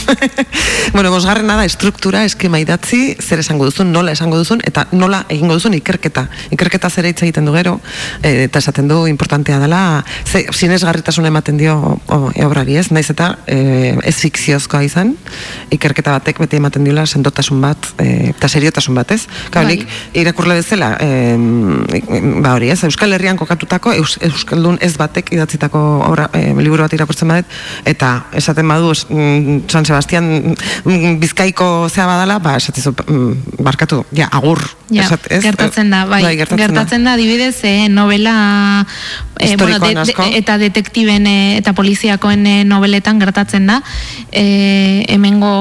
bueno, bosgarren da, estruktura, eskema idatzi, zer esango duzun, nola esango duzun, eta nola egingo duzun ikerketa. Ikerketa zer hitz egiten du gero, e, eta esaten du importantea dela, ze, zinez garritasuna ematen dio o, obrari ez, naiz eta e, ez fikziozkoa izan, ikerketa batek beti ematen diola sendotasun bat, e, eta seriotasun bat ez. Kaunik, bai. irakurle bezala, e, ba hori, ez, Euskal Herrian kokatutako Eus, Euskaldun ez batek idatzitako obra, e, liburu bat irakurtzen badet, eta esaten badu mm, San Sebastian mm, Bizkaiko zea badala, ba, esatizu, mm, barkatu, ja, agur. Ja, esat, ez? gertatzen da, bai, bai gertatzen, gertatzen da, dibidez, eh, novela eh, bueno, de, de, eta detektiben eh, eta poliziakoen eh, noveletan gertatzen da, eh, hemengo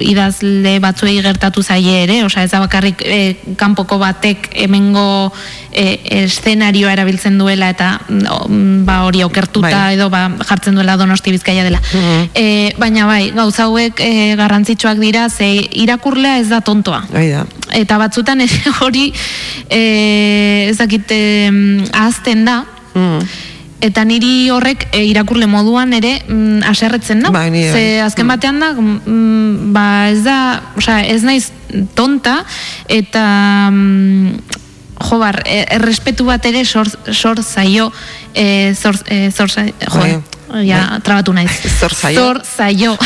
idazle batzuei gertatu zaie ere, osea ez da bakarrik e, kanpoko batek hemengo e, eszenarioa erabiltzen duela eta mm, ba hori okertuta bai. edo ba jartzen duela Donosti Bizkaia dela. Mm baina bai, gauza hauek e, garrantzitsuak dira ze irakurlea ez da tontoa. Bai da. Eta batzutan hori eh ezakite ahazten da. Mm eta niri horrek e, irakurle moduan ere mm, aserretzen da. Ba, Ze azken mm. batean da, mm, ba ez da, osea, ez naiz tonta, eta mm, jo bar, e, errespetu bat ere sor, sor zaio, e, sor, e, sor zaio, jo, bai ja, bai. trabatu naiz. Zor zaio. Zor zaio.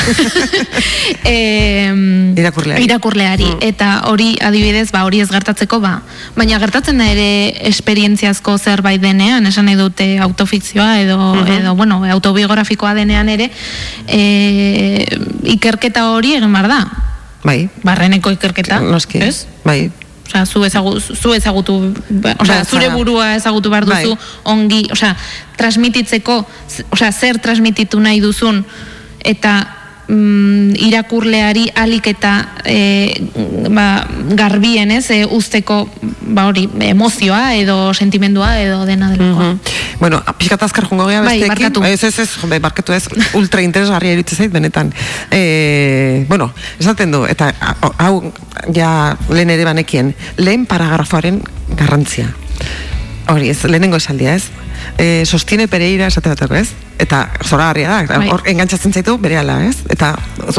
e, irakurleari. Irakurleari. Mm. Eta hori adibidez, ba, hori ez gertatzeko, ba. Baina gertatzen da ere esperientziazko zerbait denean, esan nahi dute autofikzioa edo, mm edo bueno, autobiografikoa denean ere, e, ikerketa hori egin bar da. Bai. Barreneko ikerketa. Noski. Ez? Bai. Osea, zu ezagutu, zu ezagutu, osea, zure burua ezagutu behar duzu bai. ongi, osea, transmititzeko, osea, zer transmititu nahi duzun eta mm, irakurleari alik eta e, ba, garbien ez, e, usteko ba hori, emozioa edo sentimendua edo dena delakoa. Mm -hmm. Bueno, pixkat azkar jungo geha bai, Ez, ez, ez, bai, barkatu ez, ultra interesgarria eritzen zait, benetan. E, bueno, esaten du, eta hau, ja, lehen ere banekien, lehen paragrafoaren garrantzia. Hori, ez, lehenengo esaldia, ez? E, sostiene pereira esate batako, ez? eta zora da, bai. hor engantzatzen zaitu bere ala, ez? Eta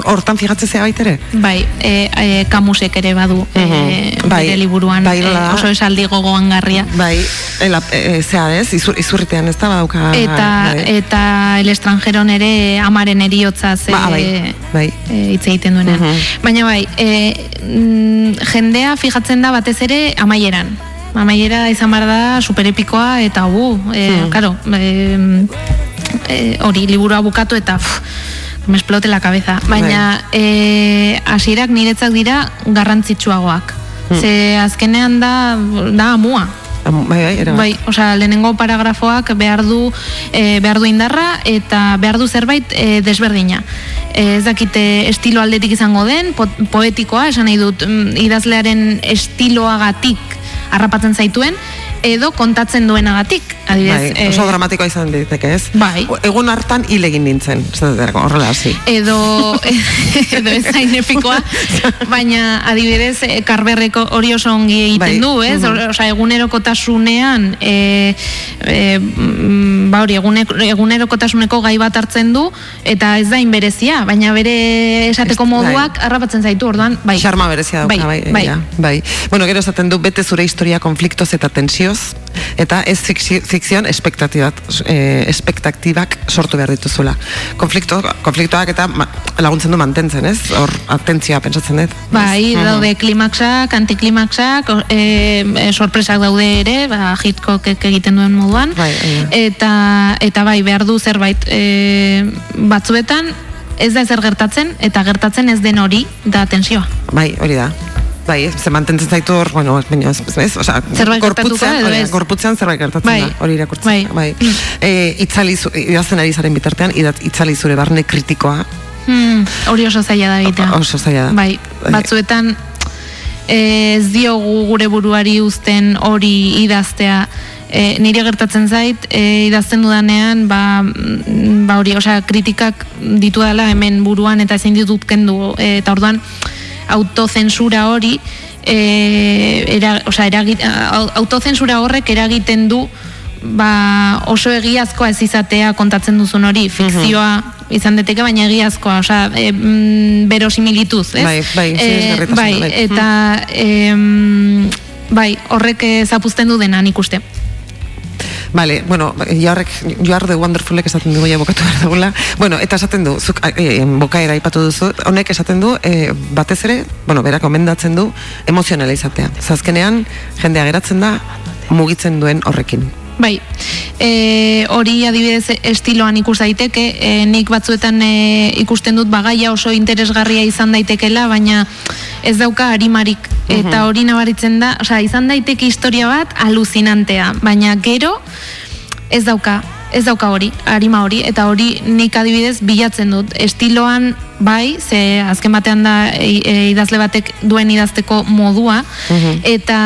hortan fijatzen zea baitere? Bai, e, e, kamusek ere badu e, bai, bere liburuan bai, e, oso esaldi gogoan garria. Bai, ela, e, zea ez, izur, izurritean ez da badauka. Eta, bai. eta el estranjeron ere amaren eriotza ze ba, bai, bai. E, hitz egiten duenean. Baina bai, e, mm, jendea fijatzen da batez ere amaieran. Amaiera izan bar da superepikoa eta gu, e, hmm. karo, e, Eh, hori liburua bukatu eta pff, me explote la cabeza. Baina bai. eh hasierak niretzak dira garrantzitsuagoak. Hmm. Ze azkenean da da amua. Bai, bai, era. Bai, o sea, lehenengo paragrafoak behar du, e, behar du indarra eta behar du zerbait e, desberdina. E, ez dakite estilo aldetik izango den, po, poetikoa, esan nahi dut, mm, idazlearen estiloagatik harrapatzen zaituen, edo kontatzen duenagatik. Adibidez, bai, oso eh, dramatikoa izan diteke, ez? Bai. Egun hartan hil egin nintzen, horrela hasi. Edo, edo ez zain epikoa, baina adibidez, e, karberreko hori oso ongi egiten bai. du, ez? Mm -hmm. Osa, egunerokotasunean, e, e, ba hori, egunerokotasuneko gai bat hartzen du, eta ez da berezia, baina bere esateko moduak bai. arrapatzen zaitu, orduan, bai. Xarma berezia bai, bai, bai. bai. Bueno, gero esaten du, bete zure historia konfliktoz eta tensioz, eta ez fikzion espektatibak, eh, espektatibak sortu behar dituzula. Konflikto, konfliktoak eta laguntzen du mantentzen, ez? Hor, atentzioa pentsatzen dut. Bai, daude klimaksak, antiklimaksak, e, sorpresak daude ere, ba, Hitchcock egiten duen moduan. Bai, eta, eta bai, behar du zerbait e, batzuetan, ez da ezer gertatzen, eta gertatzen ez den hori da tensioa. Bai, hori da. Bai, ze mantentzen zaitu hor, bueno, baina ez, ez, oza, korputzean, korputzean zerbait gertatzen bai. da, hori irakurtzen bai. bai. E, itzali, idazten ari zaren bitartean, itzali zure barne kritikoa. Hmm, hori oso zaila da bita. Oso zaila da. Bai, bai. batzuetan ez diogu gure buruari uzten hori idaztea, e, nire gertatzen zait e, idazten dudanean ba, ba hori, osea, kritikak ditu dela hemen buruan eta ezin ditut kendu e, eta orduan autozensura hori e, era, osea, eragit, autozensura horrek eragiten du ba, oso egiazkoa ez izatea kontatzen duzun hori, fikzioa izan deteke, baina egiazkoa, osea, e, mm, berosimilituz, ez? Bai, bai, e, bai, eta e, bai, horrek zapuzten du dena nik uste. Vale, bueno, joarrek, joar de wonderfulek esaten dugu ja bokatu behar dugula. Bueno, eta esaten du, zuk e, bokaera ipatu duzu, honek esaten du, e, batez ere, bueno, berak omendatzen du, emozionala izatea. Zazkenean, jendea geratzen da, mugitzen duen horrekin. Bai, e, hori adibidez estiloan ikus daiteke, e, nik batzuetan e, ikusten dut bagaia oso interesgarria izan daitekela, baina ez dauka harimarik. Eta hori nabaritzen da, osea, izan daiteke historia bat aluzinantea, baina gero ez dauka ez dauka hori, harima hori, eta hori nik adibidez bilatzen dut. Estiloan bai, ze azken batean da e, e, idazle batek duen idazteko modua, mhm. eta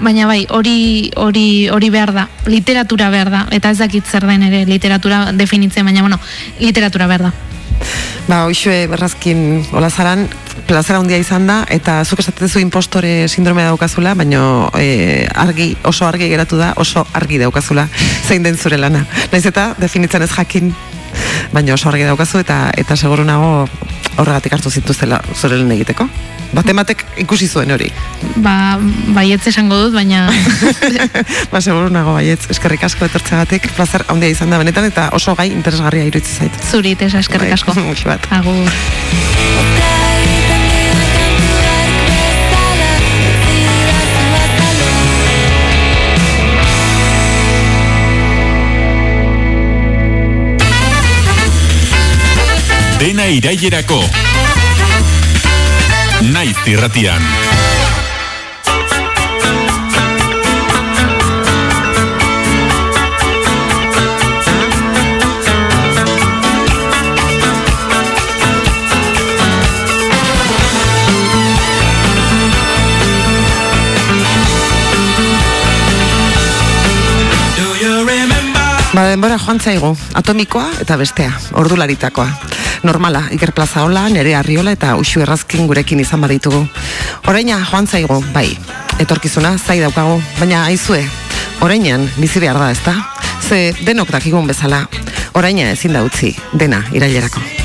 baina bai, hori hori hori behar da, literatura behar da, eta ez dakit zer den ere literatura definitzen, baina bueno, literatura behar da. Ba, hoxue berrazkin olazaran, plazara handia izan da, eta zuk esatezu impostore sindromea daukazula, baina e, argi, oso argi geratu da, oso argi daukazula, zein den zure lana. Naiz eta, definitzen ez jakin, baina oso argi daukazu, eta eta seguru nago horregatik hartu zituztela zure lehen egiteko. Batematek ikusi zuen hori. Ba, baietz esango dut, baina... ba, seguru nago baietz, eskerrik asko etortzagatik, plazer handia izan da benetan, eta oso gai interesgarria iruditza zait. Zuri, tesa, eskerrik bai, asko. bat. Agur. Dena irailerako Naiz irratian. Ba, denbora joan zaigu, atomikoa eta bestea, ordularitakoa normala, Iker Plaza hola, nere arriola eta usu errazkin gurekin izan baditugu. Oraina joan zaigu, bai, etorkizuna zai daukagu, baina aizue, orainan bizi behar da, ezta? Ze denok dakigun bezala, oraina ezin da utzi, dena irailerako.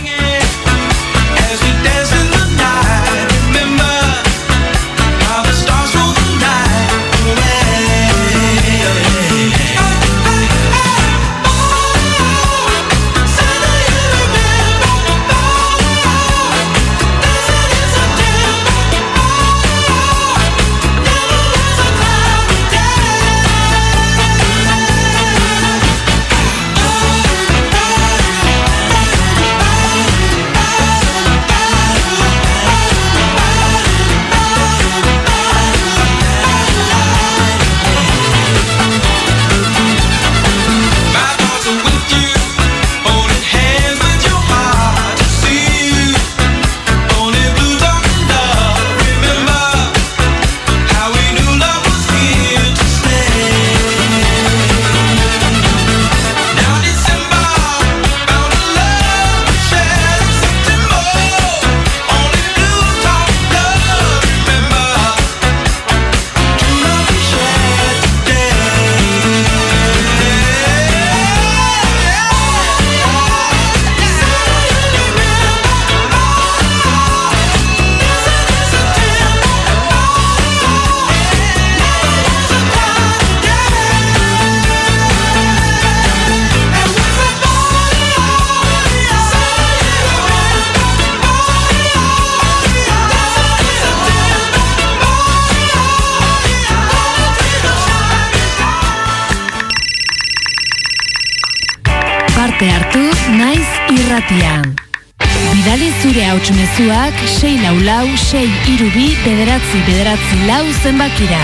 6 lau lau 6 irubi bederatzi bederatzi lau zenbakira.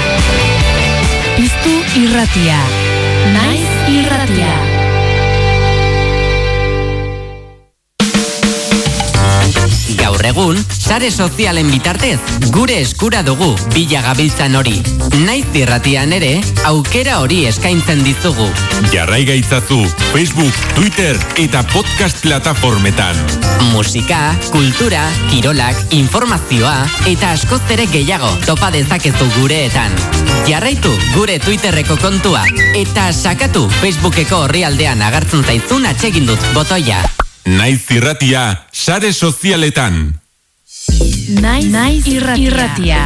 Piztu irratia. Naiz irratia. Egun, sare sozialen bitartez, gure eskura dugu bila gabiltzan hori. Naiz irratian ere, aukera hori eskaintzen dizugu. Jarrai gaitzazu Facebook, Twitter eta podcast plataformetan. Musika, kultura, kirolak, informazioa eta askoz gehiago topa dezakezu gureetan. Jarraitu gure Twitterreko kontua eta sakatu Facebookeko horri aldean agartzen zaizun atsegindut botoia. Naiz irratia, sare sozialetan. Naiz, Naiz irratia. irratia.